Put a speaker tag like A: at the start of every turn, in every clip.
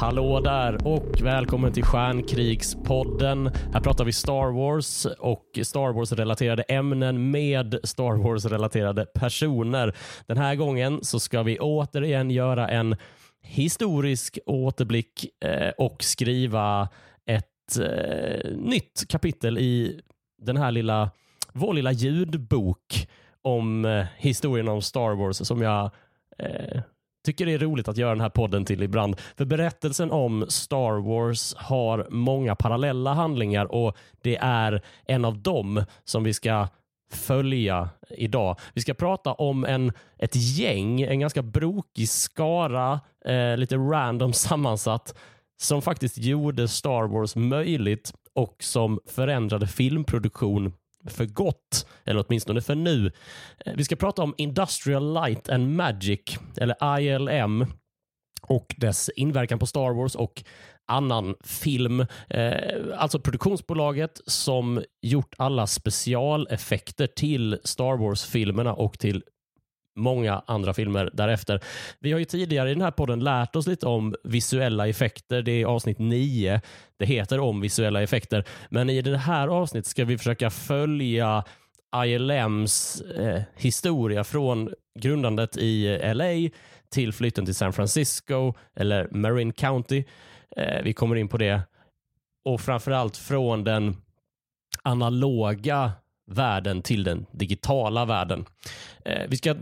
A: Hallå där och välkommen till Stjärnkrigspodden. Här pratar vi Star Wars och Star Wars-relaterade ämnen med Star Wars-relaterade personer. Den här gången så ska vi återigen göra en historisk återblick eh, och skriva ett eh, nytt kapitel i den här lilla, vår lilla ljudbok om eh, historien om Star Wars som jag tycker det är roligt att göra den här podden till ibland. För berättelsen om Star Wars har många parallella handlingar och det är en av dem som vi ska följa idag. Vi ska prata om en, ett gäng, en ganska brokig skara, eh, lite random sammansatt, som faktiskt gjorde Star Wars möjligt och som förändrade filmproduktion för gott, eller åtminstone för nu. Eh, vi ska prata om Industrial Light and Magic, eller ILM, och dess inverkan på Star Wars och annan film. Eh, alltså produktionsbolaget som gjort alla specialeffekter till Star Wars-filmerna och till många andra filmer därefter. Vi har ju tidigare i den här podden lärt oss lite om visuella effekter. Det är avsnitt 9. Det heter om visuella effekter. Men i det här avsnittet ska vi försöka följa ILMs eh, historia från grundandet i eh, LA till flytten till San Francisco eller Marin County. Eh, vi kommer in på det. Och framförallt från den analoga världen till den digitala världen. Eh, vi ska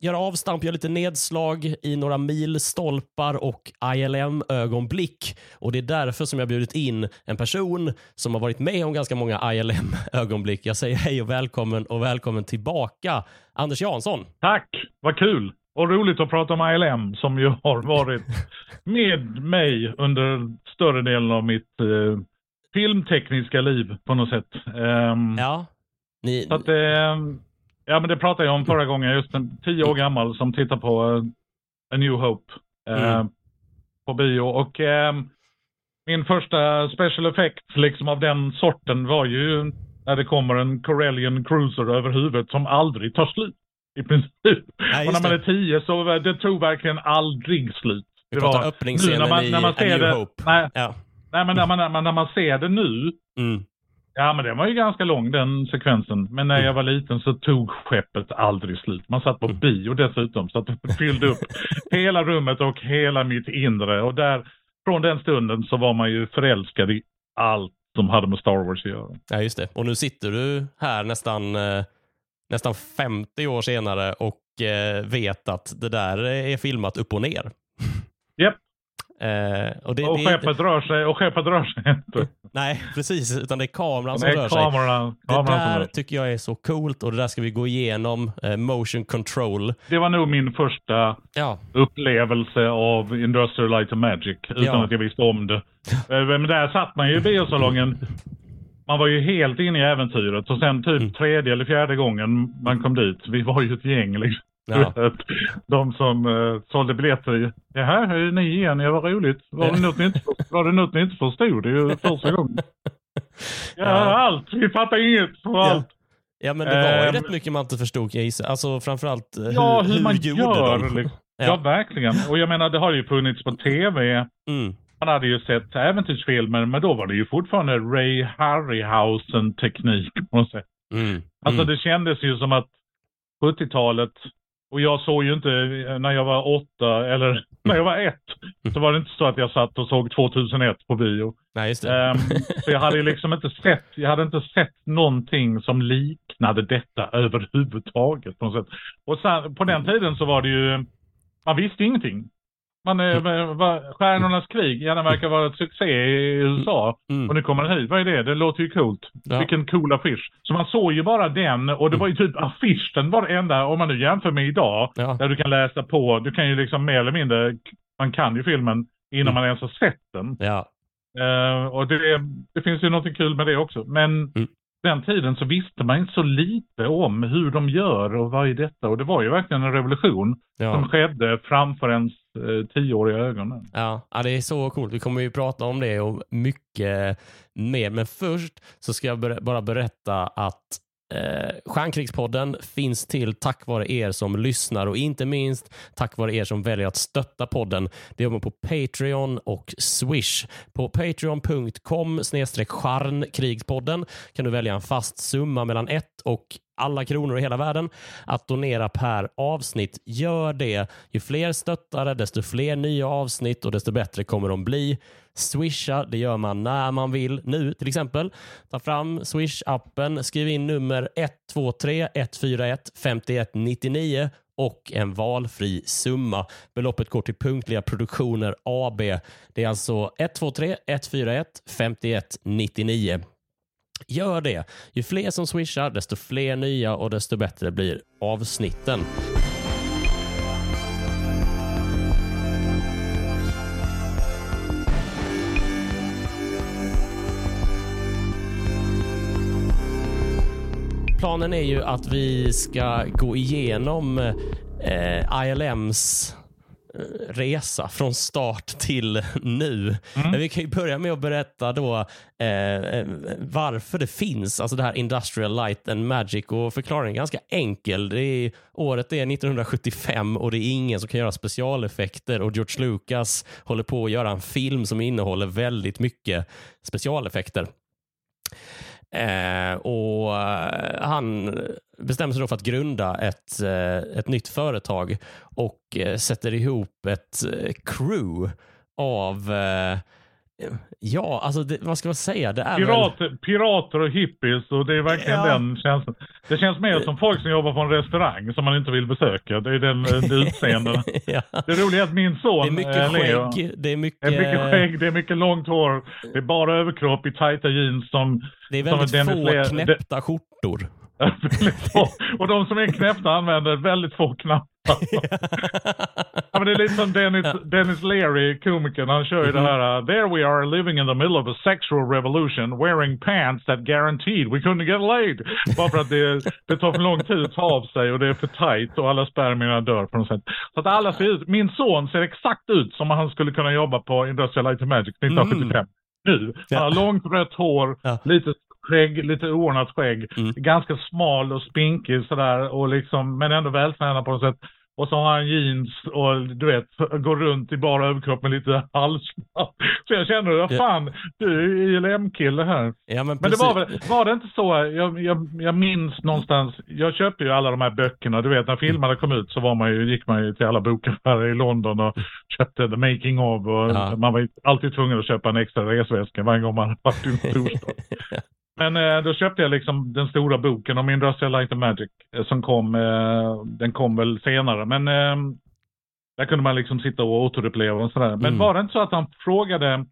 A: göra avstamp, göra lite nedslag i några milstolpar och ILM-ögonblick. Och det är därför som jag bjudit in en person som har varit med om ganska många ILM-ögonblick. Jag säger hej och välkommen och välkommen tillbaka, Anders Jansson.
B: Tack, vad kul och roligt att prata om ILM som ju har varit med mig under större delen av mitt eh, filmtekniska liv på något sätt. Um,
A: ja.
B: Ni... Så att, um, ja, men det pratade jag om förra gången. Just en tio år gammal som tittar på uh, A New Hope uh, mm. på bio. Och uh, min första special effect liksom av den sorten var ju när det kommer en Corellian Cruiser över huvudet som aldrig tar slut. I princip. Ja, och när man är tio så det tog verkligen aldrig slut.
A: Vi pratar öppningsscenen när man, när man i A New det, Hope.
B: Nej, ja. Nej, men när man, när man ser det nu. Mm. Ja, men den var ju ganska lång den sekvensen. Men när mm. jag var liten så tog skeppet aldrig slut. Man satt på mm. bio dessutom så att det fyllde upp hela rummet och hela mitt inre. Och där, från den stunden så var man ju förälskad i allt som hade med Star Wars att göra.
A: Ja, just det. Och nu sitter du här nästan, eh, nästan 50 år senare och eh, vet att det där är filmat upp och ner.
B: Japp,
A: Eh,
B: och, det, och, skeppet det, rör sig, och skeppet rör sig inte.
A: Nej, precis. Utan det är kameran som rör kameran, sig. Kameran det där tycker jag är så coolt och det där ska vi gå igenom. Eh, motion control.
B: Det var nog min första ja. upplevelse av Industrial Light and Magic. Utan ja. att jag visste om det. Eh, men där satt man ju i biosalongen. Man var ju helt inne i äventyret och sen typ mm. tredje eller fjärde gången man kom dit. Vi var ju ett gäng liksom. Ja. De som uh, sålde biljetter. Jaha, är ni igen? Ja, vad roligt. Var det något ni inte, var det något ni inte förstod? Det är ju första gången. Ja, ja. allt. Vi fattar inget på
A: ja.
B: allt.
A: Ja, men det var ju um, rätt mycket man inte förstod jag gissa. Alltså framförallt hur,
B: ja, hur, hur man gjorde gör, de? Liksom. Ja. ja. verkligen. Och jag menar, det har ju funnits på tv. Mm. Man hade ju sett äventyrsfilmer, men då var det ju fortfarande Ray Harryhausen-teknik på något sätt. Mm. Alltså mm. det kändes ju som att 70-talet och jag såg ju inte, när jag var åtta eller när jag var ett, så var det inte så att jag satt och såg 2001 på bio.
A: Nej, just det. Um,
B: så jag hade ju liksom inte sett, jag hade inte sett någonting som liknade detta överhuvudtaget på något sätt. Och sen, på den tiden så var det ju, man visste ingenting. Man, är, va, Stjärnornas krig, ja den verkar vara ett succé i USA. Mm. Och nu kommer den hit. Vad är det? Det låter ju coolt. Ja. Vilken cool affisch. Så man såg ju bara den och det var ju typ affischen var det enda, om man nu jämför med idag. Ja. Där du kan läsa på, du kan ju liksom mer eller mindre, man kan ju filmen innan mm. man ens har sett den.
A: Ja.
B: Uh, och det, det, finns ju något kul med det också. Men mm den tiden så visste man inte så lite om hur de gör och vad är detta. Och det var ju verkligen en revolution ja. som skedde framför ens Eh, tioåriga ögonen.
A: Ja. ja, det är så coolt. Vi kommer ju prata om det och mycket mer. Men först så ska jag ber bara berätta att Eh, Stjärnkrigspodden finns till tack vare er som lyssnar och inte minst tack vare er som väljer att stötta podden. Det gör man på Patreon och Swish. På patreon.com stjärnkrigspodden kan du välja en fast summa mellan 1 och alla kronor i hela världen att donera per avsnitt. Gör det. Ju fler stöttare, desto fler nya avsnitt och desto bättre kommer de bli. Swisha, det gör man när man vill. Nu till exempel, ta fram Swish-appen, skriv in nummer 123 141 5199 och en valfri summa. Beloppet går till Punktliga Produktioner AB. Det är alltså 123 141 5199. Gör det. Ju fler som swishar, desto fler nya och desto bättre blir avsnitten. Planen är ju att vi ska gå igenom eh, ILMs resa från start till nu. Mm. Men vi kan ju börja med att berätta då eh, varför det finns, alltså det här Industrial Light and Magic och förklaringen är ganska enkel. Det är, året är 1975 och det är ingen som kan göra specialeffekter och George Lucas håller på att göra en film som innehåller väldigt mycket specialeffekter. Eh, och eh, Han bestämmer sig då för att grunda ett, eh, ett nytt företag och eh, sätter ihop ett crew av Ja, alltså det, vad ska man säga? Det är
B: pirater, väl... pirater och hippies och det är verkligen ja. den känslan. Det känns mer som folk som jobbar på en restaurang som man inte vill besöka. Det är den det utseendet. ja. Det roliga är att min son
A: Det är mycket Leo, skägg, det är mycket...
B: Det är mycket skägg, det är mycket långt hår. Det är bara överkropp i tajta jeans som...
A: Det är väldigt som få Dennis knäppta skjortor.
B: Och de som är knäppta använder väldigt få knappar. ja, men det är lite som Dennis, Dennis Leary, komikern. Han kör ju mm -hmm. det här. Uh, There we are living in the middle of a sexual revolution wearing pants that guaranteed we couldn't get laid. Bara för att det, det tar för lång tid att ta av sig och det är för tight och alla spermierna dör på något sätt. Så att alla ser ut. Min son ser exakt ut som han skulle kunna jobba på Industrial Light and Magic 1975. Mm. Nu. Han har långt rött hår, ja. lite skägg, lite oordnat skägg. Mm. Ganska smal och spinkig sådär och liksom, men ändå vältränad på något sätt. Och så har han jeans och du vet, går runt i bara överkropp med lite halsband. Så jag kände, vad fan, du är ILM-kille här.
A: Ja, men,
B: men det var, väl, var det inte så, jag, jag, jag minns någonstans, jag köpte ju alla de här böckerna, du vet när filmerna kom ut så var man ju, gick man ju till alla bokaffärer i London och köpte The Making of och ja. man var alltid tvungen att köpa en extra resväska varje gång man varit i en storstad. Men eh, då köpte jag liksom den stora boken om Industrial Light and Magic eh, som kom, eh, den kom väl senare. Men eh, där kunde man liksom sitta och återuppleva och sådär. Men mm. var det inte så att han frågade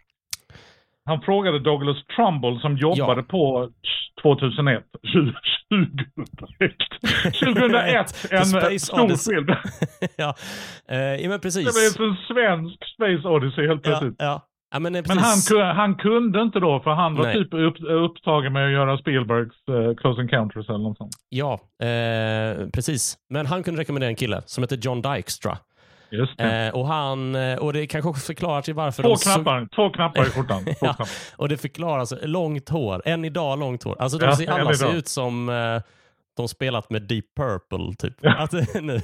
B: han frågade Douglas Trumbull som jobbade ja. på 2001, 2001, 2001 en stor film.
A: ja. Eh, ja, men precis.
B: Det blev en svensk Space Odyssey helt plötsligt.
A: Ja, ja. Men,
B: men han, han, kunde inte då, för han var Nej. typ upp, upptagen med att göra Spielbergs uh, Close Encounters eller något sånt.
A: Ja, eh, precis. Men han kunde rekommendera en kille som heter John Dykstra.
B: Just det.
A: Eh, och, han, eh, och det kanske också förklarar till varför
B: Två knappar, så... två knappar i skjortan. ja,
A: och det förklaras, långt hår, än idag långt hår. Alltså de ja, ser, alla ser ut som eh, de spelat med Deep Purple typ. Att,
B: nu. eh,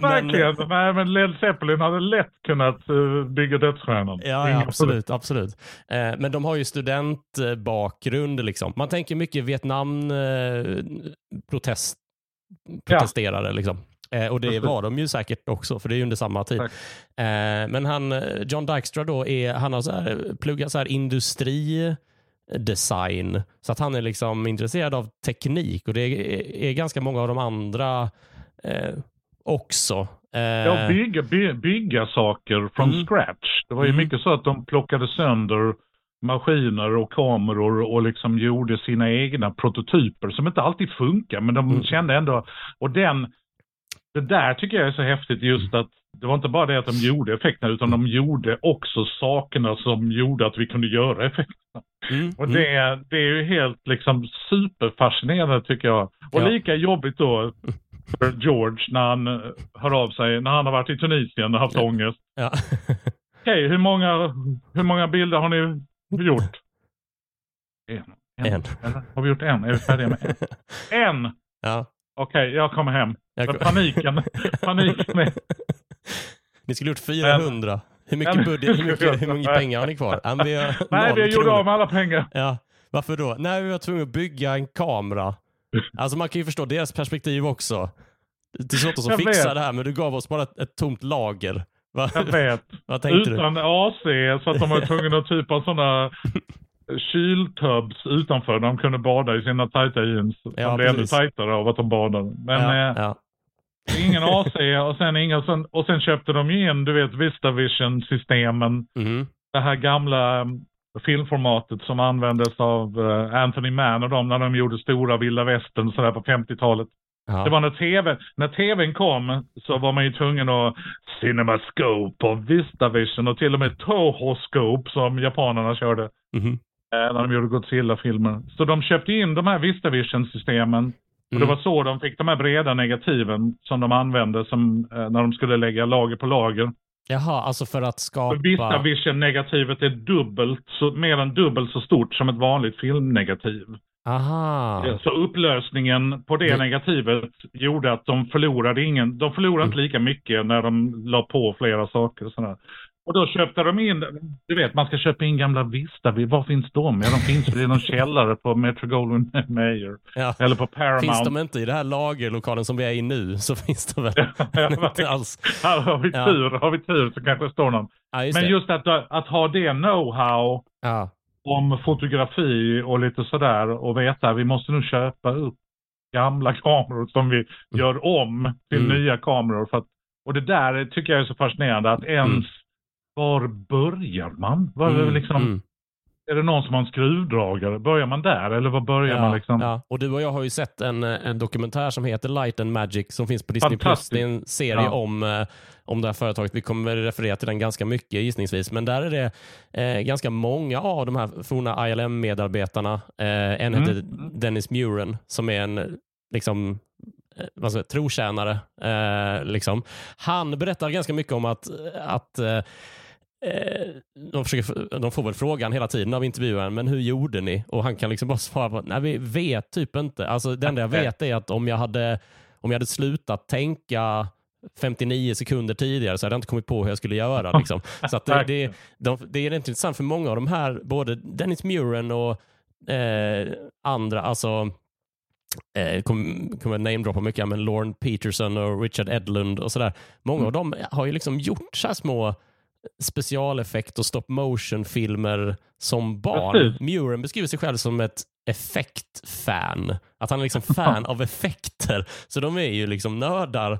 B: Verkligen. Men, Nej, men Led Zeppelin hade lätt kunnat uh, bygga Dödsstjärnan.
A: Ja, ja absolut. absolut. Eh, men de har ju studentbakgrund. Liksom. Man tänker mycket Vietnam eh, protest, protesterare. Ja. Liksom. Eh, och det var de ju säkert också, för det är ju under samma tid. Eh, men han, John Dykstra då, är, han har så här, pluggat så här industri design. Så att han är liksom intresserad av teknik och det är, är ganska många av de andra eh, också.
B: Eh, ja, bygga, by, bygga saker från mm. scratch. Det var ju mm. mycket så att de plockade sönder maskiner och kameror och liksom gjorde sina egna prototyper som inte alltid funkar men de mm. kände ändå, och den, det där tycker jag är så häftigt just att det var inte bara det att de gjorde effekterna utan de gjorde också sakerna som gjorde att vi kunde göra effekterna. Mm, och det, mm. är, det är ju helt liksom superfascinerande tycker jag. Och ja. lika jobbigt då för George när han eh, hör av sig, när han har varit i Tunisien och haft ja. ångest. Ja. Okej, hur, många, hur många bilder har ni gjort? En.
A: En.
B: Eller? Har vi gjort en? Är vi färdiga med en? En!
A: Ja.
B: Okej, jag kommer hem.
A: Jag kom-
B: paniken, paniken är...
A: Ni skulle gjort 400. Hur mycket budget, hur mycket, hur mycket pengar har ni kvar? Men vi har
B: Nej, vi gjorde av med alla pengar.
A: Ja, varför då? Nej, vi var tvungna att bygga en kamera. Alltså man kan ju förstå deras perspektiv också. Det är svårt att fixa det här, men du gav oss bara ett, ett tomt lager. Va?
B: Jag vet.
A: Vad tänkte du?
B: Utan AC, så att de var tvungna att typ av sådana kyltubs utanför när de kunde bada i sina tajta jeans.
A: Ja,
B: de blev ännu tajtare av att de badade. Men
A: ja,
B: eh,
A: ja.
B: Ingen AC och sen inga sen, och sen köpte de ju in, du vet, Vistavision-systemen.
A: Mhm.
B: Det här gamla eh, filmformatet som användes av eh, Anthony Mann och de när de gjorde stora vilda västern sådär på 50-talet.
A: ja.
B: Det var när TV, när TVn kom så var man ju tvungen att Cinemascope och Vistavision och till och med Toho-scope som japanerna körde eh, när de gjorde Godzilla-filmer. Så de köpte in de här Vistavision-systemen och det
A: Mm.
B: var så de fick de här breda negativen som de använde som, eh, när de skulle lägga lager på lager.
A: Jaha, alltså för att skapa...
B: För Vistavision-negativet är dubbelt, så, mer än dubbelt så stort som ett vanligt filmnegativ.
A: Aha.
B: Så upplösningen på det
A: Det-
B: negativet gjorde att de förlorade ingen, de förlorade inte lika mycket när de la på flera saker och sådär. Och då köpte de in, du vet man ska köpa in gamla Vista, var finns de? Ja de finns väl i någon källare på Metro Goldwyn Mayer.
A: Ja.
B: Eller på Paramount.
A: Finns de inte i det här lagerlokalen som vi är i nu så finns de väl inte alls.
B: Här har vi
A: Ja.
B: tur, har vi tur så kanske det står någon.
A: Ja, just
B: Men
A: det.
B: just att, att ha det know-how
A: Ja.
B: om fotografi och lite sådär och veta vi måste nog köpa upp gamla kameror som vi gör om till
A: Mm.
B: nya kameror. För att, och det där tycker jag är så fascinerande att ens
A: Mm.
B: Var börjar man? Var
A: Mm,
B: liksom,
A: mm.
B: Är det någon som har en skruvdragare? Börjar man där eller var börjar man liksom?
A: ja. Och du och jag har ju sett en, en dokumentär som heter Light and Magic som finns på Disney+. Plus. Det är en serie
B: Ja.
A: om, eh, om det här företaget. Vi kommer referera till den ganska mycket gissningsvis. Men där är det eh, ganska många av de här forna ILM-medarbetarna. Eh, en
B: Mm.
A: heter Dennis Muren som är en liksom, säga, trotjänare. Eh, liksom. Han berättar ganska mycket om att, att Eh, de, försöker, de får väl frågan hela tiden av intervjuaren, men hur gjorde ni? Och han kan liksom bara svara på, nej vi vet typ inte. Alltså det enda jag vet är att om jag hade, om jag hade slutat tänka 59 sekunder tidigare så hade jag inte kommit på hur jag skulle göra. Liksom. Så det, det, de, det är rätt intressant för många av de här, både Dennis Muren och eh, andra, alltså eh, kommer kom namedroppa mycket, men Lorne Peterson och Richard Edlund och sådär. Många av dem har ju liksom gjort så här små specialeffekt och stop motion filmer som barn.
B: Precis.
A: Muren beskriver sig själv som ett effektfan. Att han är liksom fan av effekter. Så de är ju liksom nördar.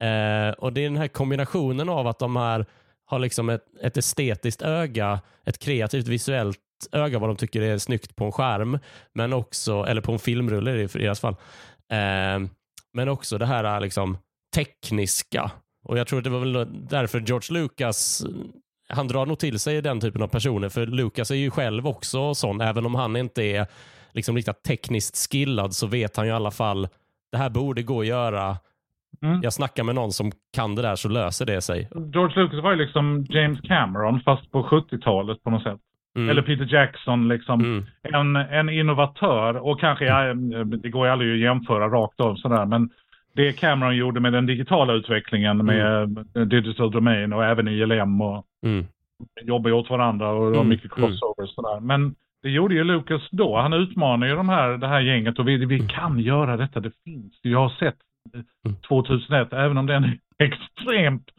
A: Eh, och det är den här kombinationen av att de här har liksom ett, ett estetiskt öga, ett kreativt visuellt öga vad de tycker är snyggt på en skärm, men också, eller på en filmrulle i deras fall. Eh, men också det här liksom tekniska. Och jag tror att det var väl därför George Lucas, han drar nog till sig den typen av personer, för Lucas är ju själv också sån, även om han inte är liksom riktigt tekniskt skillad så vet han ju i alla fall, det här borde gå att göra.
B: Mm.
A: Jag snackar med någon som kan det där så löser det sig.
B: George Lucas var ju liksom James Cameron fast på 70-talet på något sätt.
A: Mm.
B: Eller Peter Jackson liksom.
A: Mm.
B: en, en innovatör och kanske, ja, det går ju aldrig att jämföra rakt av sådär, men det Cameron gjorde med den digitala utvecklingen med Digital Domain och även ILM och
A: Mm.
B: jobbar åt varandra och det var
A: Mm,
B: mycket crossovers sådär. Men det gjorde ju Lucas då. Han utmanar ju de här, det här gänget och vi, vi
A: Mm.
B: kan göra detta. Det finns. Jag har sett eh,
A: Mm.
B: 2001, även om den är extremt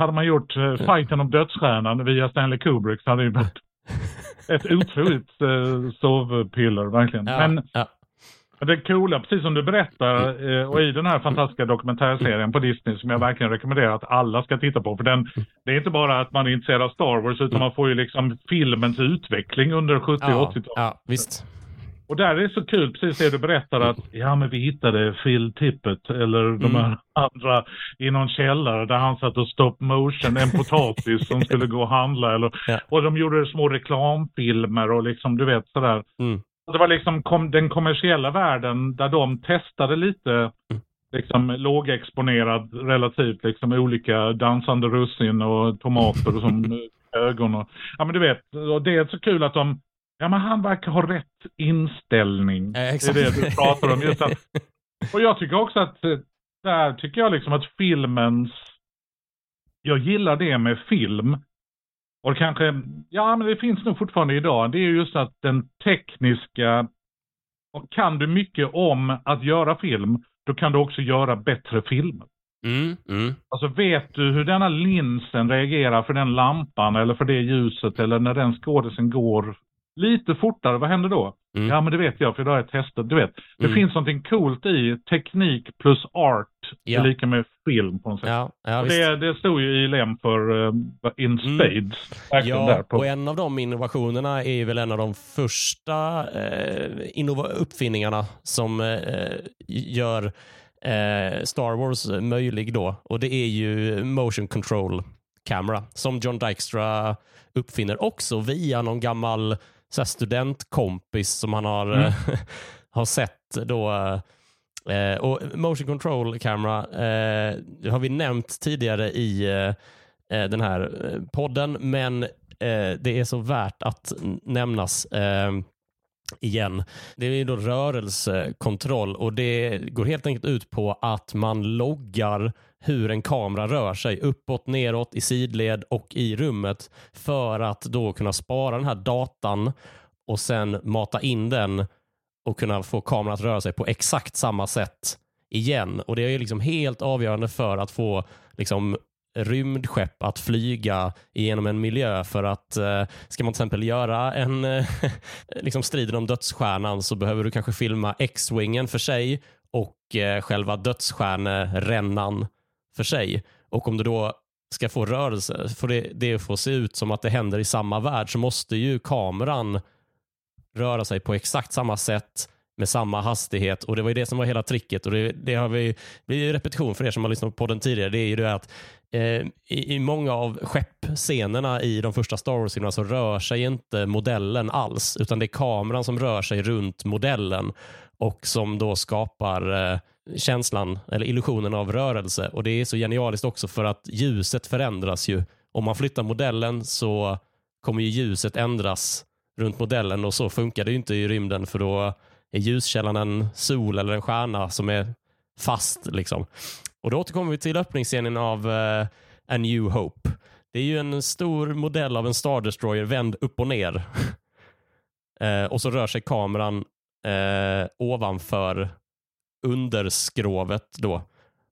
B: hade man gjort uh, fighten om dödsstjärnan via Stanley Kubrick så hade det varit ett otroligt uh, sovpiller verkligen.
A: Ja,
B: Men
A: ja.
B: Det coola, precis som du berättar, eh, och i den här fantastiska dokumentärserien på Disney som jag verkligen rekommenderar att alla ska titta på. För den, det är inte bara att man är intresserad av Star Wars utan man får ju liksom filmens utveckling under 70 och
A: Ja,
B: 80-talet.
A: ja, visst.
B: Och där är det så kul, precis det du berättar att ja men vi hittade Phil Tippett eller de
A: Mm.
B: här andra i någon källare där han satt och stop motion en potatis som skulle gå och handla eller,
A: Ja.
B: och de gjorde små reklamfilmer och liksom du vet sådär.
A: Mm.
B: Det var liksom kom, den kommersiella världen där de testade lite liksom lågexponerad relativt liksom olika dansande russin och tomater som ögon och ja men du vet och det är så kul att de ja men han verkar ha rätt inställning.
A: Eh,
B: det är det du pratar om. Just att, och jag tycker också att eh, där tycker jag liksom att filmens, jag gillar det med film. Och kanske, ja men det finns nog fortfarande idag, det är just att den tekniska, och kan du mycket om att göra film, då kan du också göra bättre filmer.
A: Mm, mm.
B: Alltså vet du hur denna linsen reagerar för den lampan eller för det ljuset eller när den skådisen går lite fortare, vad händer då?
A: Mm.
B: Ja men det vet jag för det har jag testat. Du vet, det
A: Mm.
B: finns någonting coolt i teknik plus art
A: Ja.
B: är lika med film på något sätt.
A: Ja, ja,
B: det, det stod ju i lem för uh, In
A: Mm.
B: Spades. Där
A: Ja, och en av de innovationerna är väl en av de första innova- uppfinningarna som eh, gör Star Wars möjlig då. Och det är ju motion control camera som John Dykstra uppfinner också via någon gammal så studentkompis som han har,
B: Mm.
A: har sett då. Eh, och motion control camera eh, har vi nämnt tidigare i eh, eh, den här eh, podden, men eh, det är så värt att nämnas igen. Det är då rörelsekontroll och det går helt enkelt ut på att man loggar hur en kamera rör sig uppåt, neråt, i sidled och i rummet för att då kunna spara den här datan och sen mata in den och kunna få kameran att röra sig på exakt samma sätt igen. Och Det är ju liksom helt avgörande för att få liksom, rymdskepp att flyga genom en miljö för att eh, ska man till exempel göra en eh, liksom striden om dödsstjärnan så behöver du kanske filma X-wingen för sig och eh, själva dödsstjärnerännan för sig. Och om du då ska få rörelse, för det, det får se ut som att det händer i samma värld så måste ju kameran röra sig på exakt samma sätt med samma hastighet. Och det var ju det som var hela tricket. Och det, det har vi, det är ju repetition för er som har lyssnat på den tidigare, det är ju det att eh, i, i många av skeppscenerna i de första Star Wars-filmerna så rör sig inte modellen alls utan det är kameran som rör sig runt modellen och som då skapar eh, känslan eller illusionen av rörelse och det är så genialiskt också för att ljuset förändras ju. Om man flyttar modellen så kommer ju ljuset ändras runt modellen och så funkar det ju inte i rymden för då är ljuskällan en sol eller en stjärna som är fast. Liksom. Och Då återkommer vi till öppningsscenen av uh, A New Hope. Det är ju en stor modell av en Star Destroyer vänd upp och ner. uh, och så rör sig kameran uh, ovanför underskrovet då.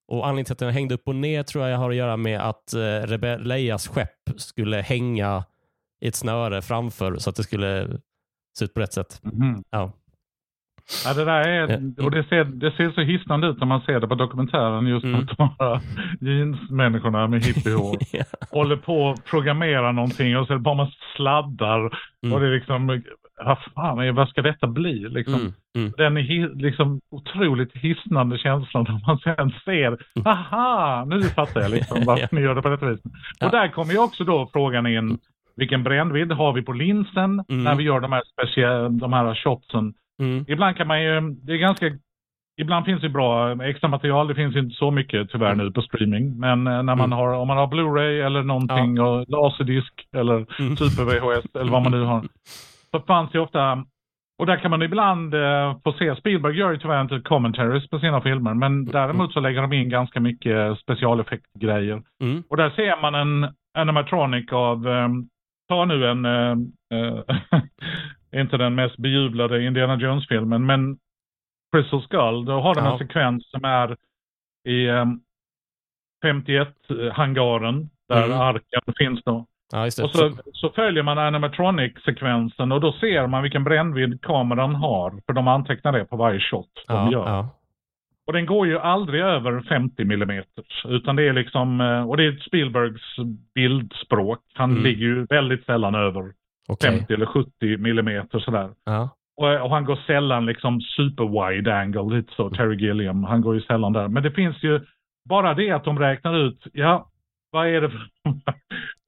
A: Och Anledningen till att den hängde upp och ner tror jag har att göra med att eh, Leias skepp skulle hänga i ett snöre framför så att det skulle se ut på rätt sätt.
B: Mhm.
A: Ja.
B: Ja, det där är,
A: Ja.
B: och det ser, det ser så hisnande ut när man ser det på dokumentären just
A: Mm.
B: att de här jeansmänniskorna med hippiehår
A: Ja.
B: håller på att programmera någonting och så är det bara man sladdar
A: Mm.
B: och det är liksom, vad fan, vad ska detta bli liksom?
A: Mm, mm.
B: Den är liksom otroligt hisnande känslan när man sen ser, aha, nu fattar jag liksom varför
A: Ja.
B: ni gör det på detta vis.
A: Ja.
B: Och där kommer ju också då frågan in, vilken brännvidd har vi på linsen
A: Mm.
B: när vi gör de här speciella, de här shotsen?
A: Mm.
B: Ibland kan man ju, det är ganska, ibland finns det bra extra material, det finns inte så mycket tyvärr nu på streaming. Men eh, när man
A: Mm.
B: har, om man har Blu-ray eller någonting och laserdisk eller
A: Mm.
B: super-VHS eller vad man nu har. Så fanns det ofta, och där kan man ibland eh, få se, Spielberg gör ju tyvärr inte commentaries på sina filmer, men däremot så lägger de in ganska mycket specialeffektgrejer.
A: Mm.
B: Och där ser man en animatronic av, um, ta nu en, eh, eh, inte den mest bejublade Indiana Jones-filmen, men Crystal Skull, då har de
A: Ja.
B: en sekvens som är i um, 51-hangaren, där
A: Mm.
B: arken finns då.
A: Ja, just det.
B: Och så, så följer man animatronic-sekvensen och då ser man vilken brännvidd kameran har, för de antecknar det på varje shot de
A: ja,
B: gör.
A: ja.
B: Och den går ju aldrig över 50 mm. Utan det är liksom, eh, och det är Spielbergs bildspråk. Han
A: Mm.
B: ligger ju väldigt sällan över
A: Okej.
B: 50 eller 70 mm sådär.
A: Ja.
B: Och, och han går sällan liksom super wide angle, lite så Terry Gilliam. Han går ju sällan där. Men det finns ju, bara det att de räknar ut, ja, vad är det för,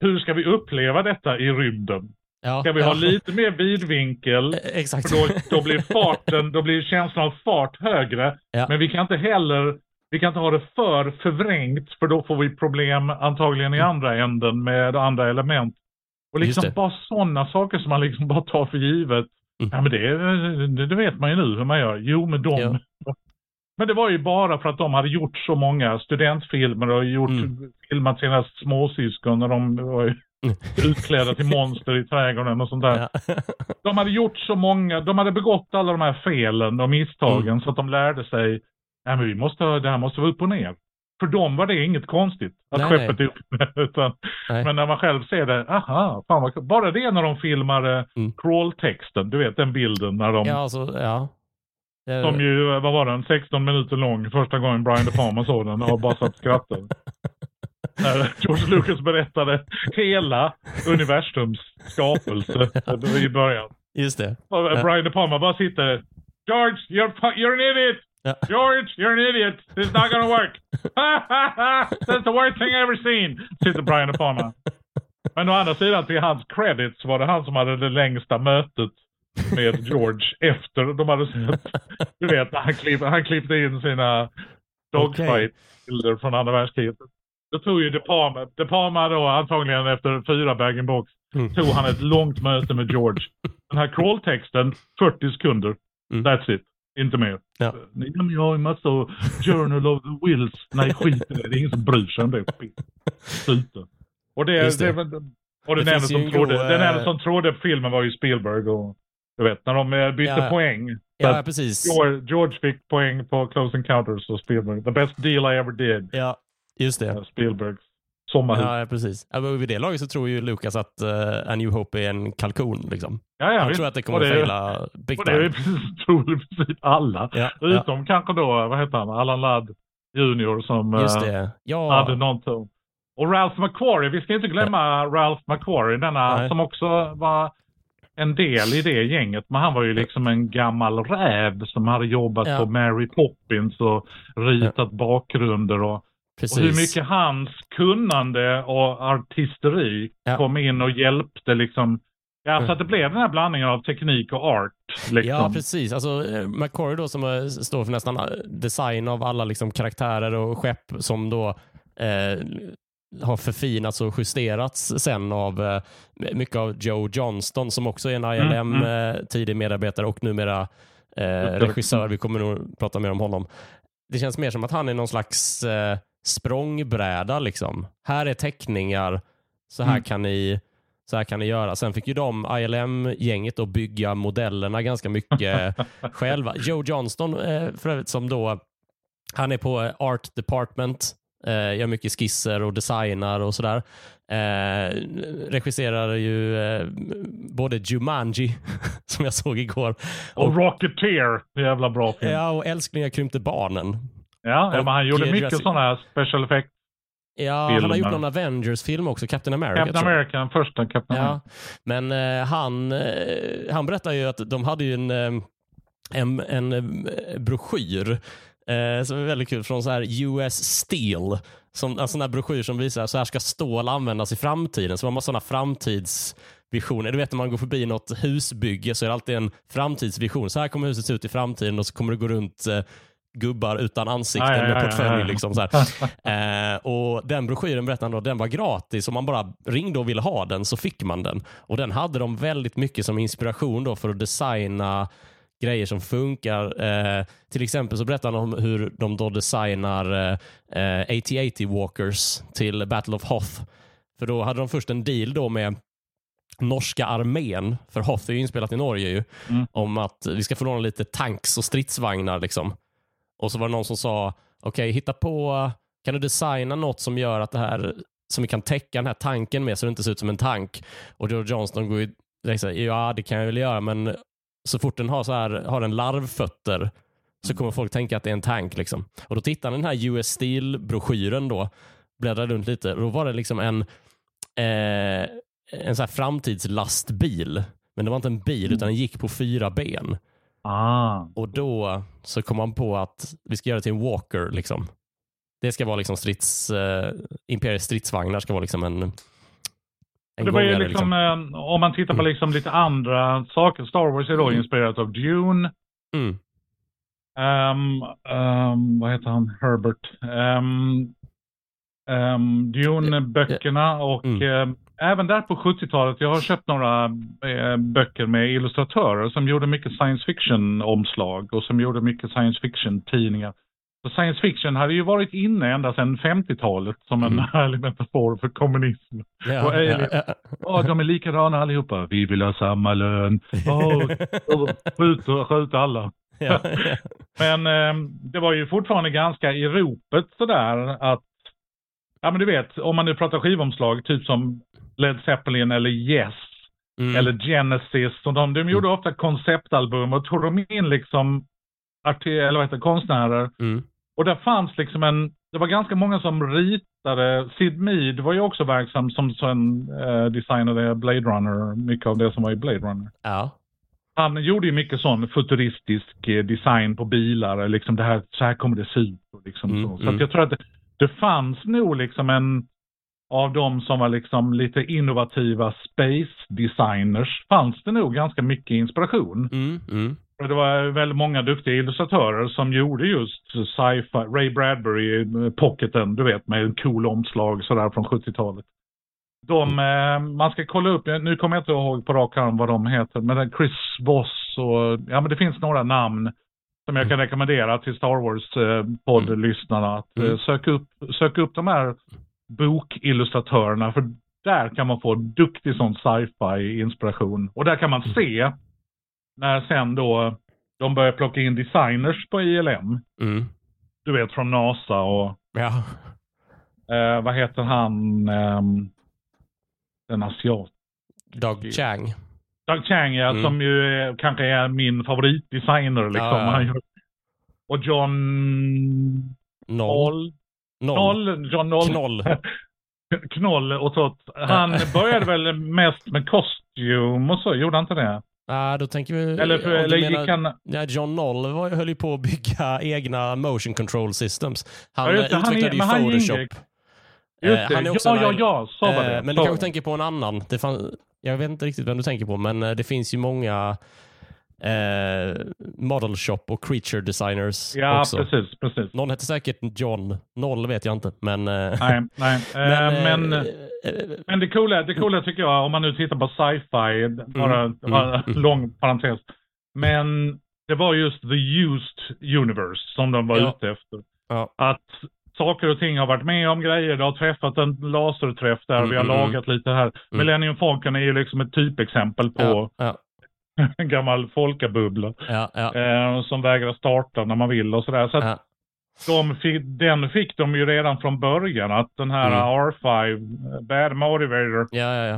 B: hur ska vi uppleva detta i rymden?
A: Ja.
B: Ska vi
A: ja.
B: ha lite mer vidvinkel?
A: Eh, Exakt.
B: För då, då blir farten, då blir känslan av fart högre.
A: Ja.
B: Men vi kan inte heller, vi kan inte ha det för förvrängt för då får vi problem antagligen i andra änden med andra element. Och liksom bara sådana saker som man liksom bara tar för givet.
A: Mm.
B: Ja men det, det vet man ju nu hur man gör. Jo men de...
A: Ja.
B: Men det var ju bara för att de hade gjort så många studentfilmer och gjort,
A: Mm.
B: filmat sina småsyskon när de var utklädda till monster i trädgården och sånt där.
A: Ja.
B: De hade gjort så många, de hade begått alla de här felen och misstagen
A: Mm.
B: så att de lärde sig, nej men vi måste, det här måste vara upp och ner. För dem var det inget konstigt att
A: Nej,
B: skeppet är upp utan,
A: Nej.
B: Men när man själv ser det, aha, fan vad, bara det när de filmar eh,
A: Mm.
B: crawl-texten, du vet den bilden när de,
A: ja, alltså, ja.
B: Som ju, vad var den, 16 minuter lång första gången Brian De Palma såg den och bara satt skrattade. När George Lucas berättade hela universums skapelse i början.
A: Just det.
B: Och. Brian De Palma bara sitter George, you're, you're an idiot!
A: Ja.
B: George, you're an idiot! This is not gonna work! That's the worst thing I've ever seen! Sitter Brian De Palma. Men å andra sidan, till hans credit så var det han som hade det längsta mötet med George efter de hade sett, du vet, han, klipp, han klippte in sina dogfight-bilder från andra världskriget. Då tog ju De Palma, De Palma då antagligen efter fyra bag-in-box
A: Mm.
B: tog han ett långt möte med George. Den här crawl-texten, 40 sekunder.
A: Mm.
B: That's it. Inte mer.
A: Ja.
B: Men jag har ju massa Journal of the Wills. Nej, skit det. Det är ingen som bryr sig om det. Sluta. Och det,
A: Just det.
B: det. och den enda som,
A: en
B: trodde, den enda
A: eh,
B: som trodde filmen var ju Spielberg. Och, du vet, när de eh, bytte
A: Ja, ja.
B: poäng.
A: Ja, precis.
B: George, George fick poäng på Close Encounters och Spielberg. The best deal I ever did.
A: Ja, just det.
B: Spielbergs sommarhus.
A: Ja, ja, precis. Ja, vid det laget så tror ju Lucas att uh, A New Hope är en kalkon. Liksom.
B: Ja, ja,
A: Han
B: visst.
A: tror att det kommer att faila big
B: det är precis, tror i princip alla.
A: Ja, ja,
B: Utom kanske då, vad heter han, Allan Ladd Junior som eh,
A: det.
B: hade
A: Ja,
B: någonting. Och Ralph McQuarrie, vi ska inte glömma Ralph McQuarrie, denna
A: Nej.
B: som också var en del i det gänget. Men han var ju liksom en gammal räv som hade jobbat
A: Ja.
B: på Mary Poppins och ritat bakgrunder och, och hur mycket hans kunnande och artisteri
A: Ja.
B: kom in och hjälpte liksom. Ja, så att det blev den här blandningen av teknik och art. Liksom.
A: Ja, precis. Alltså, eh, McCory då som eh, står för nästan eh, design av alla liksom, karaktärer och skepp som då eh, har förfinats och justerats sen av eh, mycket av Joe Johnston som också är en ILM
B: Mm,
A: eh, tidig medarbetare och numera eh, regissör. Vi kommer nog prata mer om honom. Det känns mer som att han är någon slags eh, språngbräda. Liksom. Här är teckningar, så här,
B: Mm.
A: kan ni, så här kan ni göra. Sen fick ju de, ILM-gänget, bygga modellerna ganska mycket själva. Joe Johnston, eh, för övrigt, som då, han är på eh, Art Department, eh, gör mycket skisser och designar och sådär. Eh, regisserar ju eh, både Jumanji, som jag såg igår,
B: Och Rocketeer, jävla bra film. Ja,
A: ja, och Älsklingar krympte barnen.
B: ja,
A: Och,
B: men han gjorde mycket sådana här special effect.
A: Ja, han har
B: Filmer.
A: gjort någon Avengers-film också, Captain America.
B: Captain. America, den första Captain
A: Ja,
B: America.
A: men eh, han, eh, han berättar ju att de hade ju en, eh, en, en eh, broschyr eh, som är väldigt kul från så här US Steel. Som, en sån här broschyr som visar så här ska stål användas i framtiden. Så man har sådana framtidsvisioner. Du vet när man går förbi något husbygge så är det alltid en framtidsvision. Så här kommer huset se ut i framtiden och så kommer det gå runt eh, gubbar utan ansikten
B: ja,
A: med portfölj. Liksom, så. Eh, och Den broschyren berättade han då, den var gratis. Om man bara ringde och ville ha den så fick man den. Och Den hade de väldigt mycket som inspiration då för att designa grejer som funkar. Eh, till exempel så berättar han om hur de då designar eh, eh, AT-AT Walkers till Battle of Hoth. För då hade de först en deal då med norska armén, för Hoth är ju inspelat i Norge ju,
B: Mm.
A: om att vi ska få låna lite tanks och stridsvagnar. Liksom. Och så var det någon som sa, okej, hitta på, kan du designa något som gör att det här, som vi kan täcka den här tanken med så det inte ser ut som en tank. Och då Johnston går ju direkt här, ja det kan jag väl göra, men så fort den har, så här, har en larvfötter så kommer folk tänka att det är en tank. Liksom. Och då tittade den här US Steel-broschyren då, bläddrade runt lite, och då var det liksom en, eh, en så här framtidslastbil. Men det var inte en bil, utan den gick på fyra ben.
B: Ah.
A: Och då så kom man på att vi ska göra det till en walker. Liksom. Det ska vara liksom strids, eh, Imperiets stridsvagnar ska vara liksom en, en
B: Det var ju
A: gångare,
B: liksom, eh, om man tittar på liksom lite andra saker. Star Wars är då
A: Mm.
B: inspirerat av Dune.
A: Mm.
B: Ehm, ehm, vad heter han? Herbert. Um, Dune-böckerna och
A: Mm.
B: ehm, även där på 70-talet, jag har köpt några eh, böcker med illustratörer som gjorde mycket science fiction-omslag och som gjorde mycket science fiction-tidningar. Science fiction hade ju varit inne ända sedan 50-talet som en
A: Mm.
B: härlig metafor för kommunism.
A: Ja,
B: Och alien.
A: ja, ja.
B: Ja, de är likadana allihopa. Vi vill ha samma lön. Åh, skjut, skjut alla.
A: Ja, ja.
B: Men eh, det var ju fortfarande ganska i ropet sådär att, ja men du vet, om man nu pratar skivomslag, typ som Led Zeppelin eller Yes,
A: Mm.
B: eller Genesis, och de, de gjorde ofta konceptalbum och tog de in liksom arti- eller vad heter, konstnärer.
A: Mm.
B: Och där fanns liksom en, det var ganska många som ritade, Sid Mead var ju också verksam som, som eh, designade Blade Runner, mycket av det som var i Blade Runner.
A: Ja.
B: Han gjorde ju mycket sån futuristisk eh, design på bilar, liksom det här, så här kommer det se ut. Liksom
A: Mm,
B: så så
A: mm.
B: jag tror att det, det fanns nog liksom en, av de som var liksom lite innovativa space designers, fanns det nog ganska mycket inspiration.
A: Mm. Mm.
B: Och det var väldigt många duktiga illustratörer som gjorde just sci-fi. Ray Bradbury, eh, Pocketen, du vet, med en cool omslag sådär från 70-talet. De, eh, man ska kolla upp, nu kommer jag inte ihåg på rak arm vad de heter, men Chris Voss och, ja men det finns några namn som jag kan rekommendera till Star Wars eh, att
A: Mm.
B: söka, upp, söka upp de här bokillustratörerna för där kan man få duktig sån sci-fi inspiration. Och där kan man se när sen då de börjar plocka in designers på ILM.
A: Mm.
B: Du vet från NASA och
A: Ja.
B: eh, vad heter han, ehm, den asiat.
A: Doug Chang.
B: Doug Chang ja,
A: Mm.
B: som ju är, kanske är min favoritdesigner liksom.
A: Ja,
B: Och John
A: Noll.
B: Noll. John Noll.
A: Knoll.
B: Knoll och så. Han började väl mest med costume och så, gjorde han inte det?
A: Ah, då tänker vi...
B: Eller, för, eller
A: menar-
B: gick han...
A: Ja, John Noll var, höll ju på att bygga egna motion control systems. Han
B: Ja,
A: eh,
B: han
A: utvecklade
B: han
A: ju Photoshop.
B: Just
A: Eh, han är också
B: ja,
A: en-
B: ja, ja, så var det.
A: Eh, men
B: Så-
A: du kanske tänker på en annan. Det fan, jag vet inte riktigt vem du tänker på, men eh, det finns ju många eh, model shop och creature designers
B: Ja,
A: också.
B: precis, precis.
A: Någon heter säkert John. Noll vet jag inte, men... eh,
B: Nej, nej.
A: men,
B: Eh, men,
A: eh,
B: men det coola, det coola tycker jag, om man nu tittar på sci-fi, bara,
A: Mm, mm, mm.
B: lång parentes. Men det var just the used universe som de var
A: Ja.
B: ute efter.
A: Ja.
B: Att saker och ting har varit med om grejer, det har träffat en laserträff där,
A: Mm,
B: vi har
A: mm,
B: lagat lite här. Millennium Falcon är ju liksom ett typexempel på
A: ja, ja,
B: gammal folkabubbla.
A: ja, ja,
B: Eh, som vägrar starta när man vill och sådär. Så
A: ja.
B: de fick, den fick de ju redan från början, att den här
A: Mm.
B: R5, eh, Bad Motivator,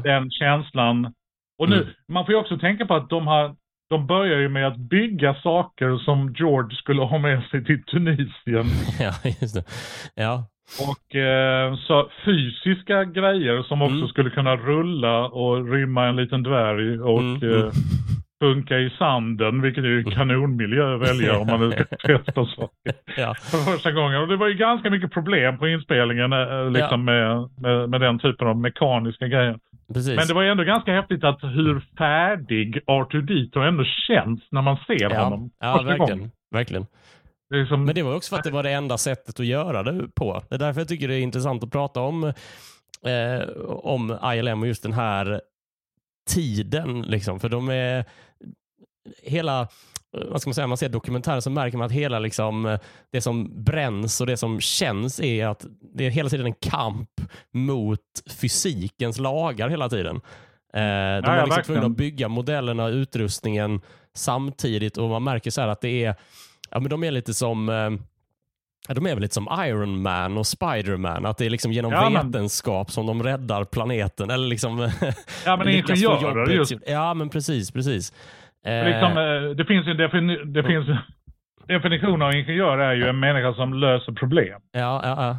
B: den känslan. Och nu,
A: Mm.
B: man får ju också tänka på att de har de börjar ju med att bygga saker som George skulle ha med sig till Tunisien.
A: ja, just det. Ja,
B: Och så, så fysiska grejer som också
A: Mm.
B: skulle kunna rulla och rymma en liten dvärg och
A: Mm,
B: eh,
A: mm.
B: funka i sanden, vilket är ju kanonmiljö att välja om man nu ska testa saker
A: ja.
B: för första gången. Och det var ju ganska mycket problem på inspelningen eh, liksom med, med, med den typen av mekaniska grejer.
A: Precis.
B: Men det var ju ändå ganska häftigt att hur färdig R2D2 ändå känns när man ser
A: ja,
B: honom.
A: ja verkligen.
B: gången.
A: verkligen.
B: Det är som,
A: Men det var också för att det var det enda sättet att göra det på. Det är därför jag tycker det är intressant att prata om, eh, om ILM och just den här tiden. Liksom. För de är hela, vad ska man säga, man ser dokumentären så märker man att hela liksom, det som bränns och det som känns är att det är hela tiden en kamp mot fysikens lagar hela tiden. Eh, de
B: ja,
A: var liksom tvungna att bygga modellerna och utrustningen samtidigt och man märker så här att det är, ja men de är lite som eh, de är väl lite som Iron Man och Spider-Man, att det är liksom genom
B: Ja, men-
A: vetenskap som de räddar planeten. Eller liksom
B: ja men ingenjörer just.
A: Ja, men precis, precis. Eh,
B: Liksom, eh, det finns ju en defini- det finns, definition av ingenjör är ju en människa som löser problem.
A: ja, ja, ja.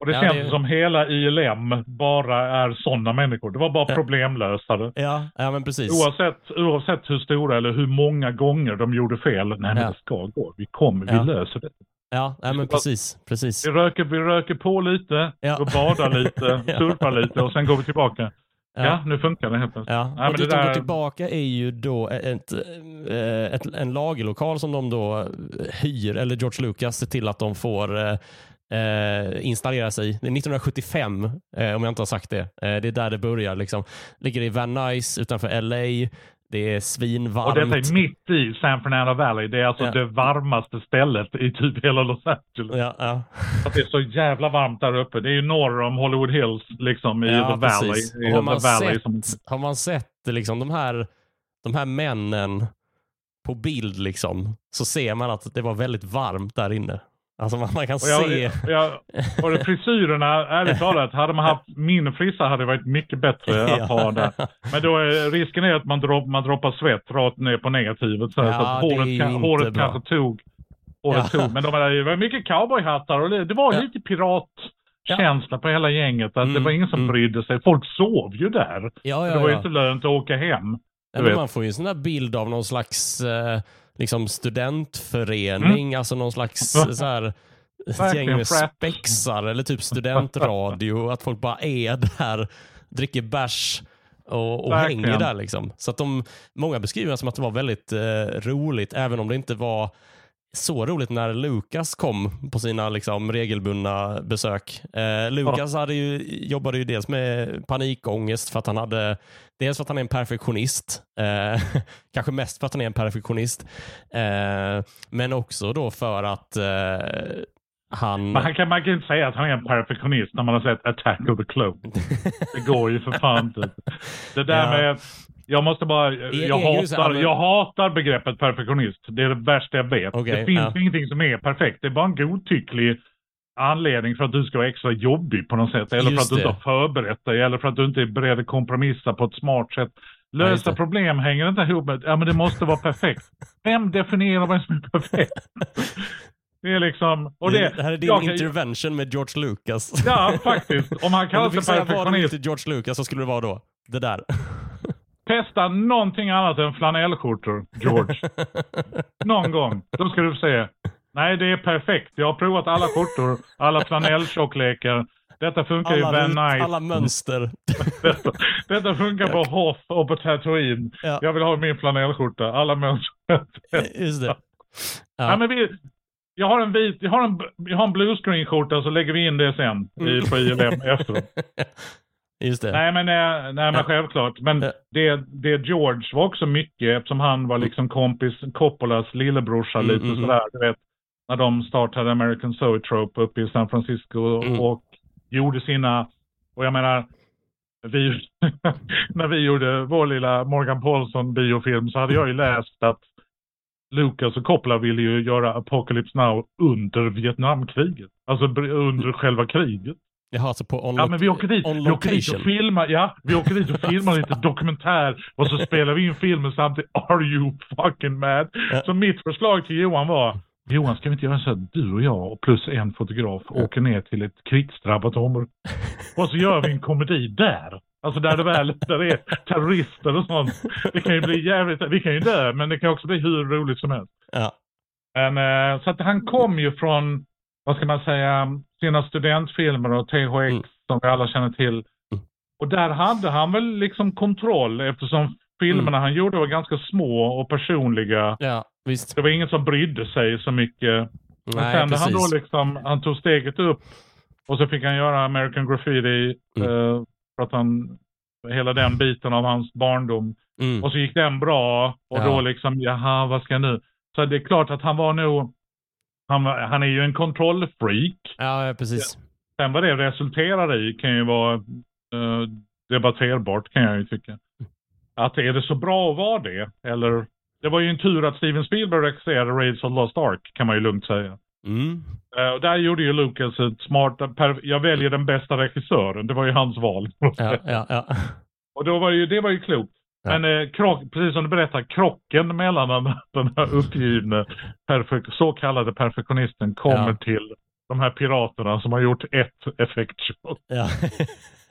B: Och det
A: Ja,
B: känns
A: det-
B: som hela ILM bara är sådana människor. Det var bara problemlösare.
A: Ja, ja, men precis.
B: Oavsett, oavsett hur stora eller hur många gånger de gjorde fel. Nej men det ska gå. Vi kommer, vi löser det.
A: Ja, ja men precis. precis.
B: Vi röker, vi röker på lite,
A: Ja.
B: och badar lite, surfar lite och sen går vi tillbaka. Ja, nu funkar det helt plötsligt.
A: Ja,
B: Nej,
A: och dit
B: det
A: de går
B: där-
A: tillbaka är ju då ett, eh, ett, en lagerlokal som de då hyr, eller George Lucas ser till att de får eh, eh, installerar sig. Det är 1975, eh, om jag inte har sagt det. Eh, det är där det börjar. Liksom. Ligger i Van Nuys utanför LA. Det är svinvarmt.
B: Och detta är mitt i San Fernando Valley. Det är alltså
A: Ja.
B: det varmaste stället i typ hela Los Angeles.
A: Ja, ja.
B: Att det är så jävla varmt där uppe. Det är ju norr om Hollywood Hills, liksom i
A: Ja,
B: The Valley. I
A: har, man
B: Valley
A: sett,
B: som...
A: har man sett liksom, de, här, de här männen på bild liksom, så ser man att det var väldigt varmt där inne. Alltså man, man kan
B: Och, jag,
A: se.
B: jag, och det, frisyrerna, ärligt talat, hade man haft min frissa hade det varit mycket bättre att ha där. Men då är risken är att man, dropp, man droppar svett rakt ner på negativet. Så,
A: Ja,
B: så att
A: det
B: håret, kan, håret
A: bra.
B: kanske tog. Håret
A: Ja.
B: tog. Men de det var mycket cowboyhattar och det, det var
A: Ja.
B: lite piratkänsla på hela gänget. Att Det
A: Mm,
B: var ingen som
A: mm.
B: brydde sig. Folk sov ju där.
A: Ja,
B: det
A: ja,
B: var ju
A: ja.
B: inte lönt att åka hem.
A: Ja,
B: vet.
A: man får ju en sån där bild av någon slags eh, liksom studentförening,
B: Mm.
A: alltså någon slags så här, ett gäng med spexar eller typ studentradio, att folk bara är där, dricker bärs och, och hänger där. Liksom. Så att de, många beskriver det som att det var väldigt eh, roligt, även om det inte var så roligt när Lukas kom på sina liksom, regelbundna besök. Eh, Lukas hade ju, jobbade ju dels med panikångest för att han hade Dels för att han är en perfektionist, eh, kanske mest för att han är en perfektionist, eh, men också då för att eh, han...
B: Men han kan, man kan inte säga att han är en perfektionist när man har sett Attack of the Clone. Det går ju för fan inte. Det där
A: Ja.
B: med... Jag måste bara... Jag
A: så
B: hatar, jag hatar begreppet perfektionist. Det är det värsta jag vet.
A: Okej,
B: det finns
A: ja.
B: ingenting som är perfekt. Det är bara en godtycklig anledning för att du ska vara extra jobbig på något sätt. Eller för
A: Just
B: att du inte
A: det.
B: har förberett dig. Eller för att du inte är beredd att kompromissa på ett smart sätt.
A: Ja,
B: Lösa
A: det.
B: problem hänger inte ihop med ja men det måste vara perfekt. Vem definierar vad som är perfekt? Det är liksom... Och det,
A: det här är din
B: jag
A: intervention med George Lucas.
B: Ja, faktiskt. Om han
A: Om
B: kallar
A: fick
B: sig
A: säga vad du vill
B: perfektionist,
A: till George Lucas så skulle det vara då. Det där.
B: Testa någonting annat än flanellskjortor, George. Någon gång. Då ska du se. Nej, det är perfekt. Jag har provat alla skjortor, alla flanelltjocklekar. Detta funkar ju
A: Alla,
B: Van
A: rut,
B: Night.
A: alla mönster.
B: Detta, detta funkar på Hoff och på Tatooine.
A: Ja.
B: Jag vill ha min flanellskjorta. Alla mönster.
A: Just det.
B: Ja.
A: Ja.
B: men vi, jag har en vit, jag har en, jag har en bluescreen-skjorta så lägger vi in det sen i, på ILM efteråt.
A: Just det.
B: Nej men, eh, nej, men självklart. Men
A: Ja.
B: det, det George var också mycket eftersom han var liksom kompis, Coppolas lillebrorsa
A: Mm,
B: lite
A: mm, mm.
B: sådär. Du vet, när de startade American Zoetrope uppe i San Francisco
A: Mm.
B: och gjorde sina, och jag menar, vi, när vi gjorde vår lilla Morgan Paulson biofilm så hade jag ju läst att Lucas och Coppola ville ju göra Apocalypse Now under Vietnamkriget. Alltså under själva kriget.
A: Jaha, alltså på on,
B: Ja men vi åker dit, vi åker dit och filmar, ja, vi åker dit och filmar lite dokumentär och så spelar vi in filmen samtidigt. Are you fucking mad?
A: Ja.
B: Så mitt förslag till Johan var, Johan ska vi inte göra så att du och jag och plus en fotograf åker ner till ett krigsdrabbat område. Och så gör vi en komedi där. Alltså där det väl där det är terrorister och sånt. Det kan ju bli jävligt, vi kan ju dö men det kan också bli hur roligt som helst.
A: Ja.
B: Men, eh, så att han kom ju från, vad ska man säga, sina studentfilmer och THX
A: Mm.
B: som vi alla känner till. Och där hade han väl liksom kontroll eftersom filmerna
A: Mm.
B: han gjorde var ganska små och personliga.
A: ja, visst.
B: Det var ingen som brydde sig så mycket. Men
A: Nej,
B: sen när han
A: precis.
B: då liksom, han tog steget upp och så fick han göra American Graffiti
A: Mm.
B: eh, för att han, hela den biten av hans barndom.
A: Mm.
B: Och så gick den bra och
A: Ja.
B: då liksom, jaha, vad ska jag nu? Så det är klart att han var nog, han, han är ju en kontrollfreak.
A: Ja, precis.
B: Sen vad det resulterar i kan ju vara eh, debatterbart kan jag ju tycka. Att är det så bra att vara det? Eller, det var ju en tur att Steven Spielberg regisserade Raids of Lost Ark kan man ju lugnt säga.
A: Mm.
B: Och där gjorde ju Lucas ett smart, per, jag väljer den bästa regissören, det var ju hans val.
A: Ja, ja, ja.
B: Och då var ju, det var ju klokt.
A: Ja.
B: Men eh, krock, precis som du berättar, krocken mellan den, här uppgivne perfek, så kallade perfektionisten kommer
A: Ja.
B: till de här piraterna som har gjort ett effektshot.
A: ja.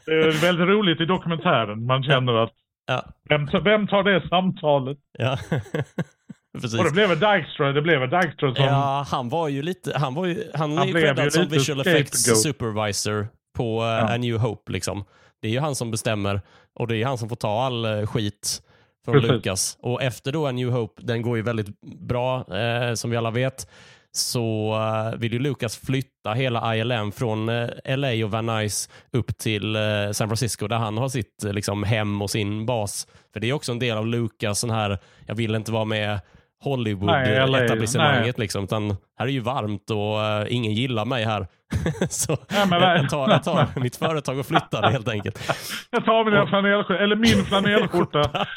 B: Det är väldigt roligt i dokumentären. Man känner att
A: ja.
B: vem, vem tar det samtalet?
A: ja. precis.
B: Och det blev väl Dykstra, det blev väl Dykstra som...
A: Ja, han var ju lite, han var ju, han,
B: Han
A: är ju creddad som
B: lite
A: visual effects supervisor på uh, A New Hope liksom. Det är ju han som bestämmer och det är han som får ta all eh, skit från
B: Precis.
A: Lucas. Och efter då A New Hope, den går ju väldigt bra eh, som vi alla vet. så uh, vill ju Lucas flytta hela ILM från uh, LA och Van Nuys upp till uh, San Francisco där han har sitt liksom, hem och sin bas. För det är också en del av Lucas sån här, jag vill inte vara med Hollywood-etablissemanget. Liksom, utan här är ju varmt och ingen gillar mig här. så
B: Ja,
A: jag, tar, jag tar mitt företag och flyttar helt enkelt.
B: Jag tar mina flanellskjorta, eller min flanellskjorta.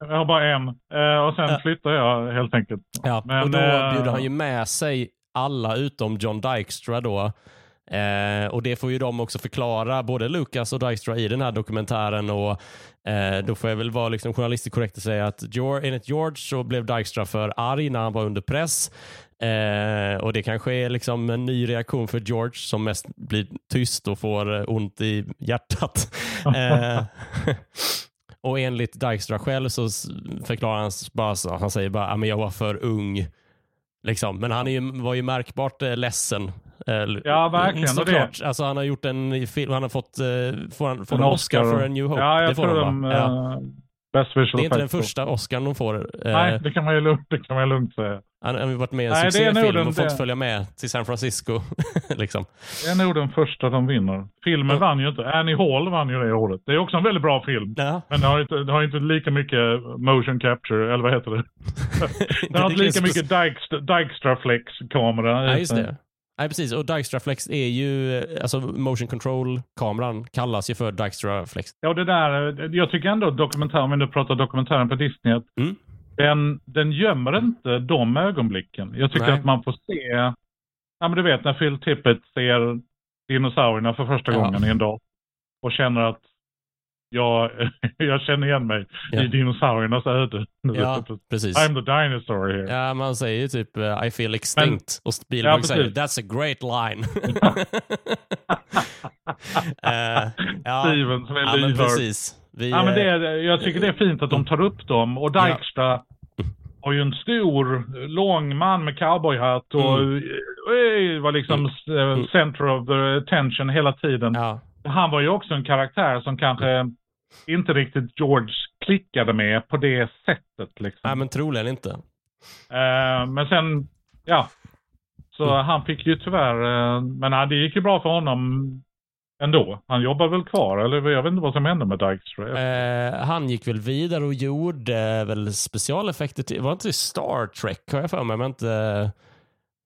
B: Jag har bara en. Eh, och sen flyttar jag helt enkelt.
A: Ja,
B: Men,
A: och då
B: eh,
A: bjuder han ju med sig alla utom John Dykstra då. Eh, och det får ju de också förklara, både Lucas och Dykstra i den här dokumentären. Och eh, Då får jag väl vara liksom journalistiskt korrekt och säga att George, enligt George så blev Dykstra för arg när han var under press. Eh, och Det kanske är liksom en ny reaktion för George som mest blir tyst och får eh, ont i hjärtat. eh, och enligt Dykstra själv så förklarar han bara så, han säger bara att jag var för ung. Liksom. Men han är ju, var ju märkbart eh, ledsen. Eh,
B: Ja, verkligen,
A: Såklart. Alltså, han har gjort en film, han har fått, eh, får han, får
B: En
A: en Oscar,
B: Oscar.
A: för A New Hope.
B: Ja, jag
A: det får
B: tror de...
A: ja.
B: Best visual
A: Det är inte den första Oscarn de får. Eh,
B: Nej, det kan man ju lugnt, det kan man lugnt säga.
A: Han har varit med i en
B: Nej,
A: succéfilm
B: den-
A: och fått
B: det-
A: följa med till San Francisco. liksom.
B: Det är nog den första de vinner. Filmen
A: Ja.
B: vann ju inte. Annie Hall vann ju det året. Det är också en väldigt bra film.
A: ja.
B: Men det har inte, det har inte lika mycket motion capture, eller vad heter det? Det har inte lika mycket Dykstra, Dykstra Flex-kamera.
A: Nej, just det. Nej, precis. Och Dykstra Flex är ju, alltså motion control-kameran kallas ju för Dykstra Flex.
B: Ja, det där, jag tycker ändå dokumentären, om vi nu pratar dokumentären på Disney, att
A: Mm.
B: den, den gömmer inte de ögonblicken. Jag tycker
A: Nej.
B: att man får se, ja men du vet när Phil Tippett ser dinosaurierna för första
A: Ja.
B: gången i en dag och känner att jag, jag känner igen mig
A: Ja.
B: i dinosauriernas öde.
A: Ja, precis.
B: I'm the dinosaur here.
A: Ja, man säger ju typ eh, I feel extinct och Spielberg
B: Ja,
A: säger. That's a great line. Eh, ja,
B: Steven som är
A: ja, men precis. Vi,
B: Ja, men det
A: eh,
B: är, jag tycker det är fint att de tar upp dem. Och
A: Ja.
B: Dykstra har ju en stor, lång man med cowboyhatt och
A: Mm.
B: mm. var liksom eh, center of the attention hela tiden.
A: ja,
B: Han var ju också en karaktär som kanske inte riktigt George klickade med på det sättet. Liksom.
A: nej, men troligen inte.
B: Eh, men sen, ja. Så
A: Mm.
B: han fick ju tyvärr, eh, men ja, det gick ju bra för honom ändå. Han jobbar väl kvar, eller jag vet inte vad som hände med Dykstra.
A: Eh, han gick väl vidare och gjorde väl specialeffekter till, var inte Star Trek har jag för mig, men inte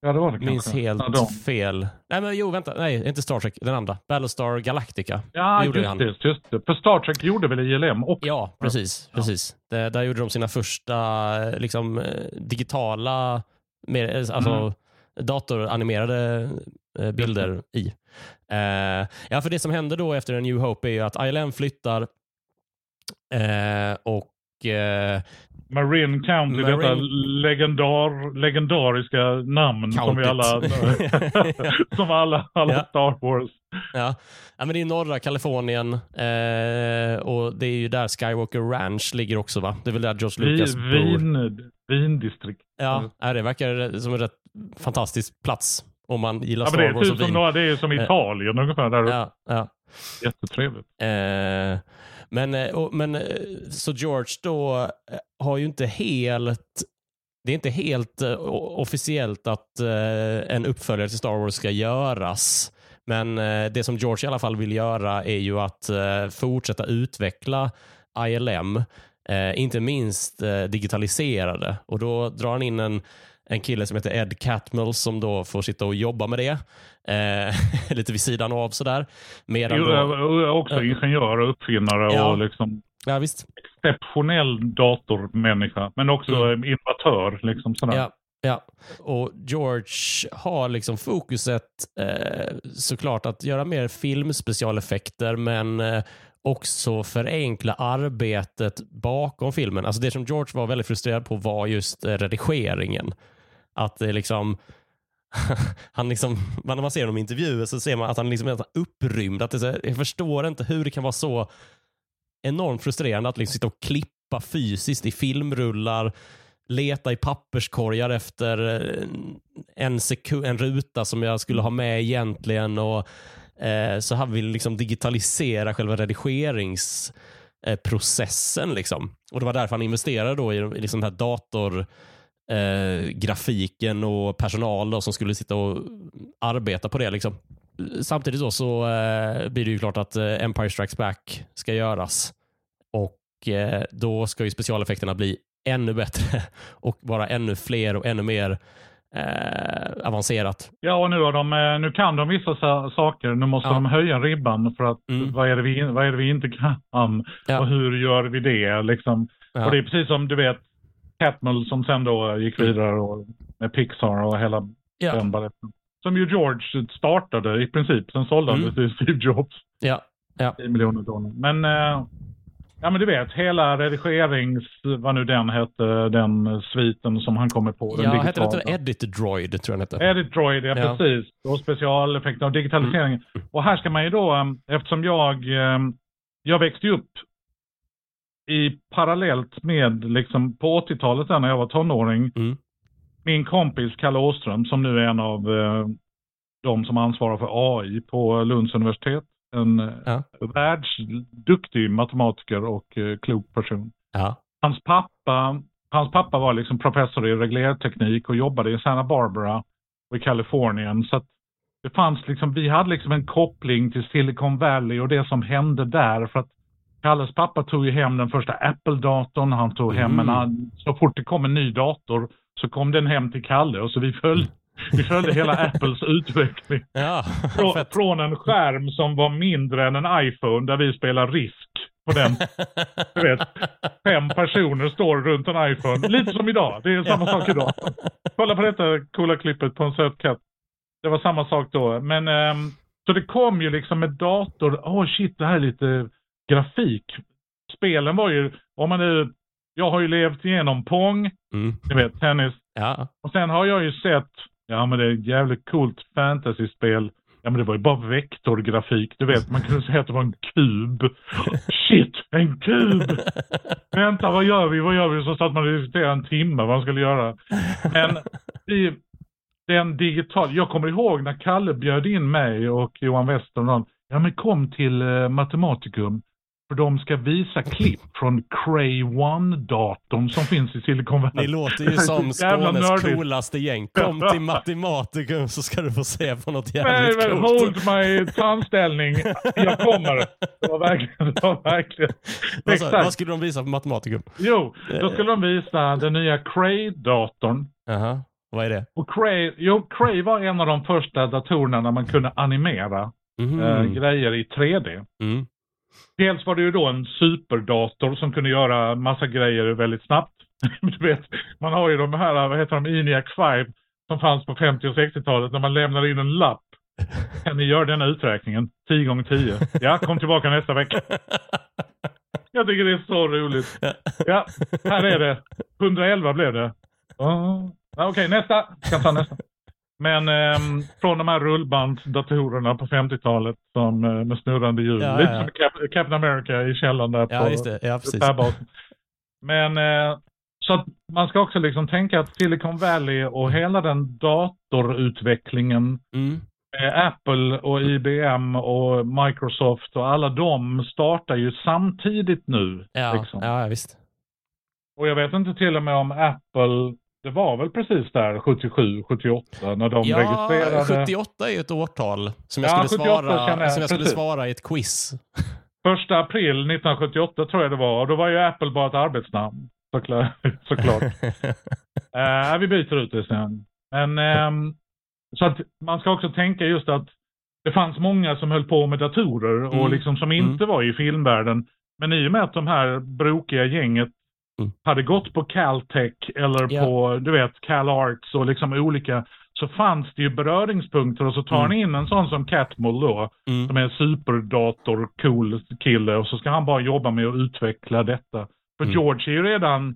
B: ja, det var det
A: minns
B: kanske.
A: helt
B: Ja,
A: fel. Nej men jo, vänta, nej, inte Star Trek, den andra. Battlestar Galactica.
B: Ja,
A: Det gjorde
B: just
A: han.
B: det, just det. För Star Trek gjorde väl ILM också?
A: Ja, precis. precis. Det, där gjorde de sina första liksom, eh, digitala, mer, eh, alltså
B: Mm.
A: datoranimerade eh, bilder i. Eh, ja, för det som hände då efter A New Hope är ju att ILM flyttar eh, och
B: Marin County,
A: Marin-
B: detta legendar, legendariska namn som vi alla, som alla, alla
A: Ja.
B: Star Wars.
A: Ja. ja, men det är norra Kalifornien eh, och det är ju där Skywalker Ranch ligger också va? Det är väl där George Lucas bor.
B: vin, vindistrikt.
A: Ja, ja, det verkar som en rätt fantastisk plats om man gillar
B: Ja,
A: Star Wars
B: typ
A: och
B: som,
A: vin.
B: några- det är som
A: Eh.
B: Italien ungefär. Där.
A: Ja, ja.
B: Jättetrevligt.
A: Eh, men, eh, och, men eh, så George då eh, har ju inte helt det är inte helt officiellt att en uppföljare till Star Wars ska göras. Men det som George i alla fall vill göra är ju att fortsätta utveckla ILM, inte minst digitaliserade. Och då drar han in en, en kille som heter Ed Catmull som då får sitta och jobba med det. Eh, lite vid sidan av sådär. Medan
B: Jo,
A: då,
B: eh, Också ingenjör och uppfinnare
A: Ja.
B: och liksom
A: ja, visst.
B: exceptionell datormänniska. Men också
A: Mm.
B: innovatör. Liksom sådär.
A: Ja, ja. Och George har liksom fokuset eh, såklart att göra mer filmspecialeffekter men eh, också förenkla arbetet bakom filmen. Alltså det som George var väldigt frustrerad på var just eh, redigeringen. Att det liksom han liksom, när man ser honom i intervjuer så ser man att han liksom är upprymd. Att det är så, jag förstår inte hur det kan vara så enormt frustrerande att liksom sitta och klippa fysiskt i filmrullar, leta i papperskorgar efter eh, en, en ruta som jag skulle ha med egentligen. Och, eh, så han vill liksom digitalisera själva redigeringsprocessen. Eh, liksom. Och Det var därför han investerade då i, i liksom den här dator eh, grafiken och personal då, som skulle sitta och arbeta på det. Liksom. Samtidigt då så eh, blir det ju klart att eh, Empire Strikes Back ska göras. Och eh, då ska ju specialeffekterna bli ännu bättre och vara ännu fler och ännu mer eh, avancerat.
B: Ja, och nu, har de, eh, nu kan de vissa sa- saker. Nu måste
A: Ja.
B: de höja ribban för att
A: Mm.
B: vad, är det vi, vad är det vi inte kan?
A: Ja.
B: Och hur gör vi det? Liksom.
A: Ja.
B: Och det är precis som du vet, Catmull som sen då gick vidare och, med Pixar och hela
A: Ja.
B: den baletten. Som ju George startade i princip. Sen sålde han
A: Mm.
B: det till Steve Jobs.
A: Ja.
B: 10 miljoner dollar. Men, eh, ja men du vet, hela redigerings, vad nu den hette, den sviten som han kommer på. den
A: Ja, heter
B: digitala.
A: det inte Edit Droid, tror jag den hette.
B: Edit Droid, ja,
A: Ja.
B: precis. Och specialeffekter och digitaliseringen. Och här ska man ju då, um, eftersom jag, um, jag växte upp i parallellt med, liksom på 80-talet där när jag var tonåring,
A: Mm.
B: min kompis Kalle Åström som nu är en av uh, de som ansvarar för AI på Lunds universitet. En
A: Ja.
B: världsduktig matematiker och uh, klok person.
A: Ja.
B: Hans pappa, hans pappa var liksom professor i reglerteknik och jobbade i Santa Barbara och i Kalifornien. Så det fanns liksom, vi hade liksom en koppling till Silicon Valley och det som hände där. För att Kalles pappa tog ju hem den första Apple-datorn, han tog hem en,
A: Mm.
B: ann- så fort det kom en ny dator så kom den hem till Kalle och så vi följde, vi följde hela Apples utveckling.
A: Ja,
B: Frå, från en skärm som var mindre än en iPhone där vi spelar risk på den du vet, fem personer står runt en iPhone. Lite som idag. Det är samma sak idag. Kolla på detta coola klippet på en söt katt. Det var samma sak då. Men ehm, så det kom ju liksom med dator. Åh oh, shit, det här är lite grafik. Spelen var ju, om man nu, jag har ju levt igenom Pong,
A: Mm.
B: ni vet tennis.
A: Ja.
B: Och sen har jag ju sett, ja men det är ett jävligt coolt fantasyspel. Ja men det var ju bara vektorgrafik. Du vet, man kunde säga att det var en kub. Shit, en kub! Vänta, vad gör vi? Vad gör vi? Så satt man och diskuterade en timme vad man skulle göra. Men i den digital... Jag kommer ihåg när Kalle bjöd in mig och Johan Wester och någon. Ja men kom till uh, Matematikum. För de ska visa klipp från Cray One-datorn som finns i Silicon
A: Ni
B: Valley.
A: låter ju som Skånes coolaste gäng. Kom till Matematikum så ska du få se på något
B: Nej,
A: jävligt
B: men
A: coolt.
B: hold my tandställning. Jag kommer. Det var verkligen... Det var verkligen. Exakt.
A: vad skulle de visa på Matematikum?
B: Jo, då skulle de visa den nya Cray-datorn.
A: Jaha, vad är det?
B: Och Cray, jo, Cray var en av de första datorerna där man kunde animera
A: Mhm.
B: eh, grejer i 3D.
A: Mm.
B: Dels var det ju då en superdator som kunde göra massa grejer väldigt snabbt. du vet, man har ju de här, vad heter de, ENIAC 5 som fanns på 50 och 60-talet när man lämnar in en lapp. Kan ni göra denna uträkningen? 10 gånger 10. Ja, kom tillbaka nästa vecka. Jag tycker det är så roligt. Ja, här är det. 111 blev det. Oh. Ja, Okej, nästa. Jag kan ta nästa. Men ehm, från de här rullbandsdatorerna på 50-talet som, eh, med snurrande hjul.
A: Ja,
B: Lite
A: ja.
B: som Cap- Captain America i källaren där
A: Ja,
B: på
A: just det. Ja, precis.
B: Men eh, så att man ska också liksom tänka att Silicon Valley och hela den datorutvecklingen
A: Mm.
B: med Apple och IBM och Microsoft och alla de startar ju samtidigt nu.
A: Ja,
B: liksom.
A: ja, visst.
B: Och jag vet inte till och med om Apple, det var väl precis där 77, 78 när de
A: Ja,
B: registrerade.
A: 78 är ju ett årtal som jag,
B: Ja,
A: skulle,
B: 78
A: svara,
B: jag,
A: som jag skulle svara i ett quiz.
B: Första april 1978 tror jag det var och då var ju Apple bara ett arbetsnamn. Såklart. såklart. Eh, vi byter ut det sen. Men ehm, så att man ska också tänka just att det fanns många som höll på med datorer och
A: Mm.
B: liksom som inte var i filmvärlden. Men i och med att de här brokiga gänget
A: Mm.
B: hade gått på Caltech eller
A: Ja.
B: på, du vet, CalArts och liksom olika, så fanns det ju beröringspunkter och så tar
A: Mm.
B: ni in en sån som Catmull då,
A: Mm.
B: som är en superdator, cool kille och så ska han bara jobba med att utveckla detta. För
A: Mm.
B: George är ju redan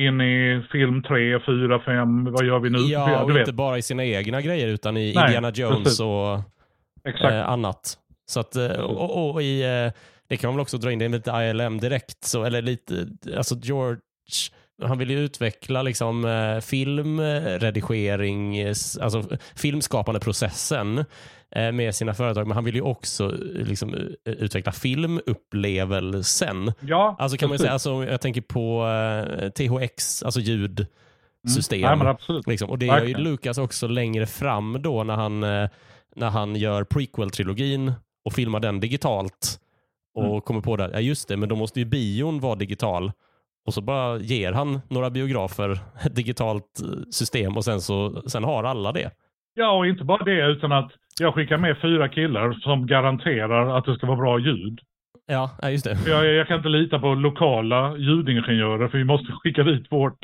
B: inne i film 3, 4, 5, vad gör vi nu?
A: Ja, och
B: du vet.
A: inte bara i sina egna grejer utan i
B: Nej,
A: Indiana Jones
B: precis.
A: och eh, annat. Så att, eh, och, och, och i, eh, det kan man väl också dra in det med lite ILM direkt, så, eller lite, alltså George, han vill ju utveckla liksom eh, filmredigering, eh, s- alltså filmskapande processen eh, med sina företag, men han vill ju också eh, liksom, eh, utveckla filmupplevelsen.
B: ja,
A: Alltså kan man säga, alltså, jag tänker på eh, THX, alltså ljud, system.
B: Nej, absolut.
A: Liksom. Och det gör ju. Lucas också längre fram då när han, eh, när han gör prequel-trilogin och filmar den digitalt och
B: Mm.
A: kommer på det, ja just det, men då måste ju bion vara digital. Och så bara ger han några biografer ett digitalt eh, system och sen, så, sen har alla det.
B: Ja, och inte bara det utan att jag skickar med fyra killar som garanterar att det ska vara bra ljud.
A: Ja, just det.
B: Jag, jag kan inte lita på lokala ljudingenjörer för vi måste skicka dit vårt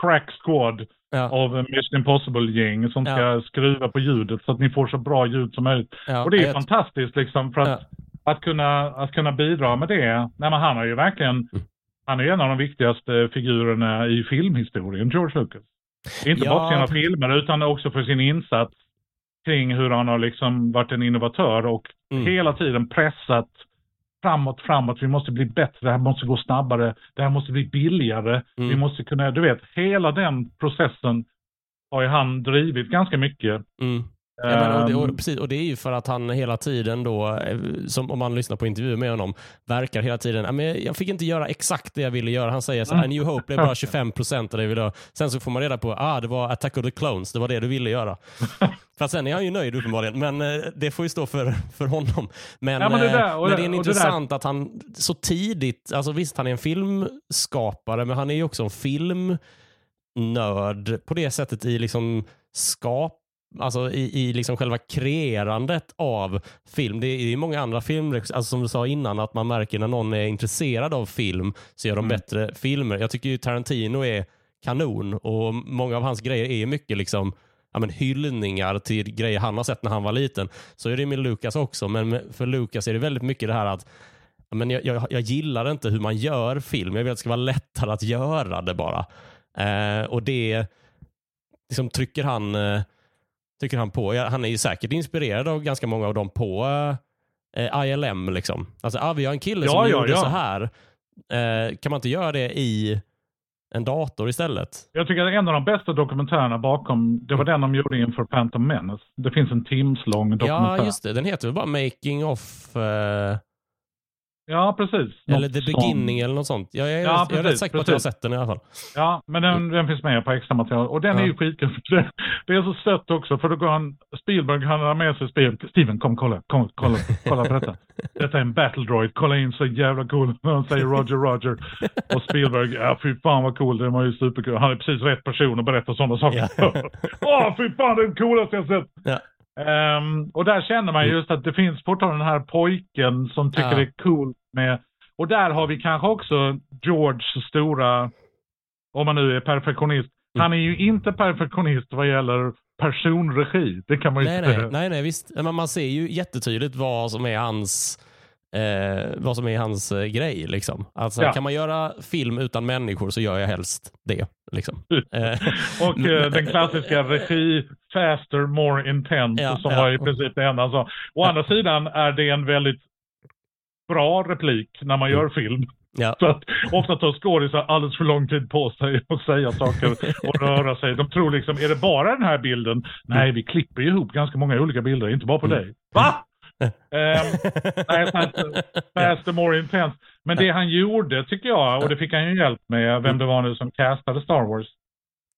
B: crack squad
A: Ja,
B: av Mission Impossible-gäng som ska
A: Ja.
B: skruva på ljudet så att ni får så bra ljud som möjligt.
A: ja,
B: Och det är fantastiskt liksom för att, att, kunna, att kunna bidra med det. Nej, men han har ju verkligen,
A: Mm.
B: han är en av de viktigaste figurerna i filmhistorien, George Lucas. Inte
A: Ja.
B: bara för sina filmer utan också för sin insats kring hur han har liksom varit en innovatör och
A: Mm.
B: hela tiden pressat framåt, framåt. Vi måste bli bättre, det här måste gå snabbare, det här måste bli billigare.
A: Mm.
B: Vi måste kunna, du vet, hela den processen har ju han drivit ganska mycket.
A: Mm. Ja, men, och, det, och,
B: Ehm,
A: precis, och det är ju för att han hela tiden då, eh, som om man lyssnar på intervjuer med honom, verkar hela tiden, "Ja, men jag fick inte göra exakt det jag ville göra. Han säger så här,
B: Mm.
A: New Hope blev bara 25% av det jag ville göra. Sen så får man reda på, ah det var Attack of the Clones, det var det du ville göra. för sen är han ju nöjd uppenbarligen, men eh, det får ju stå för, för honom. Men,
B: Ja, men det
A: eh,
B: där-
A: men
B: det-
A: det är
B: det
A: intressant att han så tidigt, alltså visst han är en filmskapare, men han är ju också en filmnörd på det sättet i liksom skap Alltså i, i liksom själva kreerandet av film. Det är ju många andra filmer, alltså som du sa innan, att man märker när någon är intresserad av film så gör de
B: Mm.
A: bättre filmer. Jag tycker ju Tarantino är kanon och många av hans grejer är mycket liksom ja, men hyllningar till grejer han har sett när han var liten. Så är det med Lucas också, men för Lucas är det väldigt mycket det här att ja, men jag, jag, jag gillar inte hur man gör film. Jag vill att det ska vara lättare att göra det bara. Eh, och det liksom trycker han eh, trycker han på. Ja, han är ju säkert inspirerad av ganska många av dem på eh, ILM. Liksom. Alltså, ah, vi har en kille som
B: Ja, ja,
A: gjorde
B: ja.
A: så här. Eh, kan man inte göra det i en dator istället?
B: Jag tycker att en av de bästa dokumentärerna bakom, det var den de gjorde inför Phantom Menace. Det finns en timslång dokumentär.
A: Ja, just det. Den heter väl bara Making of eh,
B: Ja, precis.
A: eller
B: Något
A: The
B: sånt.
A: Beginning eller något sånt. Jag, jag,
B: Ja,
A: jag är rätt säker på att jag har sett den i alla fall.
B: Ja, men den, den finns med på extra material. Och den
A: Ja.
B: är ju skitkul. Det, det är så sött också, för då går han, Spielberg, han har med sig Steven, Steven kom kolla, kom, kolla, kolla på detta. Detta är en battle droid, kolla in så jävla cool han säger Roger Roger. Och Spielberg, ja fy fan vad cool, det var ju superkul. Han är precis rätt person att berätta sådana saker.
A: Ja.
B: Åh fy fan, det är det coolaste jag sett.
A: Ja.
B: Ehm, och där känner man just att det finns fortfarande den här pojken som tycker
A: Ja.
B: det är cool med, och där har vi kanske också Georges stora, om man nu är perfektionist,
A: Mm.
B: han är ju inte perfektionist vad gäller personregi. Det kan man ju
A: Nej,
B: säga.
A: nej, nej, nej, visst. Men man ser ju jättetydligt vad som är hans eh, vad som är hans eh, grej. Liksom. Alltså,
B: Ja.
A: Kan man göra film utan människor så gör jag helst det. Liksom. Eh,
B: Och eh, den klassiska regi, faster, more intense,
A: Ja,
B: som
A: ja.
B: var i princip det enda han sa. Å andra sidan är det en väldigt bra replik när man gör film.
A: ja.
B: Så att ofta tar skådisar alldeles för lång tid på sig att säga saker och röra sig. De tror liksom, är det bara den här bilden? Nej, vi klipper ju ihop ganska många olika bilder, inte bara på
A: Mm.
B: dig. Va? Ehm, nej, så att, faster, more intense. Men det han gjorde tycker jag, och det fick han ju hjälp med, vem det var nu som castade Star Wars.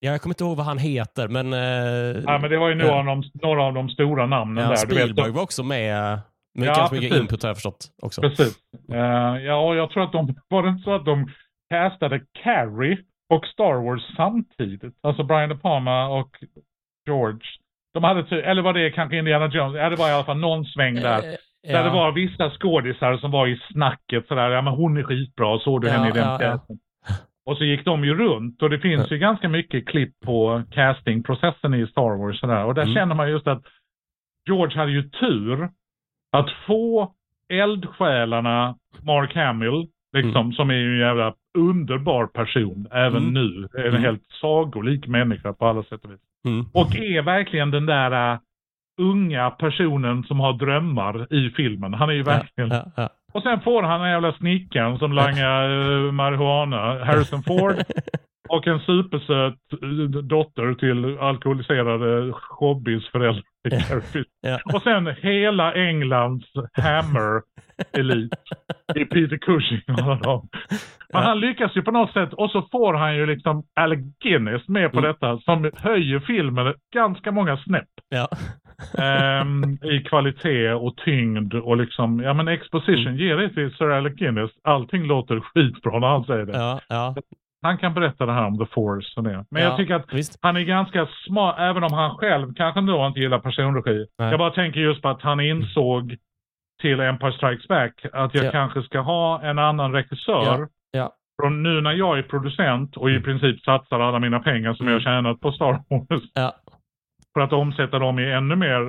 A: Ja, jag kommer inte ihåg vad han heter, men... Eh,
B: Ja, men det var ju några,
A: Ja.
B: av, de, några av de stora namnen
A: ja,
B: där.
A: Spielberg var också med. Med
B: Ja,
A: ganska mycket
B: precis.
A: input har jag förstått också.
B: Precis. Eh, ja, och jag tror att de, var det inte så att de castade Carrie och Star Wars samtidigt? Alltså Brian De Palma och George. De hade ty- eller var det kanske Indiana Jones? Ja, det var i alla fall någon sväng där.
A: Eh,
B: Där det
A: ja.
B: var vissa skådisar som var i snacket sådär, ja men hon är skitbra, såg du
A: Ja,
B: henne i den
A: ja, ja.
B: pjäsen? Och så gick de ju runt och det finns ju ganska mycket klipp på castingprocessen i Star Wars sådär. Och där
A: Mm.
B: känner man just att George hade ju tur att få eldsjälarna Mark Hamill, liksom, som är ju en jävla underbar person även
A: Mm.
B: nu. En
A: Mm.
B: helt sagolik människa på alla sätt och vis.
A: Mm.
B: Och är verkligen den där äh, unga personen som har drömmar i filmen. Han är ju verkligen...
A: Ja, ja.
B: Och sen får han den jävla snickaren som langar uh, marijuana, Harrison Ford. Och en supersöt eh, dotter till alkoholiserade showbiz föräldrar.
A: Ja.
B: Och sen hela Englands hammer elit i Peter Cushing. Men
A: Ja.
B: han lyckas ju på något sätt och så får han ju liksom Alec Guinness med på
A: Mm.
B: detta som höjer filmen ganska många snäpp.
A: Ja.
B: ehm, I kvalitet och tyngd och liksom, ja men exposition,
A: Mm.
B: ge det till Sir Alec Guinness. Allting låter skitbra när han säger det.
A: Ja, ja,
B: Han kan berätta det här om The Force och det. Men
A: Ja,
B: jag tycker att
A: visst.
B: han är ganska smart, även om han själv kanske då inte gillar personregi.
A: Nej.
B: Jag bara tänker just på att han insåg till Empire Strikes Back att jag
A: Ja.
B: kanske ska ha en annan regissör.
A: Ja.
B: Från nu när jag är producent och i
A: Mm.
B: princip satsar alla mina pengar som jag har tjänat på Star Wars. För att omsätta dem i ännu mer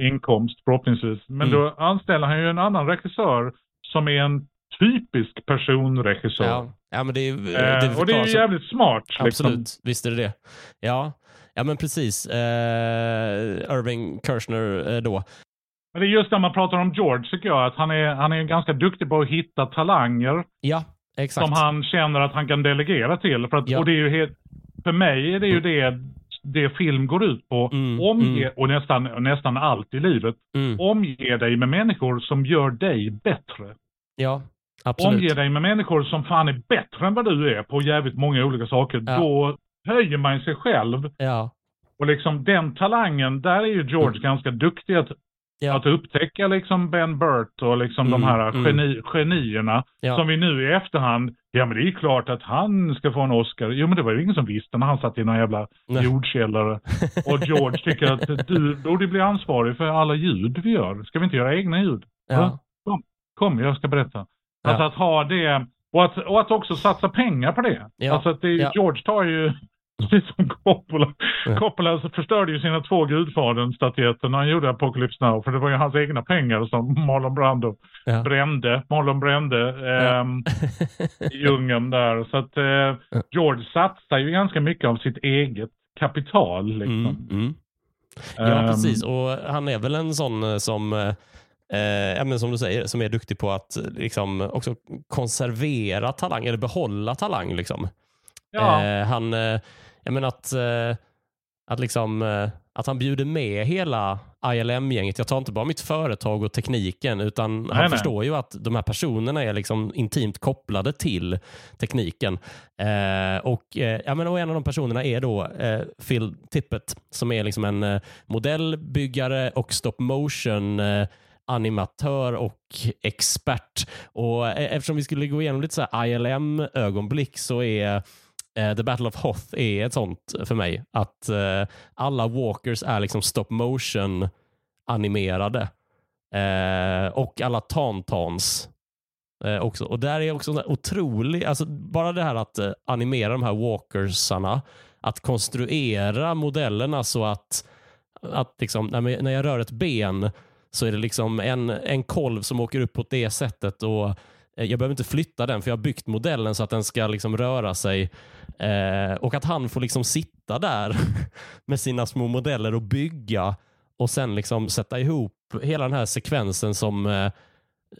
B: eh, inkomst förhoppningsvis. Men
A: Mm.
B: då anställer han ju en annan regissör som är en typisk personregissör.
A: Ja. men det är,
B: Eh,
A: det
B: och det är ju jävligt smart.
A: Absolut,
B: Liksom.
A: visst är det det. Ja, ja men precis. Eh, Irving Kirchner eh, då.
B: Men det är just när man pratar om George tycker jag att han är, han är ganska duktig på att hitta talanger
A: Ja, exakt.
B: som han känner att han kan delegera till. För, att,
A: Ja.
B: och det är ju helt, för mig är det ju det, det film går ut på.
A: Mm,
B: Omge,
A: mm.
B: och nästan, nästan allt i livet.
A: Mm.
B: Omge dig med människor som gör dig bättre.
A: Ja, absolut.
B: Omge dig med människor som fan är bättre än vad du är på jävligt många olika saker.
A: Ja.
B: Då höjer man sig själv.
A: Ja,
B: Och liksom den talangen, där är ju George
A: Mm.
B: ganska duktig att,
A: ja,
B: att upptäcka liksom Ben Burt och liksom de
A: Mm,
B: här
A: mm.
B: geni, genierna.
A: ja.
B: Som vi nu i efterhand, ja men det är klart att han ska få en Oscar. Jo men det var ju ingen som visste när han satt i någon jävla
A: Nej.
B: jordkällare. Och George tycker att du borde bli ansvarig för alla ljud vi gör. Ska vi inte göra egna ljud?
A: ja.
B: Kom, jag ska berätta.
A: Ja.
B: Alltså att ha det, och att, och att också satsa pengar på det.
A: Ja.
B: Alltså att det,
A: Ja.
B: George tar ju, precis som Coppola.
A: Ja.
B: Coppola så förstörde ju sina två Gudfadern-statyetter när han gjorde Apocalypse Now. För det var ju hans egna pengar som Marlon Brando
A: Ja.
B: brände. Marlon brände
A: Ja.
B: ehm, i djungeln där. Så att eh, George satsar ju ganska mycket av sitt eget kapital. Liksom.
A: Mm, mm. Ja,
B: Ehm,
A: precis. Och han är väl en sån eh, som, eh, men som du säger, som är duktig på att liksom, också konservera talang, eller behålla talang. Liksom.
B: Ja.
A: Eh, han, eh, jag menar att, eh, att, liksom, eh, att han bjuder med hela ILM-gänget. Jag tar inte bara mitt företag och tekniken, utan han
B: nej.
A: förstår ju att de här personerna är liksom intimt kopplade till tekniken. Eh, och, eh, ja, men, och en av de personerna är då eh, Phil Tippett, som är liksom en modellbyggare och stop motion animatör och expert. Och e- eftersom vi skulle gå igenom lite så här ILM-ögonblick så är eh, The Battle of Hoth är ett sånt för mig. Att eh, alla walkers är liksom stop motion animerade. Eh, och alla tantans. också. Och där är också otrolig, alltså bara det här att animera de här walkersarna, att konstruera modellerna så att, att liksom, när jag rör ett ben så är det liksom en, en kolv som åker upp på det sättet och eh, jag behöver inte flytta den för jag har byggt modellen så att den ska liksom röra sig. Eh, och att han får liksom sitta där med sina små modeller och bygga och sen liksom sätta ihop hela den här sekvensen som eh,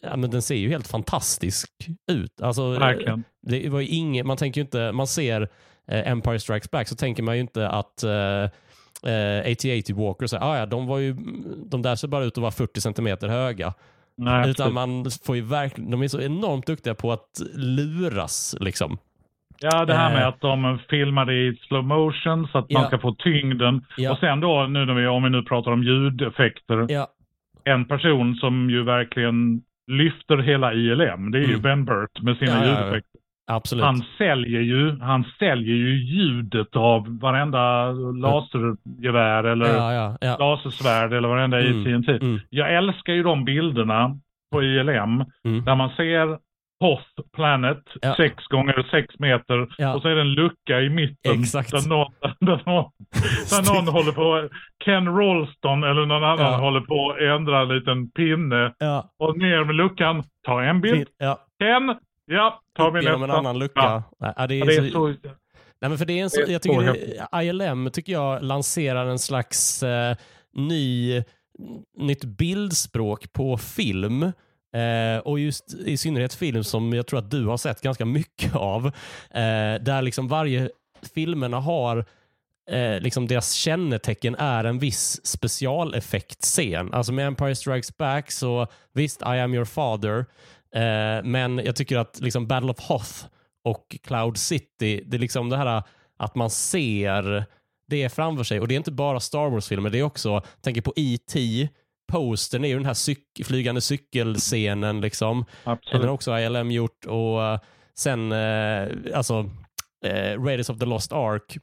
A: ja, men den ser ju helt fantastisk ut. Alltså, eh,
B: Verkligen.
A: det var ju inget, man tänker inte, man ser eh, Empire Strikes Back så tänker man ju inte att eh, eh, AT-AT Walker, så, här, ah, ja, de, var ju, de där ser bara ut att vara 40 centimeter höga.
B: Nej,
A: Utan man får ju verkligen, de är så enormt duktiga på att luras. Liksom.
B: Ja, det här
A: Eh.
B: med att de filmade i slow motion så att
A: Ja.
B: man ska få tyngden.
A: Ja.
B: Och sen då, nu när vi, om vi nu pratar om ljudeffekter,
A: Ja,
B: en person som ju verkligen lyfter hela ILM, det är ju
A: Mm.
B: Ben Burt med sina ljudeffekter.
A: Absolut.
B: Han säljer ju, han säljer ju ljudet av varenda lasergevär eller
A: ja, ja, ja.
B: lasersvärd eller varenda
A: Mm.
B: i TNT.
A: Mm.
B: Jag älskar ju de bilderna på ILM
A: Mm.
B: där man ser Hoth Planet,
A: Ja.
B: sex gånger sex meter
A: Ja.
B: och så är det en lucka i mitten
A: Exakt.
B: där någon, där någon, där någon håller på, Ken Rolston eller någon annan
A: Ja.
B: håller på att ändra en liten pinne
A: Ja,
B: och ner med luckan, ta en bild,
A: ja.
B: Ken, ja, tar vi
A: Genom en
B: nästa.
A: annan lucka.
B: Ja.
A: Ja, det är,
B: det är
A: så,
B: så,
A: Nej, men för det är en så, jag tycker det, ILM tycker jag lanserar en slags eh, ny, nytt bildspråk på film. Eh, och just i synnerhet film som jag tror att du har sett ganska mycket av. Eh, där liksom varje filmerna har eh, liksom deras kännetecken är en viss specialeffektscen. Alltså med Empire Strikes Back så visst, I am your father, men jag tycker att liksom Battle of Hoth och Cloud City, det är liksom det här att man ser det framför sig. Och det är inte bara Star Wars-filmer, det är också, tänker på E.T., postern är ju den här cyk flygande cykelscenen. Liksom.
B: Absolut.
A: Den har också ILM gjort. Och uh, sen, uh, alltså, uh, Raiders of the Lost Ark.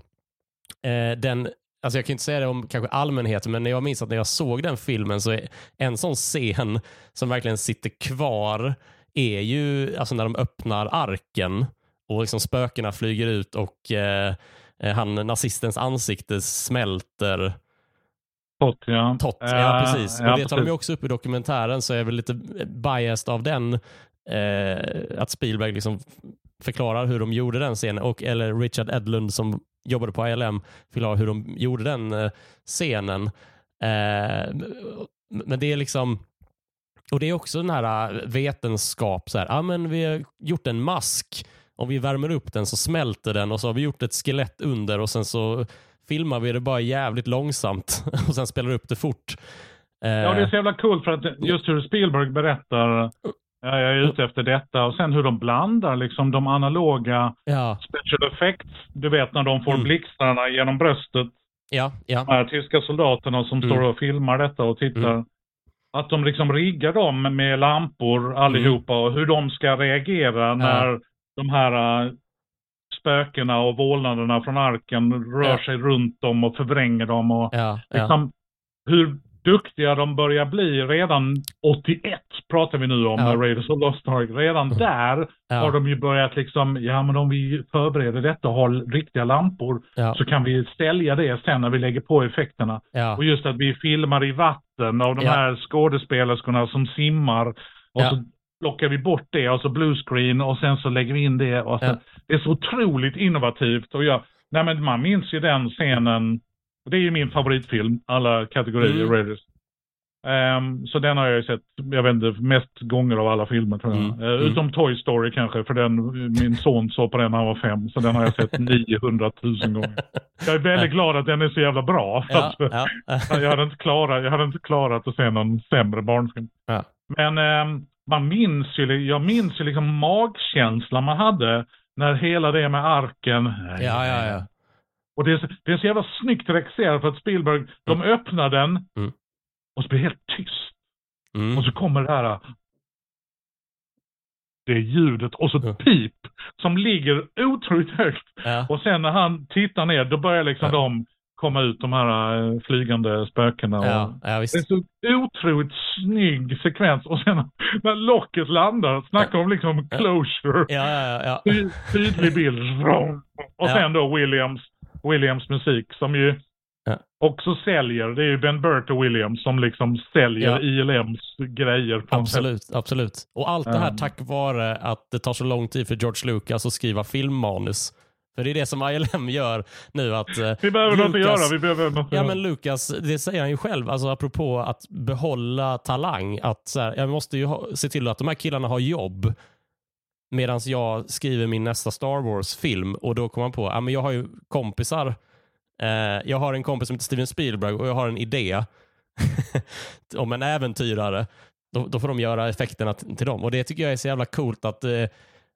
A: Uh, den, alltså jag kan inte säga det om kanske allmänheten, men jag minns att när jag såg den filmen så är en sån scen som verkligen sitter kvar är ju alltså när de öppnar arken och liksom spökena flyger ut och han nazistens ansikte smälter
B: Tott, ja.
A: Tott, ja precis. Ja, och det tar de ju också upp i dokumentären, så jag är väl lite biased av den. Eh, att Spielberg liksom förklarar hur de gjorde den scenen, och, eller Richard Edlund som jobbade på ILM förklarar hur de gjorde den eh, scenen. Eh, men det är liksom, och det är också den här eh, vetenskap, så här, ah, men vi har gjort en mask, om vi värmer upp den så smälter den och så har vi gjort ett skelett under och sen så filmar vi det bara jävligt långsamt och sen spelar upp det fort.
B: Ja, det är så jävla coolt för att just hur Spielberg berättar Ja, jag är ute efter detta och sen hur de blandar liksom de analoga ja. special effects. Du vet när de får mm. blixtarna genom bröstet.
A: Ja, ja.
B: De här tyska soldaterna som mm. står och filmar detta och tittar. Mm. Att de liksom riggar dem med lampor allihopa och hur de ska reagera när de här spökena och vålnaderna från arken rör ja. sig runt dem och förvränger dem. Och ja, liksom, Hur duktiga de börjar bli redan 81 pratar vi nu om ja. Raiders of Lost Ark. Redan mm. där har de ju börjat liksom, ja men om vi förbereder detta och har riktiga lampor så kan vi sälja det sen när vi lägger på effekterna. Och just att vi filmar i vatten av de här skådespelerskorna som simmar och så plockar vi bort det och så bluescreen och sen så lägger vi in det. Och så, ja. Det är så otroligt innovativt. Och jag, nej men man minns ju den scenen. Det är ju min favoritfilm, alla kategorier mm. Um, så den har jag ju sett, jag vet inte, mest gånger av alla filmer tror jag. Mm. Uh, utom Toy Story kanske, för den, min son såg på den när han var fem. Så den har jag sett 900 000 gånger. Jag är väldigt glad att den är så jävla bra. Ja, ja. jag, hade inte klarat, jag hade inte klarat att se någon sämre barnfilm. Ja. Men um, man minns ju, jag minns ju liksom magkänslan man hade när hela det med arken.
A: Ja, ja, ja.
B: Och det är, det är så jävla snyggt regisserat för att Spielberg, mm. de öppnar den mm. Och så blir det helt tyst. Mm. Och så kommer det här det ljudet och så ett pip som ligger otroligt högt. Ja. Och sen när han tittar ner då börjar liksom ja. de komma ut de här äh, flygande spökena. Ja, det är så otroligt snygg sekvens och sen när locket landar, snacka om liksom closure.
A: Ja, ja, ja. Ty
B: tydlig bild. Och sen då Williams, Williams musik som ju också säljer. Det är ju Ben Burt och Williams som liksom säljer ILMs grejer.
A: absolut, absolut. Och allt det här um. tack vare att det tar så lång tid för George Lucas att skriva filmmanus. För det är det som ILM gör nu. att
B: eh, Vi behöver Lucas, något att göra. Vi behöver något
A: ja, men Lucas, det säger han ju själv, alltså apropå att behålla talang. Att så här, jag måste ju ha, se till att de här killarna har jobb medan jag skriver min nästa Star Wars-film. Och då kommer man på, ja, men jag har ju kompisar. Eh, jag har en kompis som heter Steven Spielberg och jag har en idé om en äventyrare. Då, då, får de göra effekterna till dem. Och det tycker jag är så jävla coolt att eh,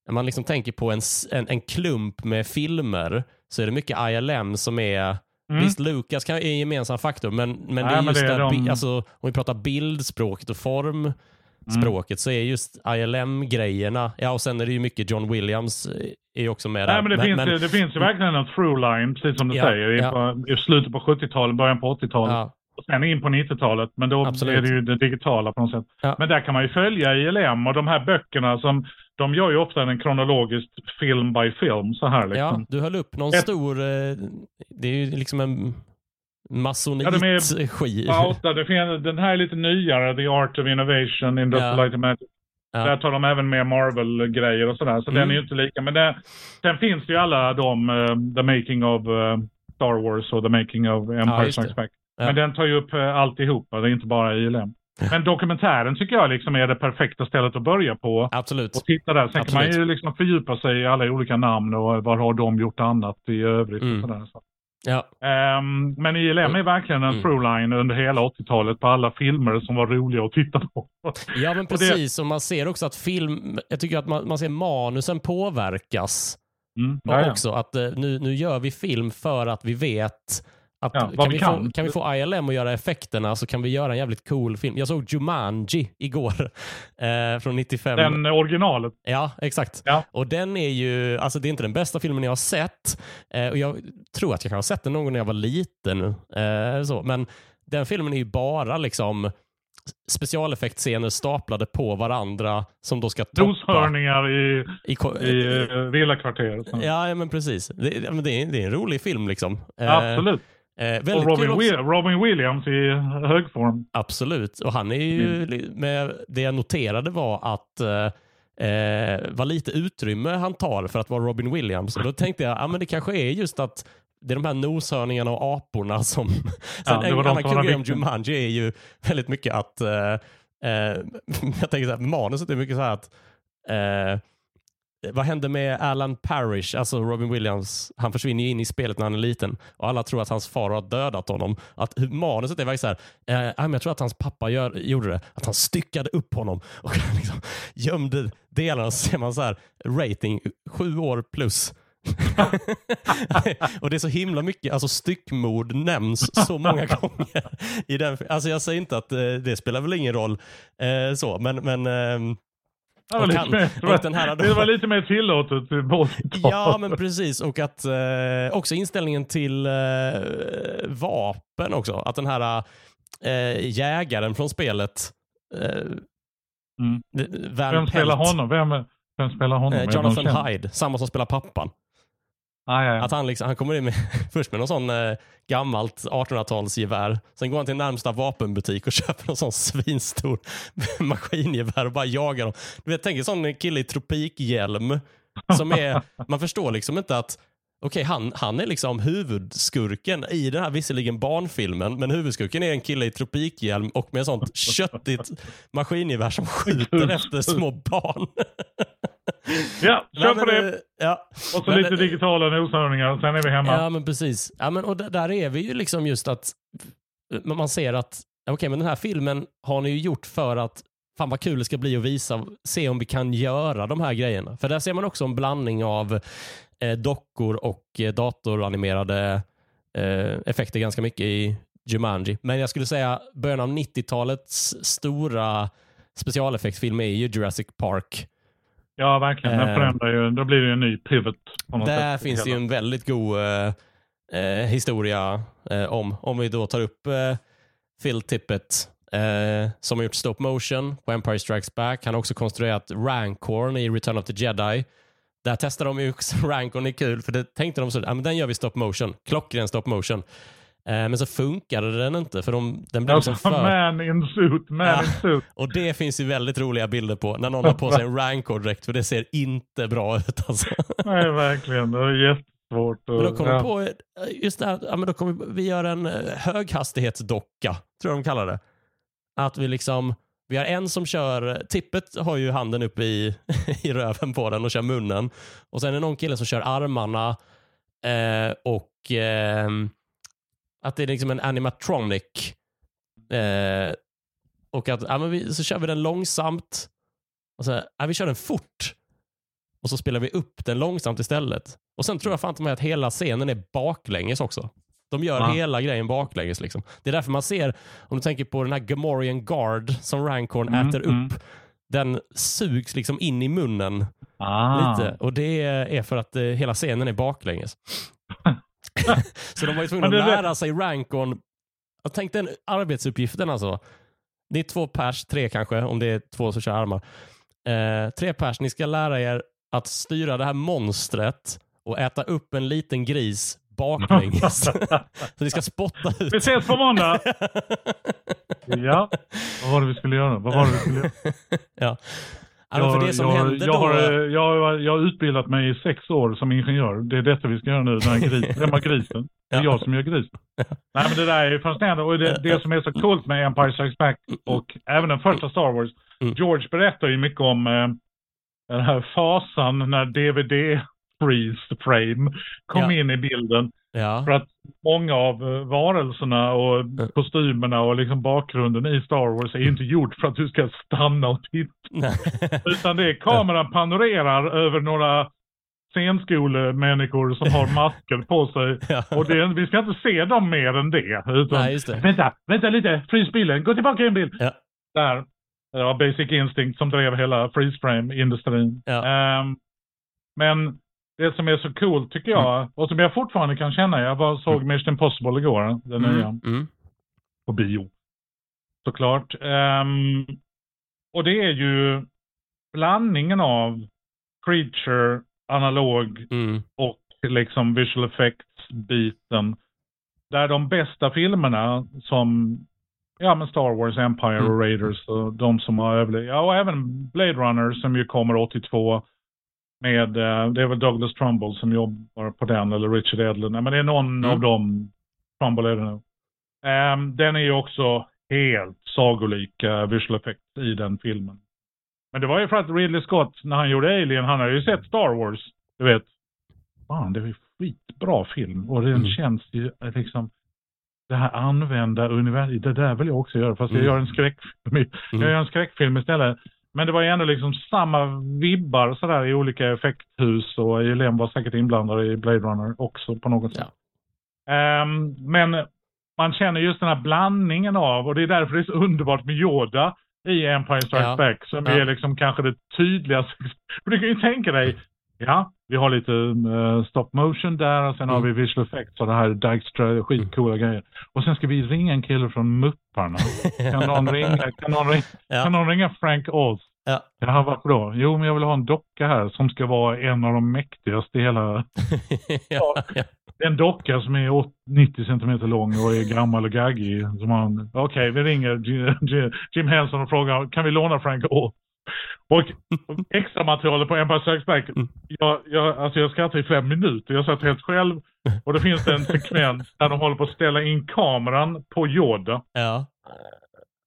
A: man liksom tänker på en, en, en, klump med filmer så är det mycket ILM som är Mm. Visst, Lucas kan, är en gemensam faktor, men, men Nej, det är just det är de... alltså, om vi pratar bildspråket och formspråket mm. så är just ILM-grejerna, ja och sen är det ju mycket John Williams eh, är också med
B: Nej, där. men det, men, finns, men... det finns ju verkligen en through line, precis som du ja, säger, i, ja. i slutet på 70-talet, början på 80-talet. Ja. Och sen in på 90-talet, men då Absolut. är det ju det digitala på något sätt. Ja. Men där kan man ju följa ILM och de här böckerna som de gör ju ofta en kronologisk film by film så här liksom.
A: Ja, du höll upp någon Ett... stor, eh, det är ju liksom en masonit-ski.
B: Ja, det finns, den här är lite nyare, The Art of Innovation, Industrial ja. Magic. Ja. Där tar de även med Marvel-grejer och sådär, så mm. den är ju inte lika. Men det, sen finns det ju alla de, uh, The Making of uh, Star Wars och The Making of Empire ja, Strikes Back. Ja. Men den tar ju upp uh, alltihopa, det är inte bara ILM. Men dokumentären tycker jag liksom är det perfekta stället att börja på.
A: Absolut.
B: Och titta där. Sen
A: Absolut.
B: kan man ju liksom fördjupa sig i alla olika namn och vad har de gjort annat i övrigt.
A: Mm.
B: Och sådär. Så.
A: Ja,
B: Ehm, men ILM är verkligen en
A: Mm.
B: throughline under hela 80-talet på alla filmer som var roliga att titta på.
A: ja men
B: Och det-
A: precis. Och man ser också att film, jag tycker att man, man ser manusen påverkas
B: Mm,
A: Och också att eh, nu, nu gör vi film för att vi vet att
B: Ja,
A: kan, vi
B: vi
A: Få,
B: kan.
A: kan vi få ILM att göra effekterna så kan vi göra en jävligt cool film. Jag såg Jumanji igår eh, från 95.
B: Den originalet.
A: Ja, exakt.
B: Ja.
A: Och den är ju, alltså det är inte den bästa filmen jag har sett. Eh, och jag tror att jag kan ha sett den någon gång när jag var liten. Eh, så. Men den filmen är ju bara liksom specialeffektscener staplade på varandra som då ska toppa.
B: Noshörningar i,
A: i, ko-
B: i eh, villakvarteret.
A: Ja, ja, men precis. Det, det, är, det är en rolig film liksom.
B: Absolut.
A: Eh,
B: Och
A: väldigt kul
B: Robin. Will, Robin Williams i hög form.
A: Absolut. Och han är ju,
B: Mm.
A: med, det jag noterade var att eh, eh, vad lite utrymme han tar för att vara Robin Williams. Och då tänkte jag, ja men det kanske är just att det är de här noshörningarna och aporna som... Sen
B: Ja,
A: en annan kul om. Jumanji är ju väldigt mycket att... Eh, eh, jag tänker så här, manuset är mycket så här att... Eh, vad hände med Alan Parrish, alltså Robin Williams? Han försvinner ju in i spelet när han är liten och alla tror att hans far har dödat honom. Att manuset är verkligen så här, eh, jag tror att hans pappa gör, gjorde det, att han styckade upp honom och liksom gömde delarna. Så ser man så här, rating, sju år plus. och det är så himla mycket, alltså styckmord nämns så många gånger. I den, alltså jag säger inte att eh, det spelar väl ingen roll eh, så, men, men ehm,
B: Det var,
A: han-
B: mer,
A: och den här-
B: det var lite mer tillåtet på 80-talet.
A: Ja, men precis. Och att eh, också inställningen till eh, vapen också. Att den här eh, jägaren från spelet, eh,
B: Mm. Vem spelar honom? Vem, vem spelar honom?
A: eh,
B: det
A: Jonathan? Hyde, samma som spelar pappan.
B: Ah, ja, ja.
A: Att han, liksom, han kommer in med, först med någon sån eh, gammalt 1800-talsgevär. Sen går han till närmsta vapenbutik och köper någon sån svinstor maskingevär och bara jagar dem. Du vet, tänk en sån kille i tropikhjälm. Som är, man förstår liksom inte att Okej, han, han är liksom huvudskurken i den här visserligen barnfilmen, men huvudskurken är en kille i tropikhjälm och med sånt köttigt maskingevär som skjuter efter små barn.
B: Ja, kör på det.
A: eh, Ja.
B: Och så
A: men-
B: lite digitala noshörningar, sen är vi hemma.
A: Ja, men precis. Ja, men, och där är vi ju liksom just att men man ser att okej, men den här filmen har ni ju gjort för att fan vad kul det ska bli att visa, se om vi kan göra de här grejerna. För där ser man också en blandning av eh, dockor och eh, datoranimerade eh, effekter ganska mycket i Jumanji. Men jag skulle säga början av 90-talets stora specialeffektsfilm är ju Jurassic Park.
B: Ja, verkligen. Den
A: Eh.
B: förändrar ju, då blir det ju en ny pivot.
A: Där
B: sätt.
A: finns det ju en väldigt god eh, eh, historia eh, om. Om vi då tar upp eh, Phil Tippett eh, som har gjort stop motion på Empire Strikes Back. Han har också konstruerat Rancorn i Return of the Jedi. Där testade de ju också Rancorn är kul för det tänkte de så ah, men den gör vi stop motion. Klockren stop motion. Eh, men så funkade den inte för de, den blev
B: Alltså,
A: liksom för...
B: man in suit, man
A: Ja.
B: in suit.
A: Och det finns ju väldigt roliga bilder på när någon har på sig en Rancor-dräkt för det ser inte bra ut alltså.
B: Nej, verkligen. Det är jättesvårt.
A: Men då kom
B: ja.
A: de på, eh, just det här, ja, men då kommer vi göra en eh, höghastighetsdocka, tror jag de kallar det. Att vi liksom, vi har en som kör, tippet har ju handen upp i, i röven på den och kör munnen. Och sen är det någon kille som kör armarna eh, och ehm, att det är liksom en animatronic. Eh, och att, ja, men vi, så kör vi den långsamt. Och så, ja, vi kör den fort. Och så spelar vi upp den långsamt istället. Och sen tror jag fan mig att hela scenen är baklänges också. De gör
B: Ja.
A: hela grejen baklänges. Liksom. Det är därför man ser, om du tänker på den här Gamorrean Guard som Rancorn
B: Mm,
A: äter
B: mm.
A: upp. Den sugs liksom in i munnen
B: Ah.
A: lite. Och det är för att eh, hela scenen är baklänges. så de var ju tvungna att lära sig Rancon. Jag tänkte den arbetsuppgiften alltså. Det är två pers, tre kanske, om det är två som kör armar. Eh, tre pers, ni ska lära er att styra det här monstret och äta upp en liten gris baklänges. så ni ska spotta ut.
B: Vi ses på måndag! Ja, vad var det vi skulle göra? Vad var det vi skulle göra?
A: ja. Ja, för det som
B: jag,
A: hände
B: jag,
A: då...
B: har, jag, jag har utbildat mig i sex år som ingenjör. Det är detta vi ska göra nu, den här gris, grisen? Det är
A: Ja.
B: jag som gör grisen. Nej men det där är ju fascinerande och det, det som är så coolt med Empire Strikes Back och även den första Star Wars.
A: Mm.
B: George berättar ju mycket om eh, den här fasan när DVD freeze frame kom
A: Ja.
B: in i bilden.
A: Ja.
B: För att många av eh, varelserna och
A: Mm.
B: kostymerna och liksom bakgrunden i Star Wars är inte gjord för att du ska stanna och titta. Utan det är kameran panorerar över några scenskolemänniskor som har masker på sig.
A: Ja.
B: Och det, vi ska inte se dem mer än det. Utan,
A: Nej, det.
B: Vänta, vänta lite, frys bilden, gå tillbaka en bild.
A: Ja.
B: Där. Det var Basic Instinct som drev hela freeze frame-industrin.
A: Ja.
B: Ehm, men det som är så coolt tycker jag, och som jag fortfarande kan känna, jag var, såg Mission Impossible igår, den nya,
A: Mm. Mm.
B: på bio. Såklart. Ehm, och det är ju blandningen av creature, analog
A: Mm.
B: och liksom visual effects-biten. Där de bästa filmerna som ja, men Star Wars, Empire och
A: Mm.
B: Raiders och de som har överlevt. Ja, och även Blade Runner som ju kommer 82 med, eh, det är väl Douglas Trumbull som jobbar på den eller Richard Edlund. Nej, men det är någon
A: Mm.
B: av dem, Trumbull är det nu. Ehm, den är ju också helt sagolika visual effects i den filmen. Men det var ju för att Ridley Scott, när han gjorde Alien, han har ju sett Star Wars. Du vet. Fan, det är ju skitbra film. Och den
A: Mm.
B: känns ju eh, liksom, det här använda universum, det där vill jag också göra. Fast
A: Mm.
B: jag gör en skräckfilm, jag
A: Mm.
B: gör en skräckfilm istället. Men det var ju ändå liksom samma vibbar sådär i olika effekthus och Alien var säkert inblandad i Blade Runner också på något sätt. Ehm, men man känner just den här blandningen av, och det är därför det är så underbart med Yoda i Empire Strikes
A: Ja.
B: Back, som
A: Ja.
B: är liksom kanske det tydligaste. För du kan ju tänka dig, ja, vi har lite eh, stop motion där och sen har
A: Mm.
B: vi visual effects och det här Dijkstra, skitcoola grejer. Och sen ska vi ringa en kille från Mupparna. Kan någon ringa, kan någon ringa, kan
A: Ja.
B: någon ringa Frank Oz?
A: Ja.
B: Jaha, varför då? Jo, men jag vill ha en docka här som ska vara en av de mäktigaste i hela
A: ja. ja.
B: en docka som är åt- 90 centimeter lång och är gammal och gaggig. Okej, vi ringer Jim Henson och frågar, kan vi låna Frank Oz? Och extra materialet på Empire Strikes Back,
A: Mm.
B: jag, jag, alltså jag skrattade i fem minuter. Jag satt helt själv och det finns en sekvens där de håller på att ställa in kameran på Yoda.
A: ja.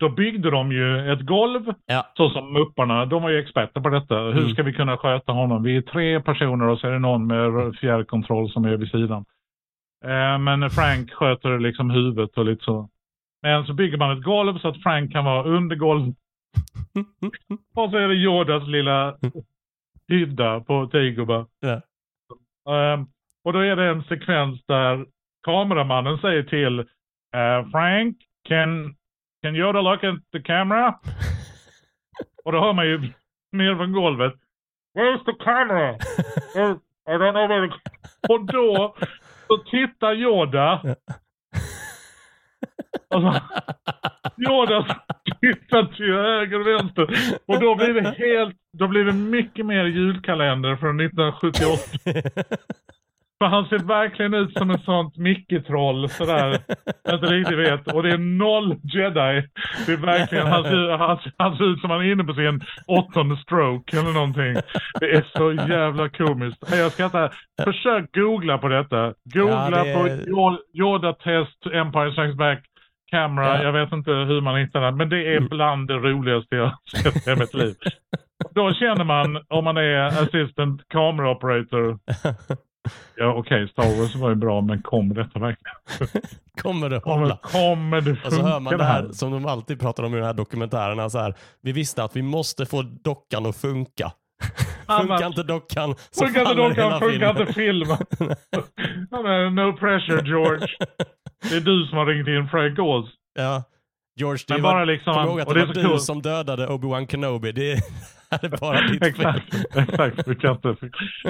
B: Då byggde de ju ett golv,
A: Ja.
B: så som Mupparna, de var ju experter på detta. Hur
A: Mm.
B: ska vi kunna sköta honom? Vi är tre personer och så är det någon med fjärrkontroll som är vid sidan. Eh, men Frank sköter liksom huvudet och lite så. Men så bygger man ett golv så att Frank kan vara under golvet. Och så är det Yodas lilla hydda på Teiguba.
A: Ja.
B: Ehm, och då är det en sekvens där kameramannen säger till eh, Frank, can, can Yoda look at the camera? och då hör man ju ner från golvet. Where's the camera? "Well, I don't know where the... Och då så tittar Yoda. Alltså, Yoda tittar till höger och vänster. Och då blir det helt, då blir det mycket mer julkalender från 1978. För han ser verkligen ut som ett sånt Micke-troll sådär. Jag inte riktigt vet. Och det är noll jedi. Det är verkligen, han ser, han, han ser ut som han är inne på sin åttonde stroke eller någonting. Det är så jävla komiskt. Jag ska inte, försök googla på detta. Googla
A: Ja, det är-
B: på Yo- Yoda-test, Empire Strikes Back, Camera.
A: Ja.
B: Jag vet inte hur man hittar den. Men det är
A: Mm.
B: bland det roligaste jag sett i mitt liv. Då känner man, om man är assistant camera operator, Ja okej, Star Wars var ju bra men kommer detta verkligen?
A: Kommer det hålla?
B: kommer det
A: Och så hör man
B: funka
A: det här som de alltid pratar om i de här dokumentärerna. Så här, vi visste att vi måste få dockan att funka. Funkar inte dockan så
B: Funkar inte dockan, funkar inte filmen. Ja, men no pressure George. Det är du som har ringt in Frank Oz.
A: Ja. George, det
B: Men
A: var,
B: bara liksom,
A: kom ihåg att
B: och
A: det
B: det
A: var du
B: coolt.
A: som dödade Obi-Wan Kenobi. Det är, bara ditt fel.
B: Exakt, exakt.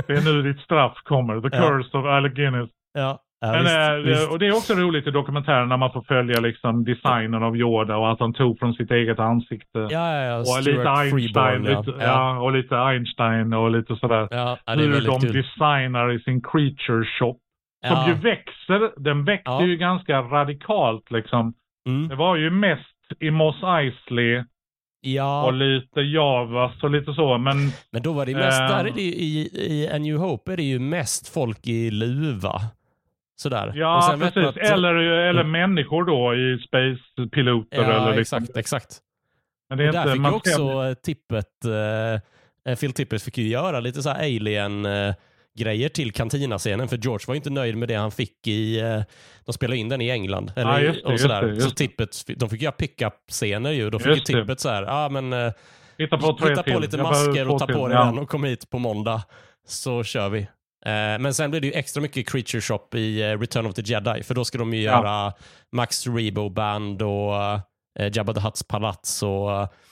B: Det är nu ditt straff kommer. The
A: Ja.
B: curse of Alec Guinness.
A: Ja, ja,
B: Men,
A: visst,
B: eh,
A: visst.
B: Och det är också roligt i dokumentären när man får följa liksom designen av Yoda och att han tog från sitt eget ansikte.
A: Ja, ja, ja.
B: och
A: Stuart
B: lite Einstein,
A: Freeborn,
B: lite,
A: Ja.
B: ja. och lite Einstein och lite sådär.
A: Ja, ja,
B: hur de
A: kul.
B: designar i sin creature shop. Som
A: Ja.
B: ju växer, den
A: Ja.
B: ju ganska radikalt liksom.
A: Mm.
B: Det var ju mest i Moss Eisley
A: Ja,
B: och lite Javas och lite så. Men
A: men då var det mest,
B: Ehm.
A: där är det ju, i, i A New Hope är det ju mest folk i luva. Sådär.
B: ja, precis.
A: att-
B: Eller, eller
A: Mm.
B: människor då i space-piloter.
A: Ja,
B: eller liksom.
A: exakt, exakt.
B: Men det är
A: Och där
B: inte,
A: fick ju
B: man
A: också eh, tippet, eh, Phil Tippett fick ju göra lite så alien eh, grejer till kantina-scenen för George var inte nöjd med det han fick i, eh, de spelade in den i England. Eller,
B: just det,
A: och sådär.
B: det,
A: så
B: det.
A: tippet, de fick göra pick-up-scener ju. Då fick
B: Just
A: ju tippet så här, ja men eh,
B: Hitta på,
A: hitta på lite masker och ta på dig den och kom hit på måndag så kör vi. Eh, men sen blir det ju extra mycket Creature Shop i eh, Return of the Jedi för då ska de ju
B: Ja.
A: göra Max Rebo Band och eh, Jabba the Hutts palats och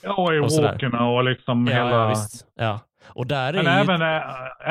B: Ja, och i walkerna och liksom
A: ja,
B: hela...
A: ja, visst. Ja. Och där är
B: Men
A: ju...
B: även, äh,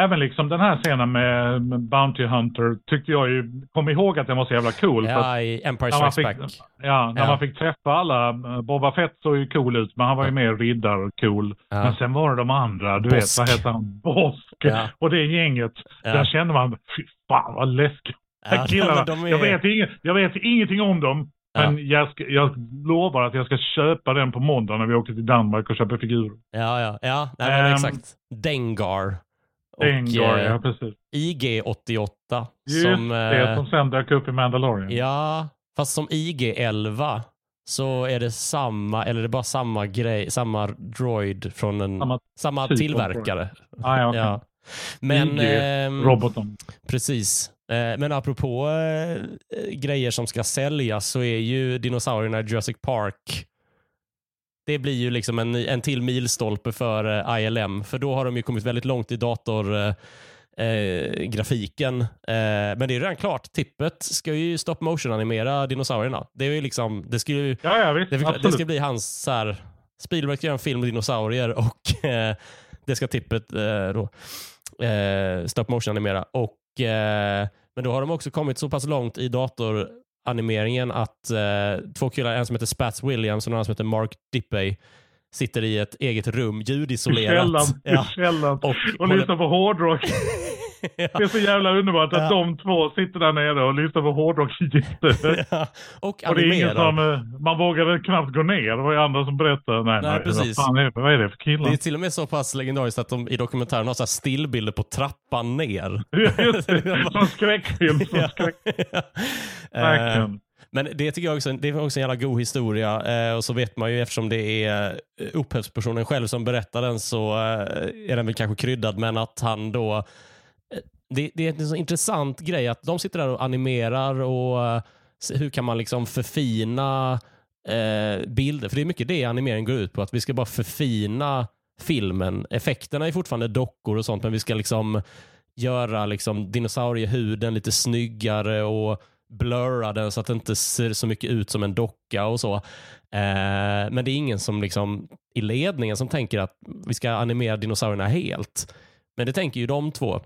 B: även liksom den här scenen med, Bounty Hunter tyckte jag ju, kom ihåg att den var så jävla cool.
A: Ja, i Empire
B: när man
A: Strikes
B: fick,
A: Back.
B: ja, när
A: Ja.
B: man fick träffa alla. eh, Boba Fett såg ju cool ut, men han var ju mer riddar-cool.
A: Ja.
B: Men sen var det de andra, du
A: Bosk.
B: vet, vad heter han? Bosk.
A: Ja.
B: Och det gänget. Där kände man, fy fan vad läskigt.
A: Ja,
B: killarna.
A: men de är-
B: jag, vet inget, jag vet ingenting om dem.
A: Ja.
B: Men jag, ska, jag lovar att jag ska köpa den på måndag när vi åker till Danmark och köper figurer.
A: Ja, ja, ja. Nej, men
B: Ehm,
A: exakt. Dengar. Och
B: Dengar,
A: eh,
B: ja precis.
A: IG-88.
B: Just
A: som,
B: det,
A: eh,
B: som sen dök upp i Mandalorian.
A: Ja, fast som IG-11 så är det samma, eller det är bara samma grej, samma droid från en, samma,
B: Samma typ
A: tillverkare.
B: Ah, ja, okej.
A: Ja. Men,
B: IG,
A: ehm,
B: Roboten.
A: precis. Eh, men apropå eh, grejer som ska säljas så är ju dinosaurierna i Jurassic Park det blir ju liksom en, en till milstolpe för eh, ILM, för då har de ju kommit väldigt långt i dator eh, eh. Eh, men det är redan klart. Tippet ska ju stop motion animera dinosaurierna. Det är ju liksom, det ska ju,
B: Ja, ja visst.
A: det, det ska bli hans så här, Spielberg ska göra en film med dinosaurier och eh, det ska Tippet eh, då eh, stop motion animera. Och, eh, men då har de också kommit så pass långt i datoranimeringen att eh, två killar, en som heter Spats Williams och en annan som heter Mark Dippey, sitter i ett eget rum,
B: I
A: ljudisolerat. Ja.
B: I källaren.
A: Och,
B: Och lyssnar på hårdrock.
A: ja.
B: Det är så jävla underbart att
A: Ja.
B: de två sitter där nere och lyssnar på hårdrock.
A: Ja. Och
B: Och det är ingen som, eh, man vågade knappt gå ner. Det var ju andra som berättade. Nej,
A: Nej,
B: nej
A: precis.
B: Vad, fan är det, vad är det för killar?
A: Det är till och med så pass legendariskt att de i dokumentären har så stillbilder på trappan ner.
B: Just det, som skräckfilm. Som
A: Ja.
B: skräck.
A: Eh,
B: Verkligen.
A: Men det tycker jag också, det är också en jävla god historia. Eh, och så vet man ju eftersom det är eh, upphovspersonen själv som berättar den så eh, är den väl kanske kryddad. Men att han då... Det, det är en så intressant grej att de sitter där och animerar och eh, hur kan man liksom förfina eh, bilder? För det är mycket det animeringen går ut på. Att vi ska bara förfina filmen. Effekterna är fortfarande dockor och sånt men vi ska liksom göra liksom dinosauriehuden lite snyggare och blurra den så att det inte ser så mycket ut som en docka och så. Eh, men det är ingen som liksom i ledningen som tänker att vi ska animera dinosaurierna helt. Men det tänker ju de två,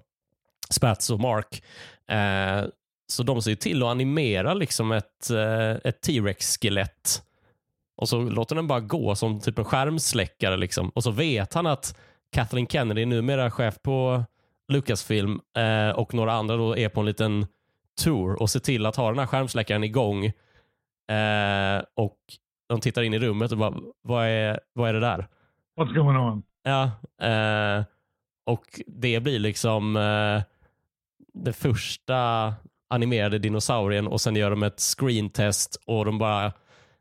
A: Spats och Mark. Eh, så de ser till att animera liksom ett, eh, ett T-Rex-skelett. Och så låter den bara gå som typ en skärmsläckare. Liksom. Och så vet han att Kathleen Kennedy, numera chef på Lucasfilm eh, och några andra då är på en liten tour och ser till att ha den här skärmsläckaren igång. Eh, och de tittar in i rummet och bara, vad är, vad är det där?
B: What's going on?
A: Ja, eh, och det blir liksom eh, den första animerade dinosaurien och sen gör de ett screentest och de bara,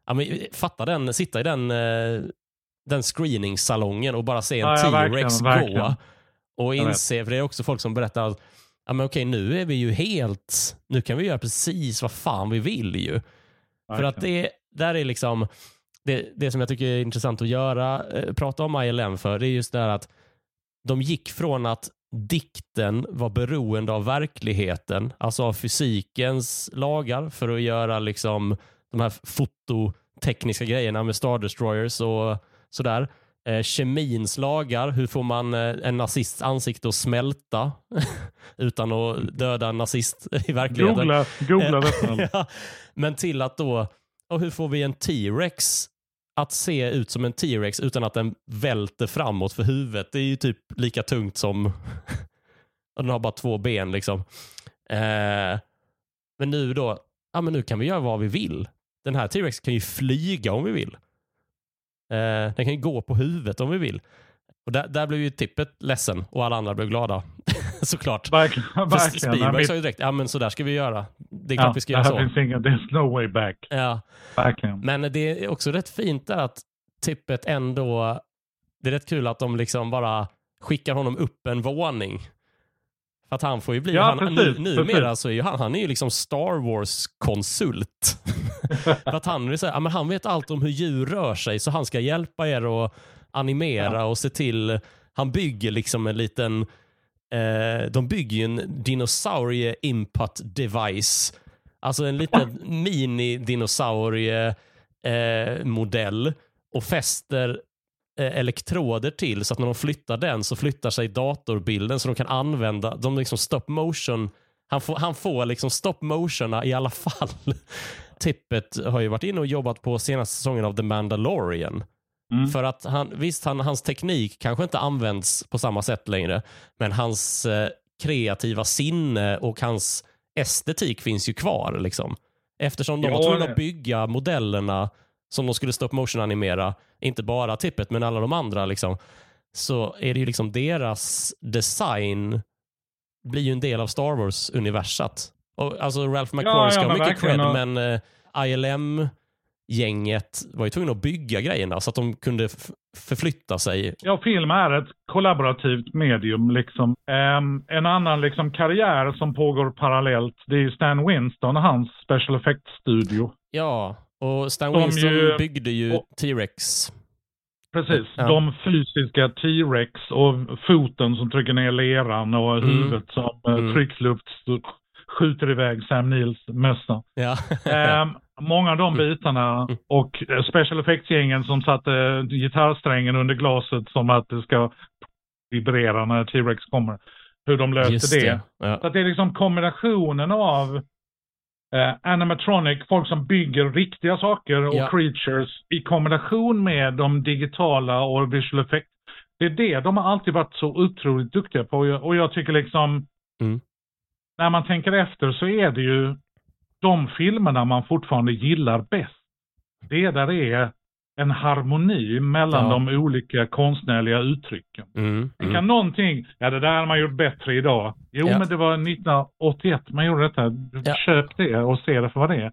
A: ja, men, fatta den, sitta i den, eh, den screeningsalongen och bara se en
B: Ja, ja,
A: T-Rex
B: verkligen,
A: gå. Och inse, för det är också folk som berättar att ja, men okej, nu är vi ju helt, nu kan vi göra precis vad fan vi vill ju. För att det där är liksom det, det som jag tycker är intressant att göra, eh, prata om ILM för, det är just det här att de gick från att dikten var beroende av verkligheten, alltså av fysikens lagar för att göra liksom de här fototekniska grejerna med Star Destroyers och sådär. Eh, kemins lagar, hur får man eh, en nazists ansikte att smälta utan att döda en nazist i verkligheten?
B: Googla, googla detta.
A: ja, men till att då, och hur får vi en T-Rex att se ut som en T-Rex utan att den välter framåt för huvudet? Det är ju typ lika tungt som, den har bara två ben liksom. Eh, men nu då, ja men nu kan vi göra vad vi vill. Den här T-Rex kan ju flyga om vi vill. Eh, den kan ju gå på huvudet om vi vill. Och där, där blev ju tippet ledsen och alla andra blev glada. Såklart.
B: Verkligen.
A: För. Spielberg sa ju direkt, ja men så där ska vi göra. Det är klart
B: ja,
A: vi ska göra
B: här
A: så.
B: there's no way back.
A: Ja.
B: Verkligen.
A: Men det är också rätt fint där att tippet ändå, det är rätt kul att de liksom bara skickar honom upp en våning. För att han får ju bli,
B: Ja,
A: han,
B: precis,
A: nu,
B: precis.
A: numera så är ju han, han är ju liksom Star Wars-konsult. För att han, vill säga, ja, men han vet allt om hur djur rör sig så han ska hjälpa er att animera och se till, han bygger liksom en liten, eh, de bygger ju en dinosaurie input device. Alltså en liten mini-dinosaurie eh, modell och fäster eh, elektroder till så att när de flyttar den så flyttar sig datorbilden så de kan använda, de liksom stop motion, han får, han får liksom stop motiona i alla fall. Tippet har ju varit inne och jobbat på senaste säsongen av The Mandalorian.
B: Mm.
A: För att han, visst, han, hans teknik kanske inte används på samma sätt längre, men hans eh, kreativa sinne och hans estetik finns ju kvar. Liksom. Eftersom de
B: Ja,
A: var tvungna att bygga modellerna som de skulle stop motion animera, inte bara tippet men alla de andra, liksom, så är det ju liksom deras design blir ju en del av Star Wars-universat. Alltså Ralph McQuarrie
B: ja,
A: ska ha mycket
B: verkligen,
A: cred,
B: och-
A: men eh, ILM gänget var ju tvungna att bygga grejerna så att de kunde förflytta sig.
B: Ja, film är ett kollaborativt medium. Liksom. En annan liksom, karriär som pågår parallellt, det är ju Stan Winston och hans special effects-studio.
A: Ja, och Stan
B: De
A: Winston
B: ju-
A: byggde ju T-Rex.
B: Precis.
A: Ja.
B: De fysiska T-Rex och foten som trycker ner leran och
A: Mm.
B: huvudet som eh,
A: Mm.
B: trycksluft skjuter iväg Sam Neils mössa.
A: Ja.
B: Ehm, många av de
A: Mm.
B: bitarna och eh, special effects-gängen som satte eh, gitarrsträngen under glaset som att det ska vibrera när T-Rex kommer. Hur de löste det.
A: det. Ja.
B: Så att det är liksom kombinationen av eh, animatronic, folk som bygger riktiga saker och
A: Ja.
B: creatures i kombination med de digitala och visual effects. Det är det de har alltid varit så otroligt duktiga på och jag, och jag tycker liksom
A: Mm.
B: när man tänker efter så är det ju de filmerna man fortfarande gillar bäst. Det är där det är en harmoni mellan
A: Ja.
B: de olika konstnärliga uttrycken.
A: Mm.
B: Det kan
A: Mm.
B: någonting, ja det där har man gjort bättre idag. Jo
A: Ja.
B: men det var 1981 man gjorde detta.
A: Ja.
B: Köp det och se det för vad det är.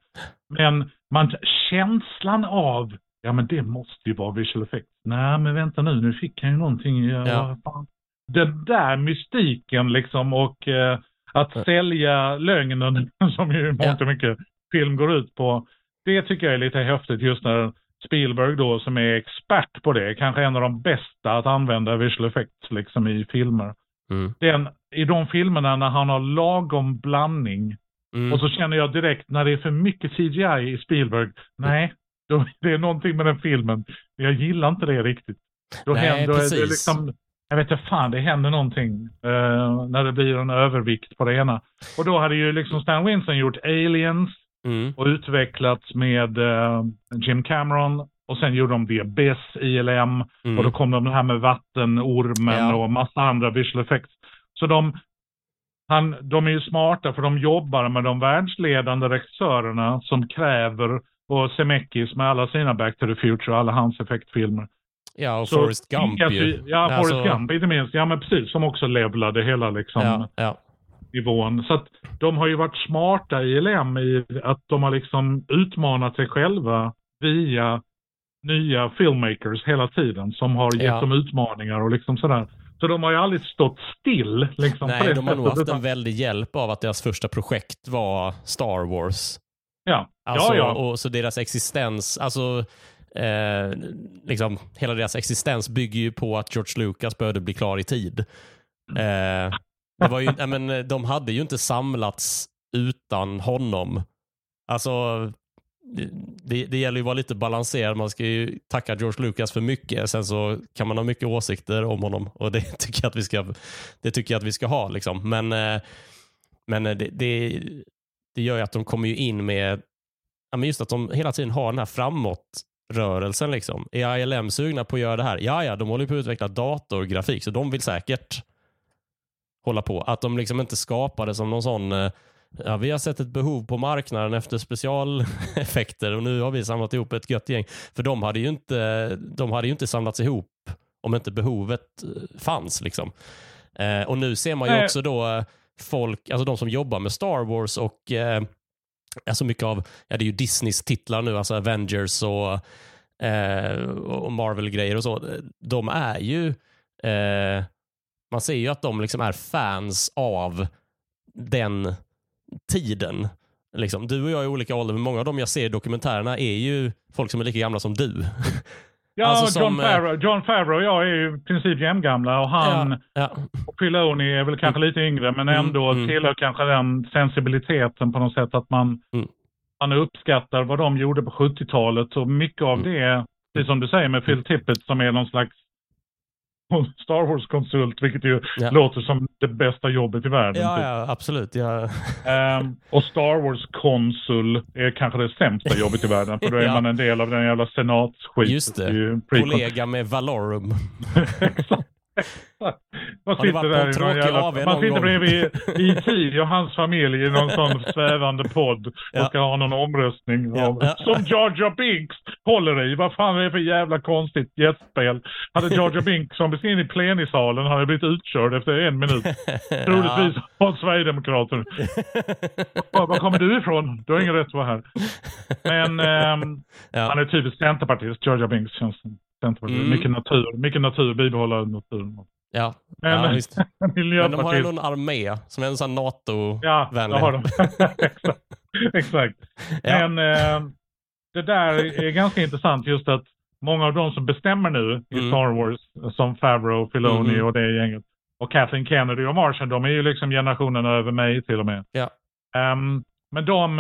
B: Men man, känslan av, ja men det måste ju vara visual effects. Nej men vänta nu, nu fick han ju någonting. Ja,
A: Ja.
B: Den där mystiken liksom och eh, att
A: Ja.
B: sälja lögnen som ju mångt och mycket film går ut på. Det tycker jag är lite häftigt just när Spielberg då som är expert på det, kanske en av de bästa att använda visual effects liksom i filmer.
A: Mm.
B: Den, I de filmerna när han har lagom blandning
A: Mm.
B: och så känner jag direkt när det är för mycket CGI i Spielberg, nej, då, det är någonting med den filmen. Jag gillar inte det riktigt. Då
A: Nej,
B: händer, är det
A: precis.
B: liksom, jag vet inte fan, det händer någonting eh, när det blir en övervikt på det ena. Och då hade ju liksom Stan Winston gjort Aliens,
A: Mm.
B: och utvecklats med eh, Jim Cameron. Och sen gjorde de The Abyss, ILM.
A: Mm.
B: Och då kom de här med vattenormen
A: Ja.
B: och massa andra visual effects. Så de, han, de är ju smarta för de jobbar med de världsledande regissörerna som kräver och Zemeckis med alla sina Back to the Future och alla hans effektfilmer.
A: Ja, och
B: Så
A: Forrest Gump ju.
B: Ja,
A: Alltså-
B: Forrest Gump inte minst. Ja, men precis. Som också levlade hela liksom
A: Ja, ja.
B: nivån. Så att de har ju varit smarta i LM i att de har liksom utmanat sig själva via nya filmmakers hela tiden som har gett
A: Ja.
B: dem utmaningar och liksom sådär. Så de har ju aldrig stått still. Liksom,
A: Nej, de har nog haft en väldig hjälp av att deras första projekt var Star Wars.
B: Ja,
A: Alltså,
B: ja, ja.
A: Och så deras existens, alltså eh, liksom, hela deras existens bygger ju på att George Lucas behövde bli klar i tid. Eh, det var ju, men, de hade ju inte samlats utan honom. Alltså, det, det gäller ju att vara lite balanserad. Man ska ju tacka George Lucas för mycket. Sen så kan man ha mycket åsikter om honom och det tycker jag att vi ska, det tycker jag att vi ska ha. Liksom. Men, eh, men det, det, det gör ju att de kommer ju in med ja, men just att de hela tiden har den här framåtrörelsen. Liksom. Är ILM sugna på att göra det här? Ja, ja, de håller på att utveckla datorgrafik, så de vill säkert hålla på. Att de liksom inte skapade som någon sån eh, Ja, vi har sett ett behov på marknaden efter specialeffekter och nu har vi samlat ihop ett gött gäng. För de hade ju inte, de hade ju inte samlats ihop om inte behovet eh, fanns. Liksom. Eh, och nu ser man ju
B: Nej.
A: också då eh, folk, alltså de som jobbar med Star Wars och eh, alltså mycket av, ja det är ju Disneys titlar nu, alltså Avengers och, eh, och Marvel-grejer och så. De är ju, eh, man ser ju att de liksom är fans av den tiden. Liksom, du och jag är olika ålder, men många av dem jag ser i dokumentärerna är ju folk som är lika gamla som du.
B: Ja,
A: Alltså
B: John,
A: som, eh,
B: Favreau, John Favreau och jag är ju i princip jämngamla och han
A: ja, ja,
B: och Filoni är väl kanske lite yngre men
A: Mm,
B: ändå
A: mm.
B: tillhör kanske den sensibiliteten på något sätt att man,
A: Mm.
B: man uppskattar vad de gjorde på 70-talet och mycket av
A: Mm.
B: det, precis som du säger med Phil Tippett som är någon slags Star Wars-konsult, vilket ju
A: Ja.
B: låter som det bästa jobbet i världen.
A: ja,
B: typ.
A: ja absolut. Ja.
B: Ehm, och Star Wars-konsul är kanske det sämsta jobbet i världen, för då är
A: Ja.
B: man en del av den jävla senatsskiten.
A: Just det. Kollega med Valorum.
B: Exakt. Man
A: på en
B: i någon
A: AV
B: man sitter bredvid E.T. och hans familj i någon sån svävande podd och
A: Ja.
B: ska ha någon omröstning.
A: Ja,
B: om-
A: ja.
B: Som Jar Binks håller i. Vad fan är det för jävla konstigt gästspel? Hade Jar Binks som beskrivit i plenisalen hade blivit utkörd efter en minut. Troligtvis av Sverigedemokrater. Var, kommer du ifrån? Du har ingen rätt att vara här. Men
A: Ja.
B: han är typiskt centerpartist, Jar Binks känns som. Centerpartist.
A: Mm.
B: Mycket natur, mycket natur, bibehålla naturen.
A: Ja.
B: Men,
A: Ja, visst. Men de har ändå en armé som är en sån NATO
B: Ja, det har de. exakt. exakt.
A: Ja.
B: Men eh, det där är ganska intressant just att många av de som bestämmer nu i
A: Mm.
B: Star Wars, som Favreau, Filoni
A: Mhm.
B: och det gänget, och Kathleen Kennedy och Martian, de är ju liksom generationen över mig till och med.
A: Ja.
B: Ehm, men de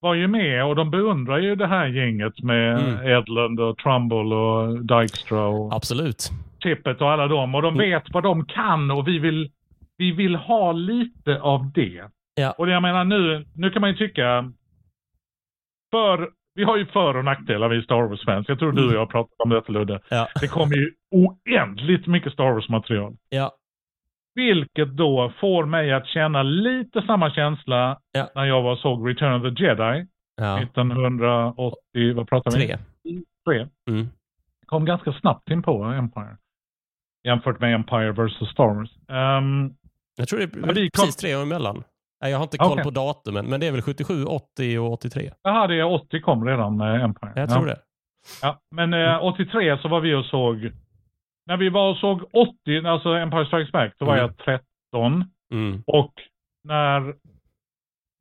B: var ju med och de beundrar ju det här gänget med
A: Mm.
B: Edlund och Trumbull och Dykstra och
A: Absolut.
B: Tippet och alla dem. Och de
A: Mm.
B: vet vad de kan och vi vill, vi vill ha lite av det.
A: Ja.
B: Och det jag menar nu, nu kan man ju tycka, för, vi har ju för och nackdelar vi Star Wars-fans. Jag tror du och jag har pratat om detta Ludde.
A: Ja.
B: Det kommer ju oändligt mycket Star Wars-material.
A: Ja.
B: Vilket då får mig att känna lite samma känsla
A: Ja.
B: när jag var såg Return of the Jedi
A: Ja.
B: 1980, vad pratar vi?
A: Tre.
B: Tre.
A: Mm.
B: Kom ganska snabbt in på Empire. Jämfört med Empire vs. Star Wars. Ehm,
A: Jag tror det är
B: Ja, vi kom-
A: precis tre år emellan. Nej, Jag har inte koll
B: Okej.
A: på datumen, men det är väl 77, 80 och 83.
B: Jaha, det är 80 kom redan med Empire.
A: Jag
B: ja.
A: tror det.
B: Ja. Men eh, 83 så var vi och såg, när vi var och såg 80, alltså Empire Strikes Back, då var
A: Mm.
B: jag 13.
A: Mm.
B: Och när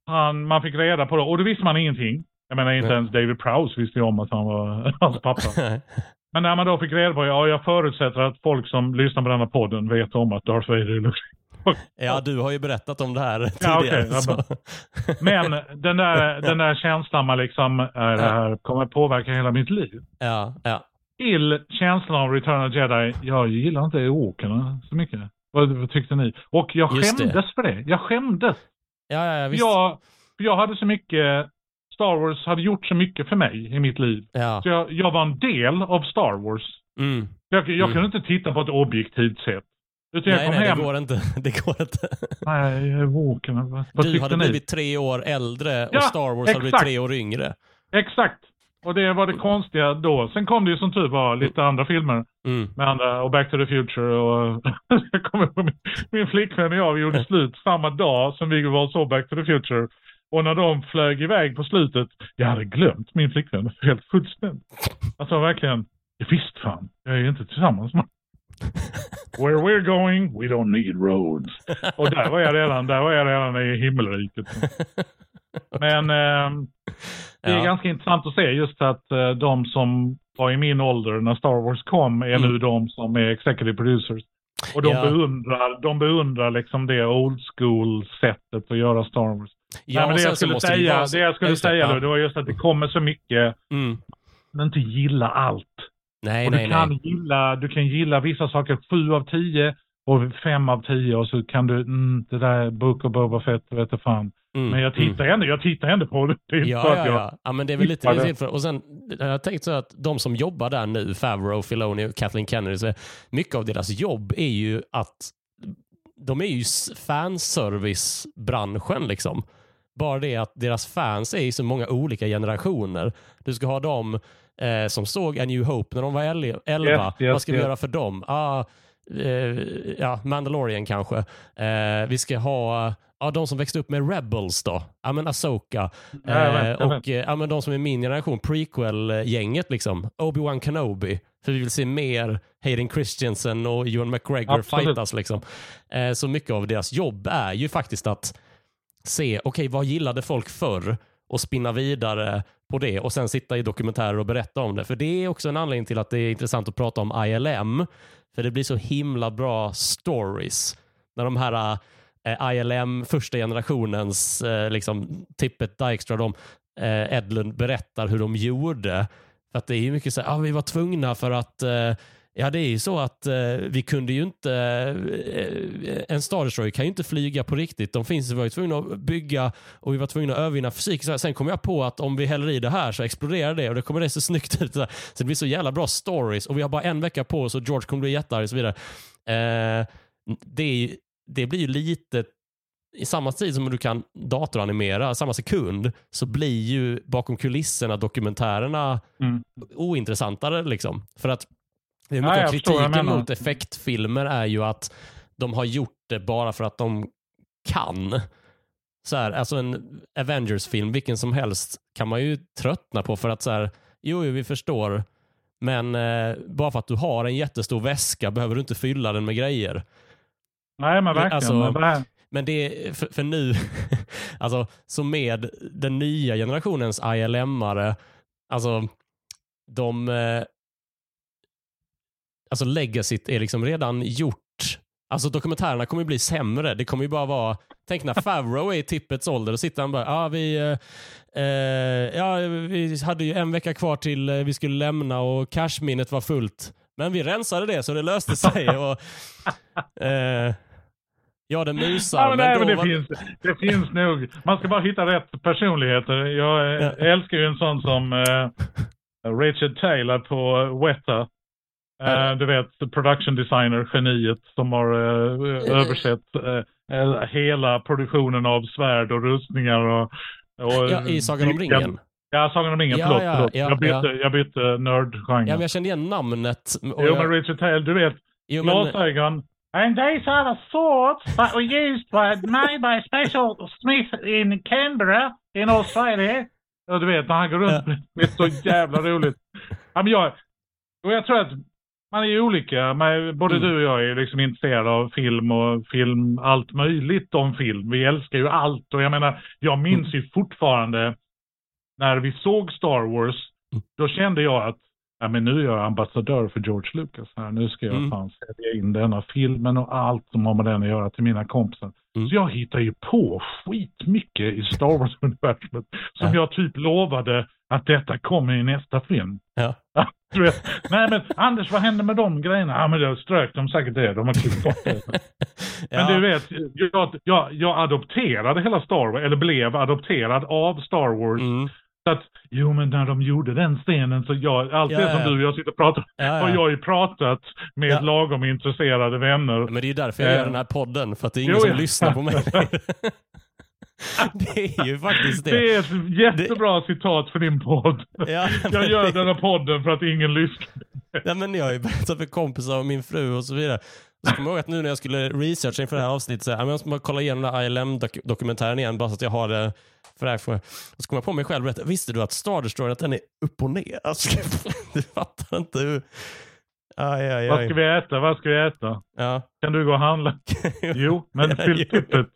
B: han, man fick reda på det, och då visste man ingenting. Jag menar inte ens David Prowse visste ju om att han var hans pappa. Men när man då fick reda på, ja jag förutsätter att folk som lyssnar på denna podden vet om att Darth Vader är Luke.
A: ja, du har ju berättat om det här tidigare.
B: ja,
A: så.
B: Men den där, den där känslan man liksom, är det här kommer påverka hela mitt liv.
A: ja, ja.
B: Till känslan av Return of Jedi, jag gillar inte åkerna så mycket. Vad, vad tyckte ni? Och jag
A: Just det.
B: skämdes för det. Jag skämdes.
A: Ja, ja, ja, visst.
B: Jag, jag hade så mycket, Star Wars hade gjort så mycket för mig i mitt liv.
A: Ja.
B: Så jag, jag var en del av Star Wars.
A: Mm.
B: Jag, jag
A: Mm.
B: kunde inte titta på ett objektivt sätt. Utan jag
A: Nej,
B: kom
A: nej,
B: hem.
A: det går inte. Det går inte.
B: Nej, Walkerna. Vad,
A: Du hade
B: ni?
A: blivit tre år äldre och
B: Ja,
A: Star Wars hade blivit
B: exakt.
A: tre år yngre.
B: Exakt. Och det var det konstiga då. Sen kom det ju som tur var lite andra filmer.
A: Mm.
B: med andra, och Back to the Future och jag kommer min, min flickvän och jag vi gjorde slut samma dag som vi var såg Back to the Future. Och när de flög iväg på slutet, jag hade glömt min flickvän helt fullständigt. Alltså verkligen, visst fan, jag är ju inte tillsammans med Where we're going, we don't need roads. Och där var jag redan, där var jag redan i himmelriket. Men ehm, det är
A: Ja.
B: ganska intressant att se just att eh, de som var i min ålder när Star Wars kom är
A: Mm.
B: nu de som är executive producers. Och de
A: Ja.
B: beundrar, de beundrar liksom det old school sättet att göra Star Wars.
A: Ja,
B: Nej, men det jag skulle
A: det
B: säga, det,
A: så-
B: jag skulle
A: det,
B: säga då, det var just att det kommer så mycket,
A: Mm.
B: men inte gilla allt.
A: Nej,
B: och du
A: nej,
B: kan
A: nej.
B: gilla, du kan gilla vissa saker sju av tio och fem av tio och så kan du, mm, det där Book of Boba Fett, vet du fan.
A: Mm.
B: Men jag tittar ändå, jag tittar ändå på det.
A: Ja, ja, ja. ja, men det är väl lite det för. Och sen jag har tänkt så att de som jobbar där nu, Favreau, Filoni och Kathleen Kennedy, så mycket av deras jobb är ju att de är ju fanservice-branschen liksom. bara det att deras fans är i så många olika generationer. Du ska ha dem eh, som såg A New Hope när de var 11.
B: Yes, yes,
A: Vad ska vi
B: yes.
A: göra för dem? Ah, eh, ja, Mandalorian kanske. Eh, vi ska ha ja, de som växte upp med Rebels då. Ja, men Asoka. Eh, och eh, ja, men de som är min generation, prequel-gänget liksom. Obi-Wan Kenobi. För vi vill se mer Hayden Christensen och Ewan McGregor
B: Absolut.
A: fightas liksom. Eh, så mycket av deras jobb är ju faktiskt att se, okej vad gillade folk förr? Och spinna vidare på det och sen sitta i dokumentärer och berätta om det. För det är också en anledning till att det är intressant att prata om ILM. För det blir så himla bra stories. När de här eh, ILM, första generationens, eh, liksom Tippet, Dijkstra, de, eh, Edlund berättar hur de gjorde. För att det är ju mycket så här, ah, vi var tvungna för att eh, Ja, det är ju så att eh, vi kunde ju inte... Eh, en Star Destroyer kan ju inte flyga på riktigt. De finns, vi var ju tvungna att bygga och vi var tvungna att övervinna fysik. Så sen kom jag på att om vi häller i det här så exploderar det och det kommer det se snyggt ut. Så det blir så jävla bra stories och vi har bara en vecka på oss och George kommer bli jättearg och så vidare. Eh, det, ju, det blir ju lite i samma tid som du kan datoranimera, samma sekund, så blir ju bakom kulisserna dokumentärerna
B: Mm.
A: ointressantare. Liksom. För att det är mycket
B: jag
A: av kritiken mot effektfilmer är ju att de har gjort det bara för att de kan. Så här, alltså en Avengers-film, vilken som helst, kan man ju tröttna på för att så här, jo, jo vi förstår, men eh, bara för att du har en jättestor väska behöver du inte fylla den med grejer.
B: Nej, men verkligen.
A: Alltså-
B: men det
A: Men det är för, för nu, alltså så med den nya generationens ILM-are, alltså de, eh, alltså legacyt är liksom redan gjort. Alltså dokumentärerna kommer ju bli sämre. Det kommer ju bara vara, tänk när Favreau är i tippets ålder och sitter han bara, ja vi, eh, eh, ja vi hade ju en vecka kvar till eh, vi skulle lämna och cashminnet var fullt. Men vi rensade det så det löste sig. och, eh, Ja, den musar.
B: Ja, men, nej, men det,
A: var-
B: finns, det finns nog. Man ska bara hitta rätt personligheter. Jag eh,
A: Ja.
B: älskar ju en sån som eh, Richard Taylor på Weta. Eh,
A: Ja.
B: Du vet, production designer, geniet som har eh, översett eh, eh, hela produktionen av svärd och rustningar. Och, och,
A: Ja, I Sagan om ringen.
B: Ja, Sagan om ringen.
A: Ja,
B: förlåt.
A: ja,
B: förlåt.
A: ja,
B: jag bytte,
A: ja.
B: jag bytte nördgenre.
A: Ja, men jag kände igen namnet. Och
B: Jo, men Richard Taylor, du vet,
A: jo, men,
B: glasögon. And these are the swords that were used by, made by Special Smith in Canberra in Australia. Och du vet, när han går runt, det är så jävla roligt. Ja, men jag, och jag tror att man är ju olika. Man, både
A: Mm.
B: du och jag är liksom intresserade av film och film, allt möjligt om film. Vi älskar ju allt. Och jag menar, jag minns ju fortfarande när vi såg Star Wars,
A: Mm.
B: då kände jag att ja, men nu är jag ambassadör för George Lucas här. Nu ska jag
A: Mm.
B: fan sälja in denna filmen och allt som har med den att göra till mina kompisar.
A: Mm.
B: Så jag hittar ju på skitmycket i Star Wars-universumet som
A: Ja.
B: jag typ lovade att detta kommer i nästa film.
A: ja.
B: Nej men Anders, vad hände med de grejerna? Ja men då strök de säkert det. De har klippt bort det. Men
A: ja.
B: du vet, jag, jag, jag adopterade hela Star Wars, eller blev adopterad av Star Wars.
A: Mm.
B: Så att, jo men när de gjorde den scenen så jag, allt
A: Ja,
B: det som
A: ja.
B: du och jag sitter och pratar om, har
A: ja.
B: jag ju pratat med
A: Ja.
B: lagom intresserade vänner.
A: Men det är ju därför jag
B: Eh.
A: gör den här podden, för att det är ingen
B: Jo,
A: som lyssnar på mig. det är ju faktiskt det.
B: Det är ett jättebra citat för din podd.
A: Ja,
B: Jag gör
A: det-
B: den här podden för att ingen lyssnar.
A: Ja, men jag har ju berättat för kompisar och min fru och så vidare. Så kommer jag ihåg att nu när jag skulle researcha inför det här avsnittet, så här, "Ja, men jag ska bara kolla igenom den här ILM-dokumentären igen bara så att jag har det för det här. för- Och så kom jag på mig själv och berättade, visste du att Star Destroyer att den är upp och ner? Alltså, du fattar inte hur... Aj, aj,
B: Vad
A: aj.
B: ska vi äta? Vad ska vi äta?
A: Ja.
B: Kan du gå och handla? Jo, men
A: Ja,
B: fyll
A: jo.
B: tippet.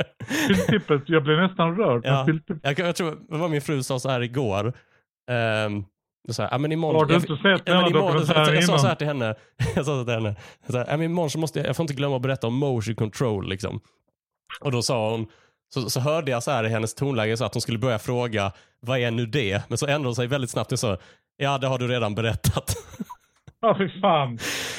B: Fyll tippet. Jag blir nästan rörd.
A: Ja. Jag, jag tror, vad var min fru sa så här igår? Um, så här, men imorgon,
B: Har du
A: jag-
B: inte sett
A: Ja, men
B: denna
A: imorgon, jag,
B: dokumentären
A: jag sa så här
B: innan?
A: till henne, jag sa så här till henne, så här, "Ja, men imorgon så måste jag, jag får inte glömma att berätta om motion control liksom. Och då sa hon, så, så hörde jag så här i hennes tonläge så att hon skulle börja fråga, vad är nu det? Men så ändrade hon sig väldigt snabbt och sa, ja det har du redan berättat.
B: Ja, fy fan.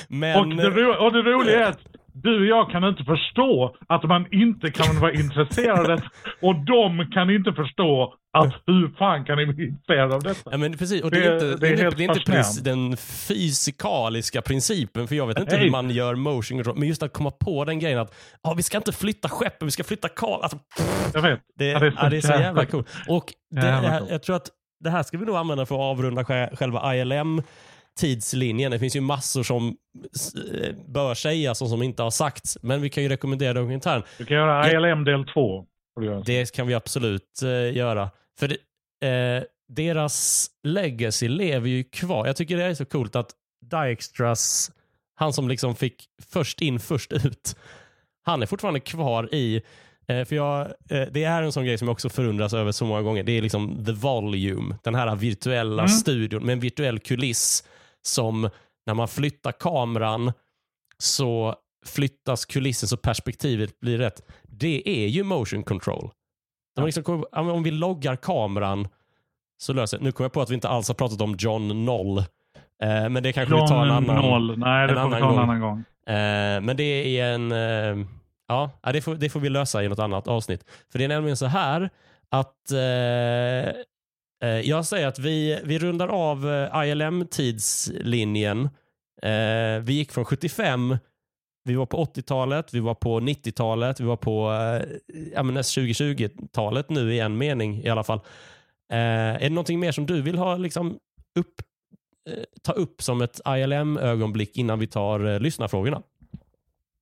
A: Men,
B: Och det, ro- och det roliga är att du och jag kan inte förstå att man inte kan vara intresserad av. Och de kan inte förstå att hur fan kan ni bli intresserade av detta?
A: Ja, men precis. Och det, är
B: Det-
A: inte,
B: det
A: det
B: är
A: är inte, det är inte den fysikaliska principen, för jag vet inte
B: Nej.
A: hur man gör motion control, men just att komma på den grejen att ah, vi ska inte flytta skeppen, vi ska flytta kal. Alltså,
B: Jag vet.
A: det,
B: Ja, det är så
A: ja, det är så jävla
B: jävla
A: coolt. Och det,
B: Jävla
A: här,
B: coolt.
A: jag tror att det här ska vi nog använda för att avrunda sj- själva ILM tidslinjen. Det finns ju massor som eh, bör sägas och som inte har sagts, men vi kan ju rekommendera dokumentären.
B: Du kan göra ILM del 2. får du göra.
A: Det kan vi absolut eh, göra. För det, eh, deras legacy lever ju kvar. Jag tycker det är så coolt att Dijkstras, han som liksom fick först in, först ut, han är fortfarande kvar i eh, för jag, eh, det är en sån grej som jag också förundras över så många gånger. Det är liksom the volume, den här virtuella
B: Mm.
A: studion med en virtuell kuliss som när man flyttar kameran så flyttas kulissen så perspektivet blir rätt. Det är ju motion control. Liksom, ja, men om vi loggar kameran så löser Nu kommer jag på att vi inte alls har pratat om John Noll. Eh, men det kanske vi tar en
B: John
A: annan,
B: Noll. Nej, det
A: en
B: får vi ta en annan gång.
A: Eh, men det är en... Eh, ja, det får, det får vi lösa i något annat avsnitt. För det är nämligen så här att jag säger att vi, vi rundar av eh, ILM-tidslinjen. Eh, vi gick från 75, vi var på 80-talet, vi var på 90-talet, vi var på eh, ja, men näst 2020-talet nu i en mening i alla fall. Eh, är det någonting mer som du vill ha liksom upp, eh, ta upp som ett ILM-ögonblick innan vi tar eh, lyssnarfrågorna?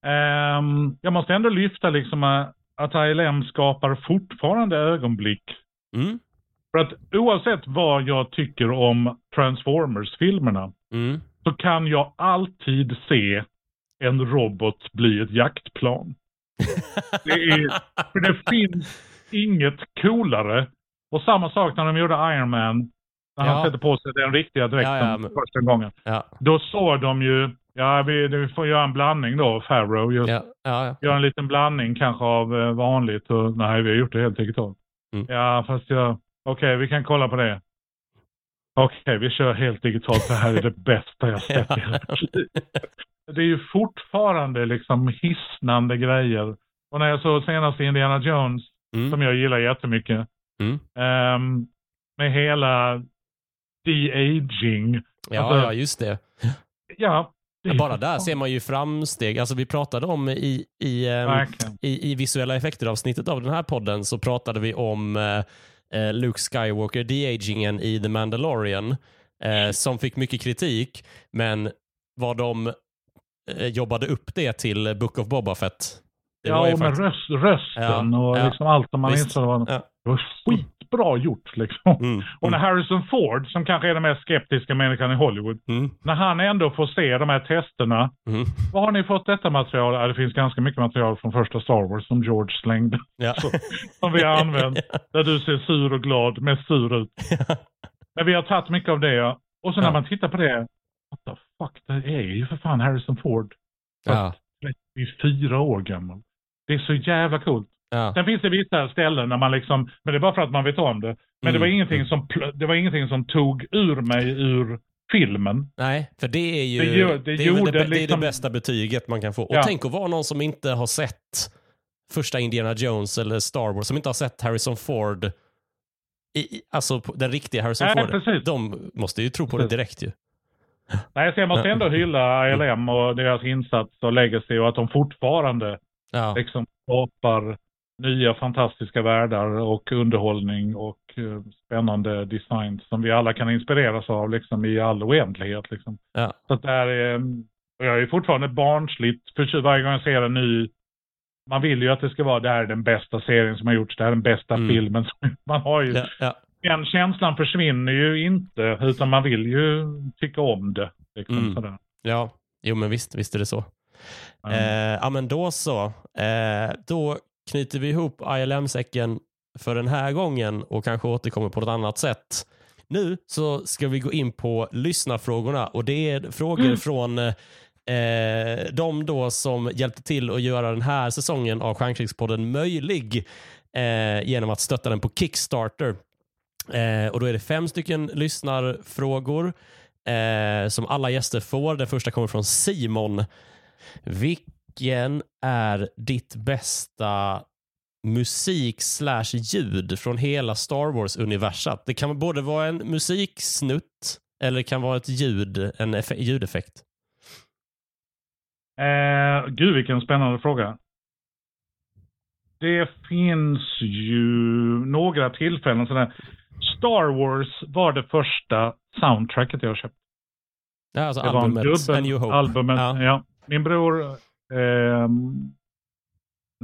B: Ehm, jag måste ändå lyfta liksom eh, att ILM skapar fortfarande ögonblick.
A: Mm.
B: För att oavsett vad jag tycker om Transformers-filmerna
A: Mm.
B: så kan jag alltid se en robot bli ett jaktplan. Det är, för det finns inget coolare. Och samma sak när de gjorde Iron Man. När han
A: Ja.
B: sätter på sig den riktiga dräkten
A: Ja, ja, men-
B: första gången. Då såg de ju, ja vi, vi får göra en blandning då, Farrow. Just. Göra en liten blandning kanske av eh, vanligt och nej vi har gjort det helt digitalt.
A: Mm.
B: Ja fast jag, okej vi kan kolla på det. Okej vi kör helt digitalt, det här är det bästa jag sett i hela. Det är ju fortfarande liksom hisnande grejer. Och när jag såg senast Indiana Jones,
A: Mm.
B: som jag gillar jättemycket,
A: Mm.
B: ehm, med hela de-aging.
A: Ja,
B: Alltså-
A: ja, just det.
B: Ja, det
A: Bara där ser man ju framsteg. Alltså vi pratade om i, i, ehm, i, i visuella effekter-avsnittet av den här podden så pratade vi om eh, Luke Skywalker, de-agingen i The Mandalorian, eh, som fick mycket kritik, men vad de eh, jobbade upp det till Book of Boba Fett. Det
B: ja, och med
A: faktiskt-
B: röst, rösten
A: Ja,
B: och
A: ja.
B: liksom allt som man
A: Visst.
B: insåg var,
A: Ja.
B: det var skitbra gjort liksom.
A: Mm,
B: Och när
A: mm,
B: Harrison Ford, som kanske är den mest skeptiska människan i Hollywood,
A: mm,
B: när han ändå får se de här testerna.
A: mm.
B: Var har ni fått detta material? Ja, det finns ganska mycket material från första Star Wars som George slängde.
A: Ja.
B: Så, som vi har använt. Där du ser sur och glad, mest sur ut. Men vi har tagit mycket av det. Ja. Och så när
A: Ja.
B: man tittar på det. What the fuck, det är ju för fan Harrison Ford.
A: ja.
B: 34 år gammal. Det är så jävla coolt.
A: Ja.
B: Sen finns det vissa ställen när man liksom, men det är bara för att man vet om det. Men det, var
A: Mm,
B: ingenting
A: mm.
B: som, det var ingenting som tog ur mig ur filmen.
A: Nej, för det är ju
B: Det
A: det,
B: gör- det
A: är väl
B: gjorde
A: det, det, är det
B: liksom-
A: bästa betyget man kan få. Och
B: Ja.
A: tänk att vara någon som inte har sett första Indiana Jones eller Star Wars, som inte har sett Harrison Ford, i, alltså den riktiga Harrison
B: Nej,
A: Ford.
B: precis.
A: De måste ju tro på det
B: Precis.
A: direkt ju.
B: Nej, så jag måste ändå hylla ILM och deras insats och legacy och att de fortfarande
A: Ja,
B: liksom skapar nya fantastiska världar och underhållning och eh, spännande design som vi alla kan inspireras av liksom i all oändlighet. Liksom.
A: ja,
B: Så att det här är, och jag är fortfarande barnsligt förtjust varje gång jag ser en ny. Man vill ju att det ska vara det här är den bästa serien som har gjorts, det här är den bästa
A: Mm.
B: filmen. Som, man har ju,
A: ja, ja.
B: den känslan försvinner ju inte utan man vill ju tycka om det. Liksom,
A: Mm.
B: sådär.
A: ja. Jo men visst, visst är det så.
B: Ja.
A: Eh, ja men då så. Eh, då knyter vi ihop ILM-säcken för den här gången och kanske återkommer på något annat sätt. Nu så ska vi gå in på lyssnarfrågorna och det är frågor
B: Mm.
A: från eh, de då som hjälpte till att göra den här säsongen av Stjärnkrigspodden möjlig eh, genom att stötta den på Kickstarter. Eh, och då är det fem stycken lyssnarfrågor eh, som alla gäster får. Den första kommer från Simon. Vilken är ditt bästa musik slash ljud från hela Star Wars-universat? Det kan både vara en musiksnutt eller det kan vara ett ljud, en eff- ljudeffekt.
B: Eh, gud vilken spännande fråga. Det finns ju några tillfällen sådär. Star Wars var det första soundtracket jag köpte.
A: Ja, alltså
B: Det var en
A: albumet, New
B: dubbel
A: Hope.
B: albumet.
A: Ja.
B: Ja. Min bror, eh,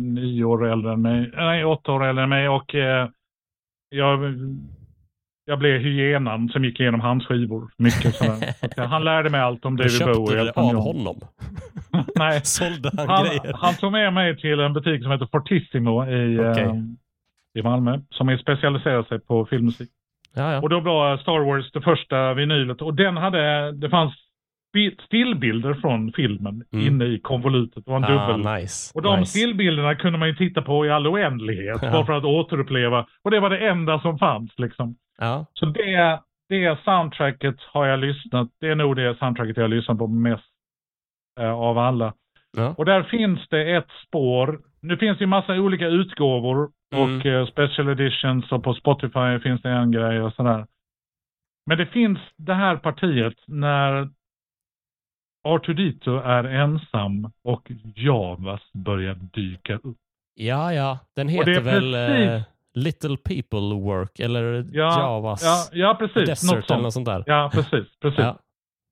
B: nio år äldre än mig, nej åtta år äldre än mig och eh, jag, jag blev hyenan som gick igenom hans skivor. Mycket sådär. Så han lärde mig allt om
A: Du
B: David
A: köpte
B: Bowie.
A: det
B: Elton
A: av honom?
B: nej,
A: Sålde han,
B: han,
A: grejer?
B: han tog med mig till en butik som heter Fortissimo i,
A: Okej.
B: eh, i Malmö. Som är specialiserad sig på filmmusik.
A: Ja, ja.
B: Och då var Star Wars det första vinylet. Och den hade, det fanns stillbilder från filmen
A: Mm.
B: inne i konvolutet. Det var en dubbel.
A: Ah, nice.
B: Och de
A: nice.
B: stillbilderna kunde man ju titta på i all oändlighet.
A: Ja.
B: Bara för att återuppleva. Och det var det enda som fanns liksom.
A: Ja.
B: Så det, det soundtracket har jag lyssnat, det är nog det soundtracket jag har lyssnat på mest eh, av alla.
A: Ja.
B: Och där finns det ett spår. Nu finns det ju massa olika utgåvor
A: Mm.
B: och eh, special editions och på Spotify finns det en grej och sådär. Men det finns det här partiet när R2D2 är ensam och Javas börjar dyka upp.
A: ja, ja. Den heter väl
B: precis-
A: eh, Little People Work eller
B: Ja,
A: Javas
B: Ja, ja precis.
A: Desert
B: något
A: eller något sånt där.
B: Ja, precis. precis.
A: Ja.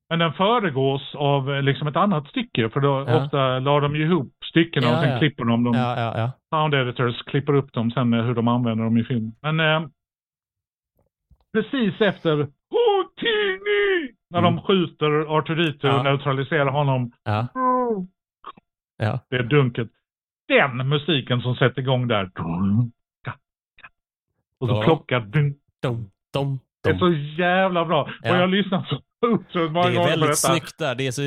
B: Men den föregås av eh, liksom ett annat stycke, för då
A: Ja.
B: ofta la de ihop styckena och sen klipper de dem. Sound editors klipper upp dem sen med hur de använder dem i film. Men eh, precis efter! När
A: Mm.
B: de skjuter R2D2
A: Ja.
B: och neutraliserar honom.
A: Ja. Ja.
B: Det är dunket. Den musiken som sätter igång där. Och så
A: Ja. Dum, dum,
B: det är så jävla bra.
A: Ja.
B: Och jag har lyssnat så otroligt många
A: Det är
B: gånger på
A: väldigt
B: detta.
A: snyggt där. Det är så,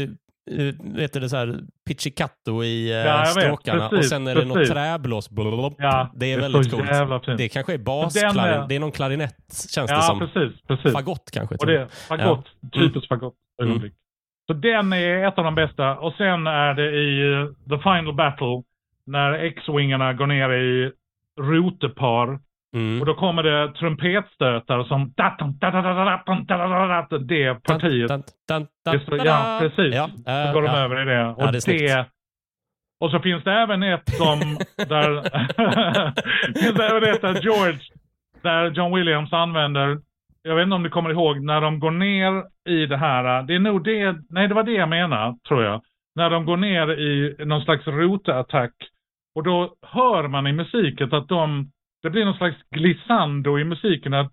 A: vet du, det så här pizzicato i eh,
B: vet.
A: stråkarna och
B: Precis,
A: sen är det något
B: precis.
A: träblås. Blablabla.
B: Ja,
A: det är väldigt
B: så
A: coolt. Det kanske är basklarinett.
B: är-
A: Det är någon klarinett känns det
B: ja,
A: som.
B: precis. precis.
A: Fagott kanske.
B: Och det är fagott. Typiskt fagott ögonblick. Så den är ett av de bästa. Och sen är det i eh, The Final Battle när X-wingarna går ner i rotepar.
A: Mm.
B: Och då kommer det trumpetstötar som det partiet. Det så, ja, precis.
A: Ja,
B: Så
A: eh,
B: går de
A: ja.
B: över i det. Och
A: Ja, det snyggt.
B: och så finns det även ett som, där, finns det även ett där George, där John Williams använder, jag vet inte om du kommer ihåg, när de går ner i det här, det är nog det, nej det var det jag menar, tror jag. När de går ner i någon slags rotattack. Och då hör man i musiken att de, det blir någon slags glissando i musiken.
A: Ja,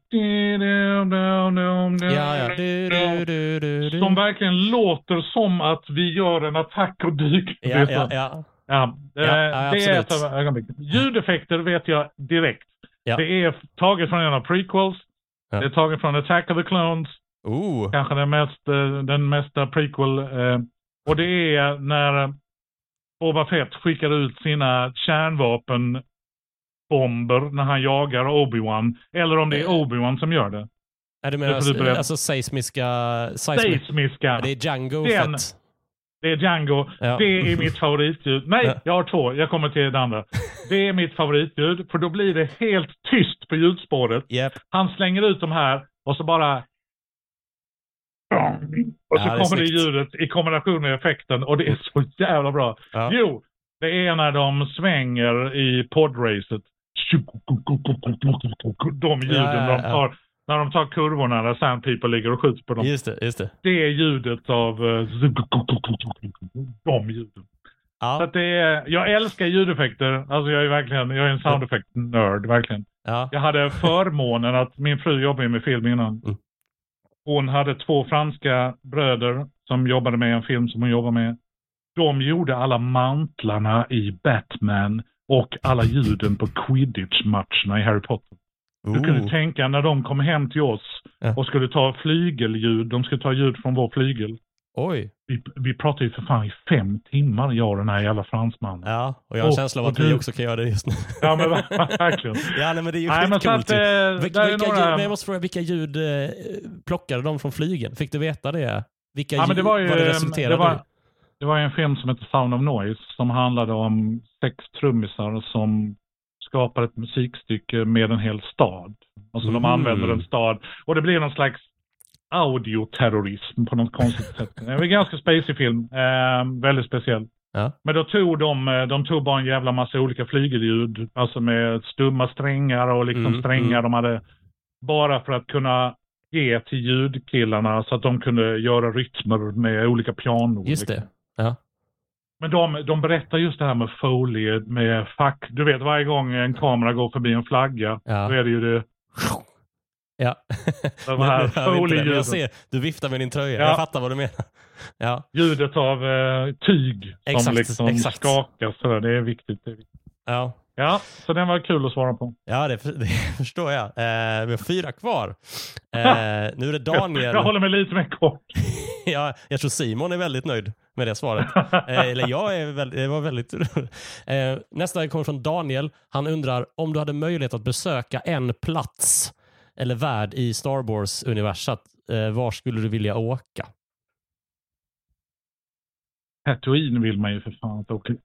A: ja.
B: Som verkligen låter som att vi gör en attack och dyker.
A: Ja, ja, ja.
B: Eh,
A: ja,
B: det är ett av ögonblicken. Ljudeffekter vet jag direkt. Det är taget från en av prequels. Det är taget från Attack of the Clones.
A: Oh.
B: Kanske den, mest, eh, den mesta prequel. eh, Och det är när Boba Fett skickar ut sina kärnvapenbomber när han jagar Obi-Wan. Eller om det är Obi-Wan som gör det.
A: Är du menar
B: berätta.
A: alltså seismiska...
B: Seismiska.
A: Det är Django
B: Den.
A: Fett.
B: Det är Django.
A: Ja.
B: Det är mitt favoritljud. Nej,
A: Ja.
B: jag har två. Jag kommer till det andra. Det är mitt favoritljud, för då blir det helt tyst på ljudspåret.
A: Japp.
B: Han slänger ut de här och så bara... Och så
A: Ja, det
B: kommer det ljudet i kombination med effekten och det är så jävla bra. Jo, det är när de svänger i podracet. De ljuden
A: Ja,
B: de tar när de tar kurvorna där Sand People ligger och skjuter på dem.
A: Just det, just det.
B: Det är ljudet av eh, de ljuden. Så
A: Ja,
B: att det är, jag älskar ljudeffekter. Alltså jag är verkligen, jag är en sound effect-nörd, verkligen.
A: ja.
B: Jag hade förmånen att min fru jobbade med film innan.
A: Mm.
B: Hon hade två franska bröder som jobbade med en film som hon jobbade med. De gjorde alla mantlarna i Batman och alla ljuden på quidditch-matcherna i Harry Potter. Du kunde
A: Oh.
B: tänka när de kom hem till oss
A: Ja.
B: och skulle ta flygelljud, de skulle ta ljud från vår flygel.
A: Oj.
B: Vi, vi pratade ju för fan i fem timmar, jag och den här jävla fransmannen.
A: Ja, och jag har en känsla av att vi också kan göra det just nu.
B: Ja men verkligen.
A: Ja, nej, men det är ju
B: Nej men att, eh,
A: ju. Vil-
B: där är
A: vilka
B: några...
A: ljud, men jag måste fråga, vilka ljud eh, plockade de från flygen? Fick du veta det? Vilka
B: Ja, men det
A: ljud,
B: var ju,
A: vad det
B: eh,
A: resulterade
B: det var-
A: i?
B: Det var en film som heter Sound of Noise som handlade om sex trummisar som skapar ett musikstycke med en hel stad. Alltså de
A: Mm.
B: använder en stad och det blir någon slags audioterrorism på något konstigt sätt. Det är en ganska spacey film, eh, väldigt speciell.
A: Ja.
B: Men då tog de, eh, de tog bara en jävla massa olika flygelljud, alltså med stumma strängar och liksom
A: Mm,
B: strängar
A: mm.
B: de hade, bara för att kunna ge till ljudkillarna så att de kunde göra rytmer med olika pianor.
A: Just
B: liksom.
A: det. Ja.
B: Men de, de berättar just det här med Foley, med fack. Du vet varje gång en kamera går förbi en flagga,
A: Ja.
B: då är det ju det.
A: Ja.
B: De här Foley-ljuden.
A: jag ser, du viftar med din tröja.
B: Ja.
A: Jag fattar vad du menar. Ja,
B: Ljudet av eh, tyg som
A: Exakt,
B: liksom
A: exakt.
B: skakas. Så det är viktigt. Det är viktigt.
A: ja.
B: Ja, så den var kul att svara på.
A: Ja, det, det förstår jag. Eh, vi har fyra kvar. Eh, nu är det Daniel.
B: Jag håller mig lite mer kort.
A: ja, jag tror Simon är väldigt nöjd med det svaret. Eh, eller jag är väldigt, det var väldigt eh, Nästa kommer från Daniel. Han undrar om du hade möjlighet att besöka en plats eller värld i Star Wars-universat, eh, var skulle du vilja åka?
B: Tatooine vill man ju för fan inte åka.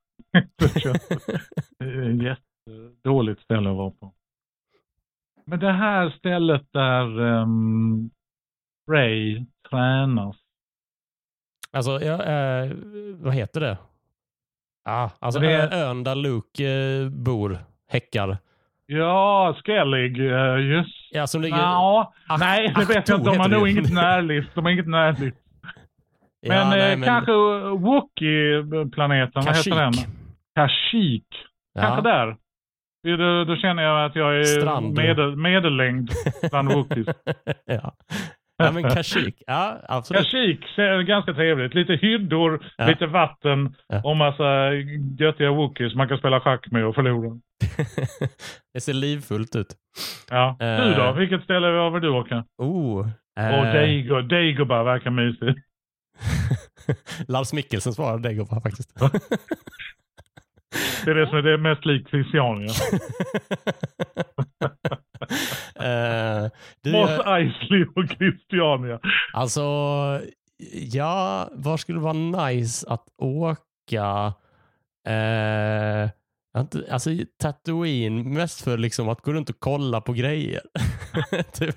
B: jättedåligt ställe att vara på. Men det här stället där um, Ray tränas.
A: Alltså, ja, eh, vad heter det? Ah, alltså
B: Det-
A: ö- ön där Luke eh, bor, häckar.
B: Ja, Skellig, uh, just.
A: Ja, som ligger...
B: Ja, nej, det vet jag inte. De har nog inget närlift. De har inget närlift.
A: Ja,
B: Men,
A: nej,
B: eh, kanske Wookie-planeten, vad heter den?
A: Kashyyyk.
B: Kashyyyk. Kanske
A: Ja.
B: där. Då, då känner jag att jag är
A: Strand.
B: medel, medellängd bland Wookiees.
A: ja. Ja, men Kashyyyk. Ja, absolut.
B: Kashyyyk är ganska trevligt. Lite hyddor,
A: Ja.
B: lite vatten
A: Ja.
B: och massa göttiga Wookiees man kan spela schack med och förlora.
A: det ser livfullt ut.
B: Ja.
A: Eh.
B: Du då? Vilket ställe vill du åka?
A: Oh.
B: Och
A: Eh,
B: Daigo, Dagobah verkar mysigt.
A: Lars Mikkelsen svarade Dagobah faktiskt.
B: Det är det som är det mest likt Christiania.
A: Eh, du,
B: Moss
A: eh,
B: Eisley och Christiania.
A: alltså, ja, var skulle det vara nice att åka? Jag inte, alltså Tatooine, mest för liksom att gå runt och kolla på grejer. typ,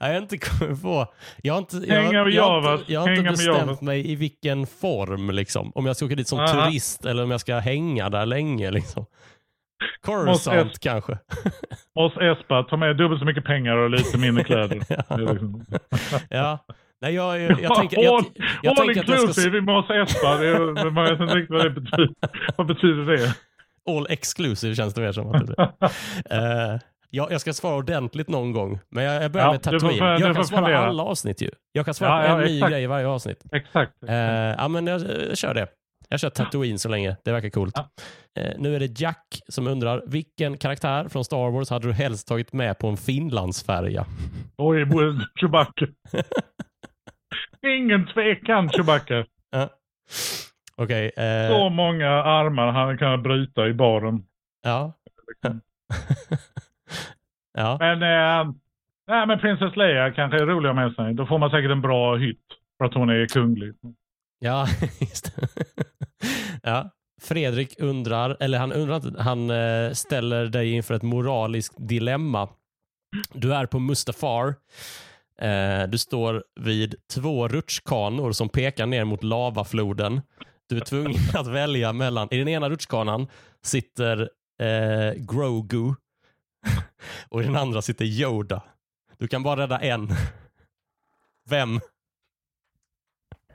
A: jag har inte kommit på. Jag har inte, jag,
B: med
A: jag, har inte, jag har inte bestämt mig i vilken form. Liksom. Om jag ska åka dit som turist eller om jag ska hänga där länge. Liksom. Coruscant kanske.
B: Moss Espa, ta med dubbelt så mycket pengar och lite mindre kläder. Liksom-
A: ja. Nej, jag, jag, jag tänker, jag,
B: all
A: jag
B: all
A: jag ska
B: inclusive i Moss Espa. Det är, man vet inte riktigt vad det betyder. Vad betyder det?
A: all exclusive känns det mer som. Att det blir. Eh, jag, jag ska svara ordentligt någon gång, men jag, jag börjar
B: Ja,
A: med
B: du
A: jag kan svara
B: fundera.
A: alla avsnitt ju. Jag kan svara
B: Ja,
A: på
B: ja,
A: en ny
B: exakt.
A: grej i varje avsnitt.
B: Exakt.
A: Eh, ja, men jag, jag kör det. Jag kör Tatooine så länge. Det verkar coolt.
B: Ja.
A: Eh, nu är det Jack som undrar, vilken karaktär från Star Wars hade du helst tagit med på en Finlandsfärja?
B: Oj, Chewbacca. Ingen tvekan Chewbacca.
A: Ja. Okej. eh,
B: Så många armar han kan bryta i baren.
A: ja. ja.
B: Men, eh, nej, men Princess Leia kanske är rolig att ha med sig. Då får man säkert en bra hytt. För att hon är kunglig.
A: Ja, just det. ja. Fredrik undrar, eller han undrar inte, han eh, ställer dig inför ett moraliskt dilemma. Du är på Mustafar. Eh, du står vid två rutschkanor som pekar ner mot lavafloden. Du är tvungen att välja mellan, i den ena rutschkanan sitter eh, Grogu och i den andra sitter Yoda. Du kan bara rädda en. Vem?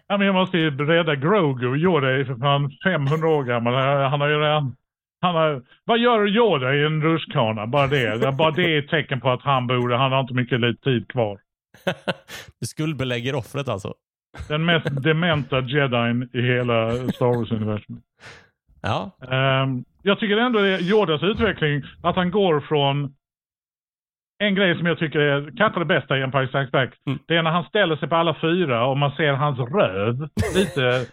B: Ja, men jag måste ju rädda Grogu. Yoda är för fan 500 år gammal. Han har ju redan... Han har, vad gör Yoda i en rutschkana? Bara det. Bara det är ett tecken på att han borde... Han har inte mycket tid kvar.
A: Du skuldbelägger offret alltså.
B: Den mest dementa jedin i hela Star Wars-universumet.
A: Ja,
B: Ehm, jag tycker ändå det är Yodas utveckling, att han går från en grej som jag tycker är kanske det bästa i Empire Strikes Back.
A: Mm.
B: Det är när han ställer sig på alla fyra och man ser hans röv lite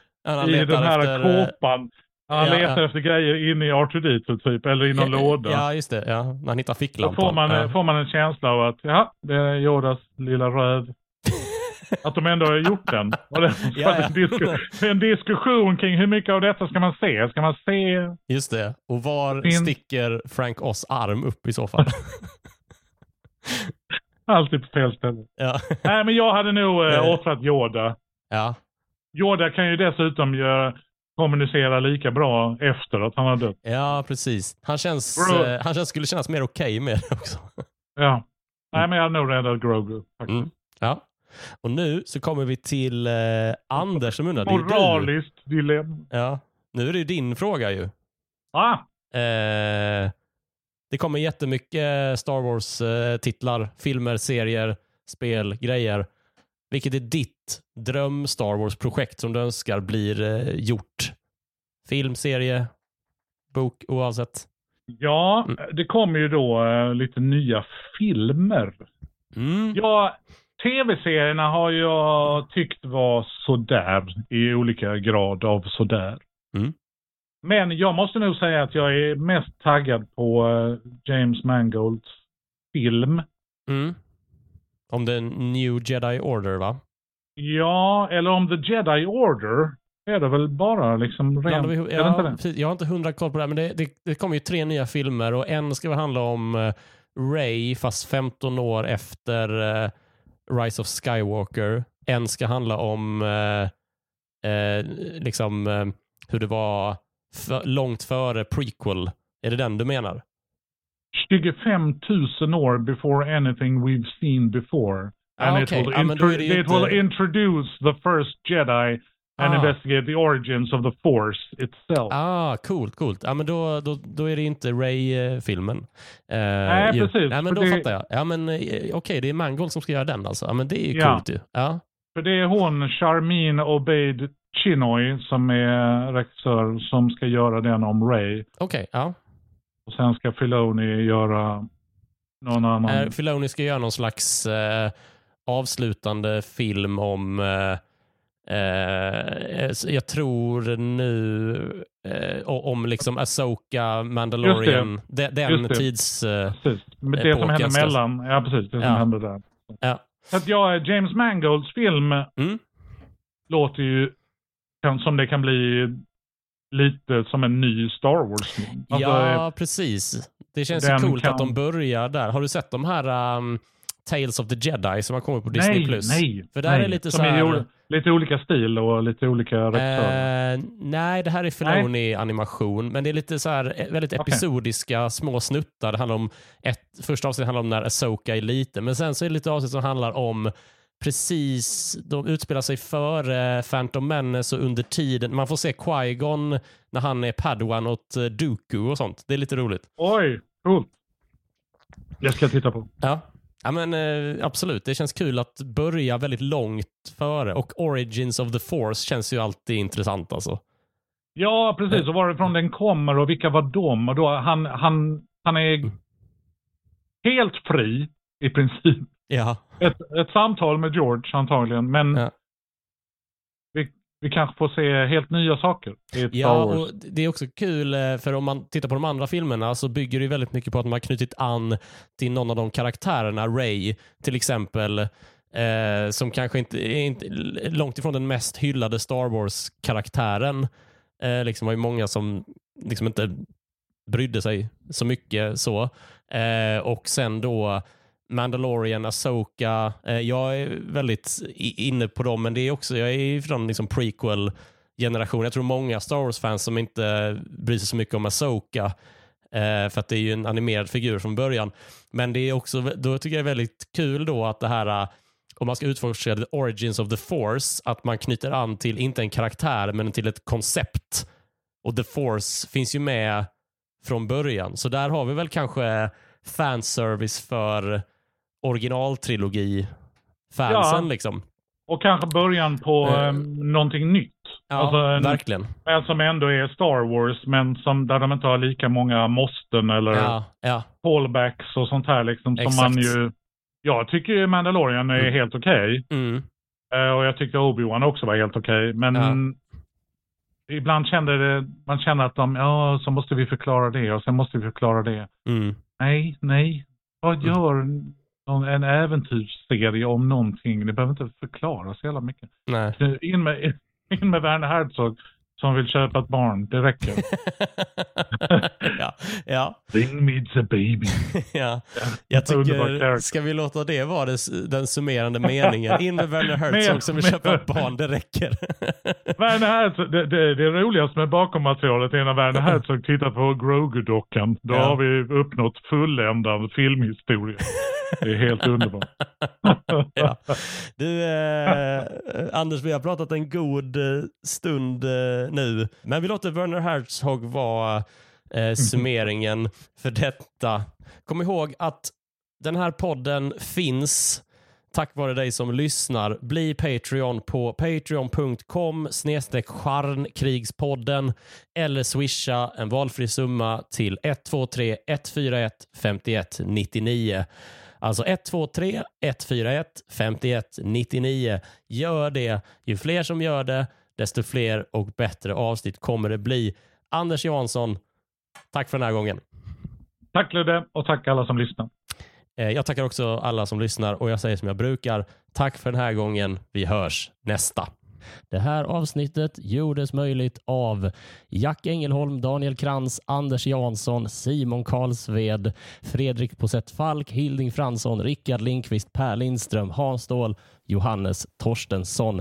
B: i den här
A: efter, eh,
B: kåpan. Han
A: ja,
B: letar
A: ja.
B: efter grejer inne i R2D2 typ, eller i någon
A: ja,
B: låda.
A: Ja, just det. Ja, när han hittar
B: Då
A: ficklampan.
B: får man,
A: ja.
B: får man en känsla av att ja, det är Yodas lilla röv. Att de ändå har gjort den. Och det,
A: Ja, ja.
B: En, disku, en diskussion kring hur mycket av detta ska man se? Ska man se?
A: Just det. Och var
B: Fin-
A: sticker Frank Oz arm upp i så fall?
B: Alltid på fel ställe.
A: ja.
B: Nej, men jag hade nog
A: Eh.
B: offrat Yoda.
A: ja.
B: Yoda kan ju dessutom göra, kommunicera lika bra efter att han har dött.
A: Ja, precis. Han känns, eh, han känns, skulle kännas mer okej med det också.
B: Ja. Nej, men jag hade nog räddat Grogu. faktiskt.
A: Mm. Ja. Och nu så kommer vi till eh, Anders som undrar.
B: Moraliskt dilemma.
A: Ja. Nu är det ju din fråga ju.
B: Ah,
A: Eh, det kommer jättemycket Star Wars-titlar, filmer, serier, spel, grejer. Vilket är ditt dröm Star Wars-projekt som du önskar blir eh, gjort? Film, serie, bok, oavsett.
B: ja,
A: Mm.
B: det kommer ju då eh, lite nya filmer.
A: Mm.
B: Ja, tv-serierna har jag tyckt var sådär i olika grad av sådär.
A: Mm.
B: Men jag måste nog säga att jag är mest taggad på eh, James Mangolds film.
A: Mm. Om the New Jedi Order, va?
B: Ja, eller om The Jedi Order är det väl bara liksom rent... är det inte
A: ja,
B: det?
A: precis. jag har inte hundra koll på det här, men det, det, det kommer ju tre nya filmer och en ska väl handla om uh, Ray fast 15 år efter eh, Rise of Skywalker. En ska handla om eh, eh, liksom eh, hur det var för, långt före prequel. Är det den du menar?
B: 25 000 år before anything we've seen before. And
A: Ah,
B: it,
A: okej.
B: will
A: är
B: intro-
A: ju
B: it
A: inte-
B: will introduce the first Jedi and
A: Ah.
B: investigate the origins of the Force itself.
A: Ah, coolt, coolt. Ja, men då, då, då är det inte Ray-filmen. Uh,
B: Nej, precis,
A: Ja, men då
B: det-
A: fattar jag. Ja, men eh, okej, det är Mangold som ska göra den alltså. Ja, men det är ju
B: Ja.
A: coolt ju. Ja.
B: För det är hon, Charmin Obeid Chinoy, som är regissör, som ska göra den om Ray.
A: Okej, ja.
B: Och sen ska Filoni göra någon annan.
A: Är Filoni ska göra någon slags eh, avslutande film om eh, eh, jag tror nu eh, om liksom Asoka, Mandalorian, de, den
B: det.
A: tids... Eh,
B: Precis. Det
A: Epoken
B: som händer
A: ska-
B: mellan. Ja, precis. Det som
A: Ja.
B: händer där.
A: ja.
B: Så att ja, James Mangolds film
A: Mm.
B: låter ju som det kan bli lite som en ny Star Wars-film. Alltså,
A: ja, precis. Det känns ju coolt
B: kan-
A: att de börjar där. Har du sett de här um, Tales of the Jedi som har kommit på Disney+.
B: nej,
A: Plus?
B: nej.
A: För där
B: nej.
A: är lite
B: som
A: så här-
B: lite olika stil och lite olika regissörer.
A: Eh, nej, det här är Filoni-animation, men det är lite så här eh, väldigt episodiska små snuttar. Det handlar om ett, första avsnittet handlar om när Asoka är liten, men sen så är det lite avsnitt som handlar om precis, de utspelar sig före Phantom Menace och under tiden. Man får se Qui-Gon när han är Padawan åt eh, Dooku och sånt. Det är lite roligt.
B: Oj, coolt. Jag ska titta på.
A: Ja. Ja men eh, absolut, det känns kul att börja väldigt långt före och Origins of the Force känns ju alltid intressant alltså.
B: Ja, precis. Och varifrån den kommer och vilka var de? Och då, han, han, han är
A: Mm.
B: helt fri i princip.
A: Ja.
B: Ett, ett samtal med George antagligen, men
A: Ja.
B: vi, vi kanske får se helt nya saker i
A: Ja, och det är också kul eh, för om man tittar på de andra filmerna så bygger det väldigt mycket på att man har knutit an till någon av de karaktärerna, Ray till exempel, eh, som kanske inte är inte, långt ifrån den mest hyllade Star Wars-karaktären. Eh, liksom var ju många som liksom inte brydde sig så mycket så. Eh, och sen då Mandalorian, Asoka. Eh, jag är väldigt inne på dem, men det är också, jag är ju från liksom prequel generation. Jag tror många Star Wars-fans som inte bryr sig så mycket om Asoka eh, för att det är ju en animerad figur från början. Men det är också, då tycker jag det är väldigt kul då att det här eh, om man ska utforska the origins of the force, att man knyter an till, inte en karaktär, men till ett koncept. Och the force finns ju med från början. Så där har vi väl kanske fanservice för originaltrilogi fansen
B: Ja.
A: liksom.
B: Och kanske början på
A: eh,
B: någonting nytt.
A: Ja,
B: Alltså en-
A: verkligen.
B: Men som ändå är Star Wars, men som, där de inte har lika många måsten eller
A: Ja, ja,
B: callbacks och sånt här liksom. Som
A: Exakt.
B: man ju... Jag tycker Mandalorian är
A: Mm.
B: helt okej.
A: mm,
B: Eh, och jag tyckte Obi-Wan också var helt okej. Men
A: Ja.
B: ibland kände det, man känner att de, ja, så måste vi förklara det och sen måste vi förklara det.
A: mm.
B: Nej, nej. Vad
A: Mm.
B: gör... en äventyrsserie om någonting. Ni behöver inte förklara så jävla mycket.
A: Nej.
B: In med, in med Werner Herzog som vill köpa ett barn. Det räcker.
A: ja, ja.
B: Bring me the baby.
A: ja. Jag tycker, ska vi låta det vara det, den summerande meningen? In med Werner Herzog som vill köpa ett barn, det räcker.
B: Werner Herzog, det, det, det roligaste med bakommaterialet är när Werner Herzog tittar på Grogu-dockan. Då
A: Ja.
B: har vi uppnått fulländad filmhistoria. Det är helt underbart.
A: ja. Du, eh, Anders, vi har pratat en god eh, stund eh, nu, men vi låter Werner Herzog vara eh, summeringen för detta. Kom ihåg att den här podden finns tack vare dig som lyssnar. Bli Patreon på patreon.com charnkrigspodden eller swisha en valfri summa till 123 141 51 99. Alltså 123 141 51 99. Gör det. Ju fler som gör det, desto fler och bättre avsnitt kommer det bli. Anders Jansson, tack för den här gången.
B: Tack Ludde och tack alla som lyssnar.
A: Eh, Jag tackar också alla som lyssnar och jag säger som jag brukar. Tack för den här gången. Vi hörs nästa. Det här avsnittet gjordes möjligt av Jack Engelholm, Daniel Krantz, Anders Jansson, Simon Karlsved, Fredrik Posett Falk, Hilding Fransson, Rickard Lindqvist, Per Lindström, Hans Ståhl, Johannes Torstensson.